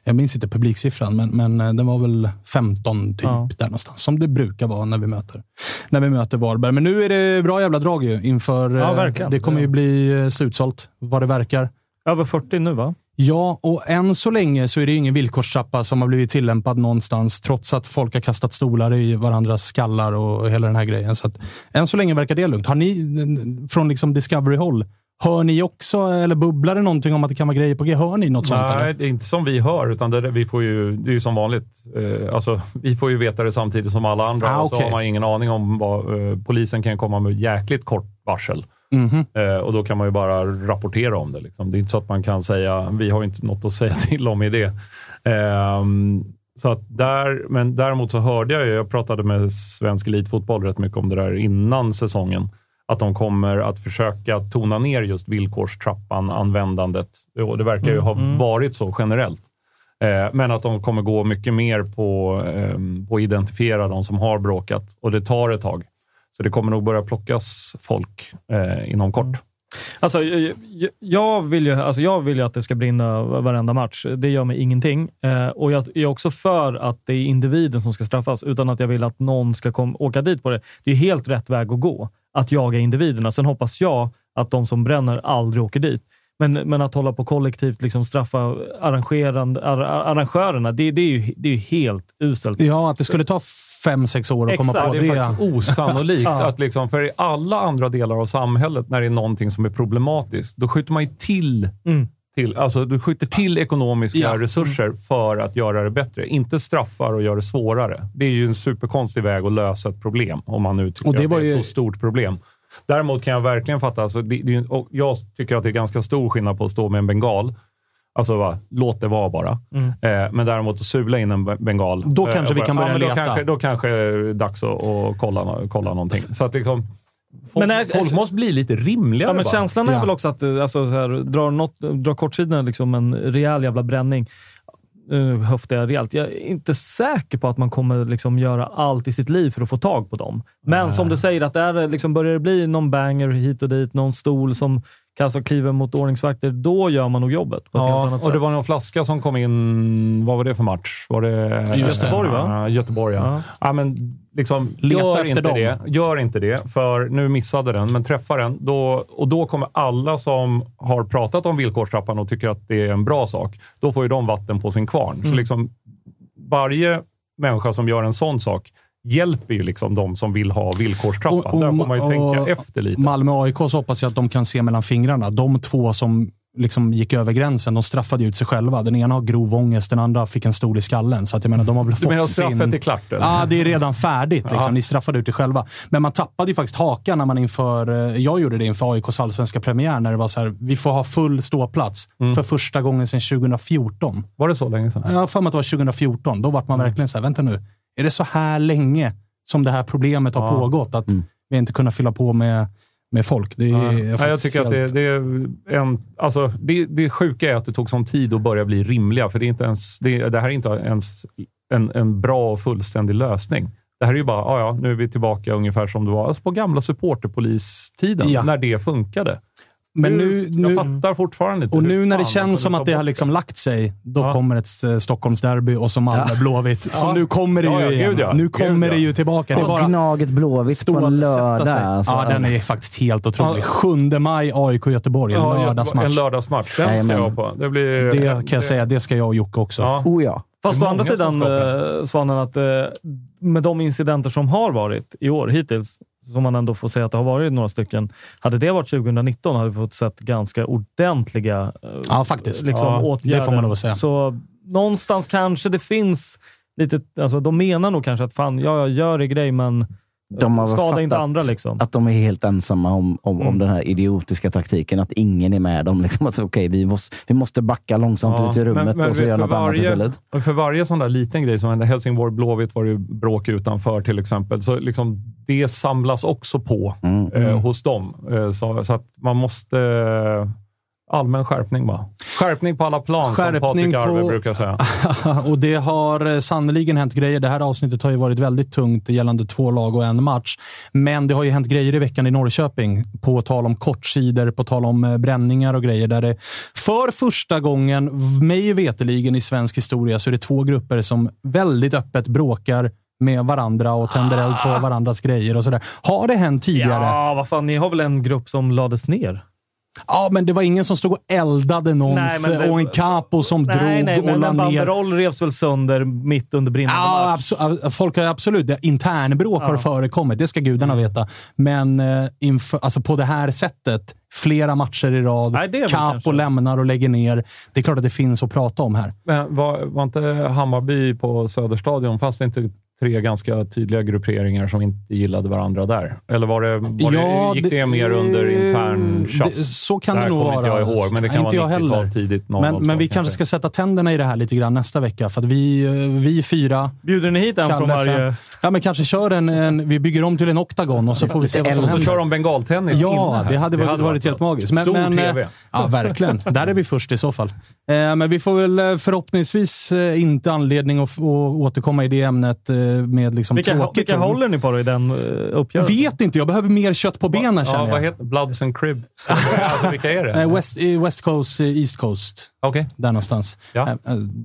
Jag minns inte publiksiffran, men, men eh, den var väl 15 typ, Ja. där någonstans. Som det brukar vara när vi möter, när vi möter Varberg. Men nu är det bra jävla drag ju inför... Ja, eh. Det kommer ju bli eh, slutsålt, vad det verkar. Över 40 nu va? Ja, och än så länge så är det ingen villkorstrappa som har blivit tillämpad någonstans, trots att folk har kastat stolar i varandras skallar och hela den här grejen. Så att, än så länge verkar det lugnt. Har ni, från liksom Discovery-håll, hör ni också, eller bubblar det någonting om att det kan vara grejer på G? Hör ni något sånt? Nej, det är inte som vi hör, utan det, vi får ju, det är ju som vanligt. Eh, alltså, vi får ju veta det samtidigt som alla andra Ah, och så har man ingen aning om vad... Eh, polisen kan komma med jäkligt kort varsel. Mhm. Eh, och då kan man ju bara rapportera om det. Liksom. Det är inte så att man kan säga, vi har ju inte något att säga till om i det. Ehm, så att där, men däremot så hörde jag ju, jag pratade med svensk elitfotboll rätt mycket om det där innan säsongen, att de kommer att försöka tona ner just villkorstrappan, användandet. Och det verkar ju ha varit så generellt. Eh, men att de kommer gå mycket mer på, ehm, på att identifiera de som har bråkat och det tar ett tag. Så det kommer nog börja plockas folk eh, inom kort. Alltså, jag, vill ju, alltså jag vill att det ska brinna varenda match. Det gör mig ingenting. Eh, och Jag är också för att det är individen som ska straffas, utan att jag vill att någon ska kom, åka dit på det. Det är helt rätt väg att gå, att jaga individerna. Sen hoppas jag att de som bränner aldrig åker dit. Men, men att hålla på kollektivt liksom straffa arrangerande, ar, arrangörerna, det, det, är ju, det är ju helt uselt. Ja, att det skulle ta fem, sex år att komma Exakt, på Det är det. faktiskt osannolikt. Ja. att liksom, för i alla andra delar av samhället, när det är någonting som är problematiskt, då skjuter man ju till Mm. Till, alltså du skjuter till ekonomiska Ja. resurser för att göra det bättre. Inte straffar och gör det svårare. Det är ju en superkonstig väg att lösa ett problem, om man nu tycker Och det att det är ju- ett så stort problem. Däremot kan jag verkligen fatta, alltså, det, det, jag tycker att det är ganska stor skillnad på att stå med en bengal, alltså va, låt det vara bara. Eh, men däremot att sula in en be- bengal. Mm. Då eh, kanske vi och kan börja leta. Då kanske, då kanske det är dags att, att kolla, kolla någonting. Så att liksom, Folk, Men är- folk måste bli lite rimligare Ja, men bara. känslan är Ja. väl också att eh, alltså, så här, drar, något, drar kortsidorna liksom en rejäl jävla bränning, uh, höftar jag rejält. Jag är inte säker på att man kommer liksom göra allt i sitt liv för att få tag på dem. Men som du säger, att det är, liksom, börjar det bli någon banger hit och dit, någon stol som kastar kliver mot ordningsvakter, då gör man nog jobbet på Ja, och sätt. det var någon flaska som kom in. Vad var det för match? Var det Just det. Göteborg, va? Göteborg, ja. Ja. ja. men liksom, Leta gör efter inte dem. det. Gör inte det, för nu missade den, men träffa den. Då, och då kommer alla som har pratat om villkorstrappan och tycker att det är en bra sak, då får ju de vatten på sin kvarn. Mm. Så liksom, varje människa som gör en sån sak hjälper ju liksom de som vill ha villkorstrappan. Och- och- Där får man ju tänka efter lite. Malmö AIK så hoppas jag att de kan se mellan fingrarna. De två som liksom gick över gränsen, de straffade ut sig själva. Den ena har grov ångest, den andra fick en stol i skallen. Så att jag menar, de har väl Du fått menar straffet sin... är klart? Ja, det är redan färdigt. Liksom. Ja. Ni straffade ut er själva. Men man tappade ju faktiskt hakan när man inför, eh, jag gjorde det inför AIKs allsvenska premiär, när det var så här, vi får ha full ståplats Mm. för första gången sedan 2014. Var det så länge sedan? Jag har för mig att det var 2014. Då var man verkligen så här, vänta nu, är det så här länge som det här problemet har Ja. Mm. pågått? Att vi inte kunnat fylla på med, med folk. Det är Ja. Nej, jag tycker att det, helt- det är en... Alltså, det, det sjuka är att det tog sån tid att börja bli rimliga, för det, är inte ens, det, det här är inte ens en, en bra och fullständig lösning. Det här är ju bara, ja, nu är vi tillbaka ungefär som det var alltså på gamla supporterpolistiden, Ja. när det funkade. Men Nu- nu, jag fattar fortfarande inte och nu när det känns som att det har liksom lagt sig, då Ja. kommer ett eh, Stockholmsderby och så Malmö Blåvitt. Så Ja. nu kommer det ju Ja, ja, igen. gud ja. Nu Gud kommer ja. det ju tillbaka. Det är Och Gnaget Blåvitt på en lördag. Alltså. Ja, den är faktiskt helt otrolig. Ja. 7 maj, AIK Göteborg. En Ja, En lördagsmatch. lördagsmatch. Den ska jag på. Det, blir, Det kan jag säga, det ska jag och Jocke också. Ja. Oh ja. Fast Det å andra sidan, eh, Svanen, att eh, med de incidenter som har varit i år hittills, som man ändå får säga att det har varit några stycken. Hade det varit 2019 hade vi fått sett ganska ordentliga eh, Ja, faktiskt. liksom, Ja, det åtgärder. får man lov att säga. Så någonstans kanske det finns lite... Alltså, de menar nog kanske att fan, ja, jag gör det grej, men De har skada inte andra. Liksom. Att de är helt ensamma om, om, Mm. om den här idiotiska taktiken. Att ingen är med dem. Liksom att, okay, vi, måste, vi måste backa långsamt Ja, ut i rummet men- men och så göra något annat varje- istället. Och För varje sån där liten grej som hände, Helsingborg-Blåvitt var det ju bråk utanför till exempel, så liksom det samlas också på Mm. eh, hos dem. Eh, så, så att man måste... Eh, allmän skärpning bara. Skärpning på alla plan, som Skärpning Patrik Arve på- brukar säga. och det har eh, sannoliken hänt grejer. Det här avsnittet har ju varit väldigt tungt gällande två lag och en match. Men det har ju hänt grejer i veckan i Norrköping. På tal om kortsidor, på tal om eh, bränningar och grejer. Där det för första gången, mig veteligen i svensk historia, så är det två grupper som väldigt öppet bråkar med varandra och tänder eld på varandras grejer och sådär. Har det hänt tidigare? Ja, vad fan, ni har väl en grupp som lades ner? Ja, men det var ingen som stod och eldade någons Nej, det- och en capo som Nej, drog nej, och men la en ner. banderoll revs väl sönder mitt under brinnande Ja, match. folk har absolut det. Internbråk har förekommit, det ska gudarna Mm. veta. Men eh, inför, alltså på det här sättet, flera matcher i rad, Nej, Capo lämnar och lägger ner. Det är klart att det finns att prata om här. Men var, var inte Hammarby på Söderstadion, fanns det inte tre ganska tydliga grupperingar som inte gillade varandra där? Eller var det, var Ja, det, gick det, det- mer under intern det- tjafs? så kan det här nog vara. jag ihåg, men det kan inte jag vara 90-tal heller. tidigt. Men, 00-tal men vi kanske ska sätta tänderna i det här lite grann nästa vecka. För att vi, eh, vi fyra... Bjuder ni hit en från varje... Ja, men kanske kör en, en... Vi bygger om till en oktagon och så får vi se vad som Och så händer. kör de bengaltennis Ja, det hade varit, varit helt magiskt. Men, Stor men, eh, TV. Ja, verkligen. Där är vi först i så fall. Eh, Men vi får väl eh, förhoppningsvis eh, inte anledning att, återkomma i det ämnet eh, med liksom Vilka, tråkigt. vilka håller ni på då i den uh, uppgörelsen? Vet inte, jag behöver mer kött på benen Ja, känner vad jag. heter Bloods and Cribs? alltså, vilka är det? Eh, West, eh, West Coast, eh, East Coast. Okej. Där någonstans. Ja.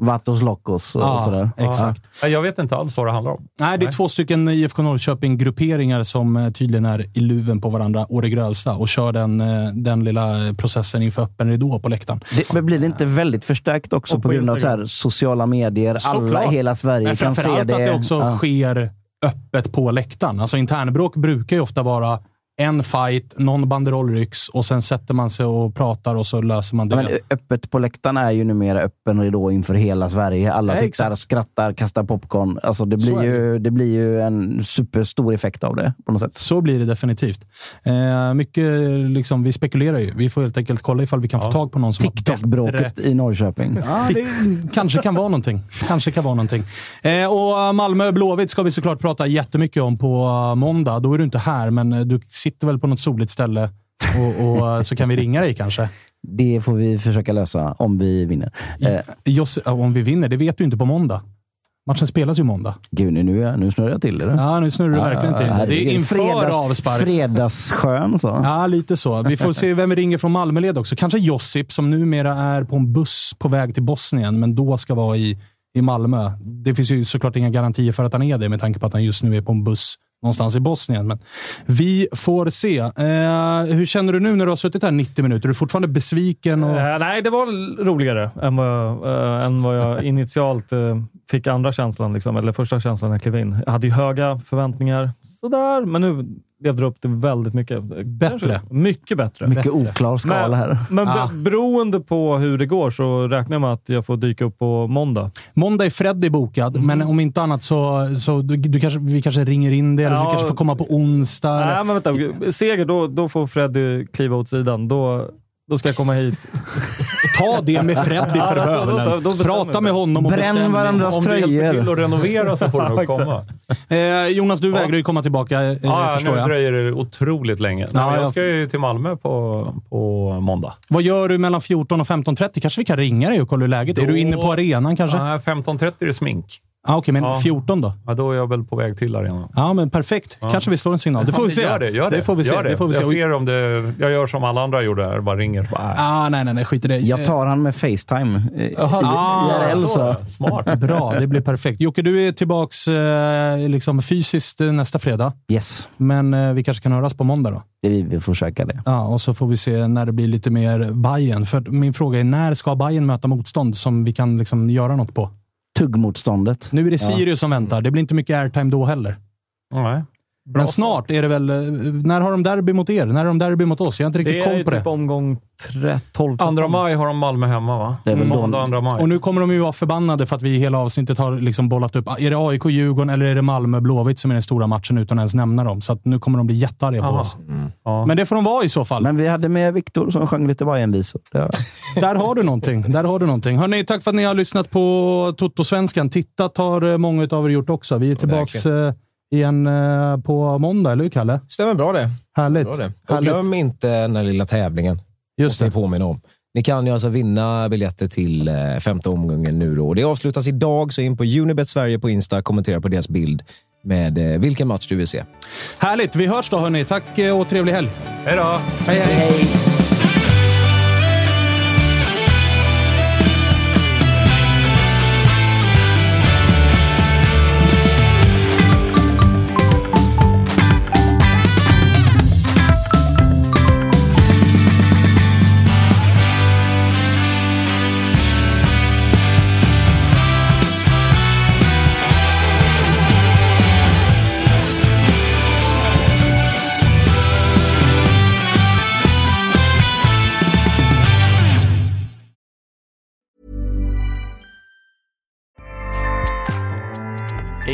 Vatos Locos och Ja, sådär. exakt. Ja, Jag vet inte alls vad det handlar om. Nej, det är Nej. två stycken IFK Norrköping-grupperingar som tydligen är i luven på varandra å det grövsta och kör den, den lilla processen inför öppen ridå på läktaren. Det, men blir det inte väldigt förstärkt också på på grund av så Instagram. här, sociala medier? Alla Såklart. i hela Sverige Men kan se framförallt det. att det också Ja. sker öppet på läktaren. Alltså internbråk brukar ju ofta vara en fight, någon banderoll rycks och sen sätter man sig och pratar och så löser man det. Ja, men öppet på läktaren är ju numera öppen ridå inför hela Sverige. Alla Ja, tittar, exakt. skrattar, kastar popcorn. Alltså det, blir ju, det blir ju en superstor effekt av det på något sätt. Så blir det definitivt. Eh, mycket, liksom, vi spekulerar ju. Vi får helt enkelt kolla ifall vi kan få tag på någon som. TikTok-bråket i Norrköping. Ja, det kanske kan vara någonting. Kanske kan vara någonting. Eh, och Malmö-Blåvitt ska vi såklart prata jättemycket om på eh, måndag. Då är du inte här, men eh, du sitter väl på något soligt ställe och, och så kan vi ringa dig kanske. Det får vi försöka lösa om vi vinner. Eh, ja, om vi vinner, det vet du inte på måndag. Matchen spelas ju måndag. gud, nu, nu, snurrar jag till det. Ja, nu snurrar du verkligen till. herregud. Det är inför Fredags- avspark. Fredagsskön så. Ja, lite så. Vi får se vem vi ringer från Malmöled också. Kanske Josip som numera är på en buss på väg till Bosnien, men då ska vara i, i Malmö. Det finns ju såklart inga garantier för att han är det med tanke på att han just nu är på en buss någonstans i Bosnien. Men vi får se. Eh, hur känner du nu när du har suttit här 90 minuter? Är du fortfarande besviken? Och... Eh, nej, det var roligare än vad, eh, än vad jag initialt eh, fick andra känslan, liksom, eller första känslan när jag klev in. Jag hade ju höga förväntningar, sådär, men nu levde det upp till väldigt mycket. Bättre. Kanske Mycket bättre. Mycket oklar skala men, här. Men Ah. be- beroende på hur det går så räknar jag med att jag får dyka upp på måndag. Måndag är Freddy bokad, men om inte annat så, så du, du kanske, vi kanske ringer in det, eller Ja. du kanske får komma på onsdag. eller- Nej, men vänta. Seger, då, då får Freddy kliva åt sidan. Då, då ska jag komma hit. Ta det med Freddy för Ja, då- då- Prata med honom och Bränn bestäm. varandras Om du hjälper tröjor. till att renovera så får du nog komma. Eh, Jonas, du vägrar ju komma tillbaka, eh, Ja, förstår nu jag. dröjer det otroligt länge. Ja, Nej, jag ska ju till Malmö på, på måndag. Vad gör du mellan 14 och 15.30? Kanske vi kan ringa dig och kolla hur läget är. Är du inne på arenan kanske? Nej, 15.30 är det smink. Ah, Okej, men Ja. 14 då? Ja, då är jag väl på väg till arenan. Ja, men perfekt. Kanske vi slår en signal. Det får Ja, vi se. Gör det, gör det. får vi se. Gör Det får vi se. Jag ser om det... Jag gör som alla andra gjorde här, bara ringer. Bara, äh. Ah, nej, nej, nej. Skit i det. Jag tar han med Facetime. Jaha, Ah, IRL så. Smart. Bra, det blir perfekt. Jocke, du är tillbaks eh, liksom fysiskt eh, nästa fredag. Yes, Men eh, vi kanske kan höras på måndag då? vi vill försöka det. Ja, och så får vi se när det blir lite mer Bayern. För min fråga är, när ska Bayern möta motstånd som vi kan liksom göra något på? Tuggmotståndet. Nu är det Sirius som väntar. Det blir inte mycket airtime då heller. Nej. Men snart är det väl... eh, När har de derby mot er? När har de derby mot oss? Jag har inte Det riktigt är koll på typ det. omgång 12. 2 maj har de Malmö hemma, va? Det är väl Måndag 2 maj. Och nu kommer de ju vara förbannade för att vi i hela avsnittet har liksom bollat upp. Är det AIK, Djurgården eller är det Malmö, Blåvitt som är den stora matchen utan ens nämna dem? Så att nu kommer de bli jättearga på Aha. oss. Ja. Men det får de vara i så fall. Men vi hade med Viktor som sjöng lite Bajenvisor. Det- Där har du någonting. Där har du någonting. Hörrni, tack för att ni har lyssnat på Toto-svenskan. Tittat har eh, många av er gjort också. Vi är tillbaka igen eh, på måndag, eller hur Kalle? Stämmer bra det. Härligt. Bra det. Och Härligt. glöm inte den här lilla tävlingen. Just det. ni påminna om. Ni kan ju alltså vinna biljetter till eh, femte omgången nu då. Det avslutas idag, så in på Unibet Sverige på Insta, kommentera på deras bild med eh, vilken match du vill se. Härligt. Vi hörs då hörni. Tack och trevlig helg. Hej då! Hej, hej.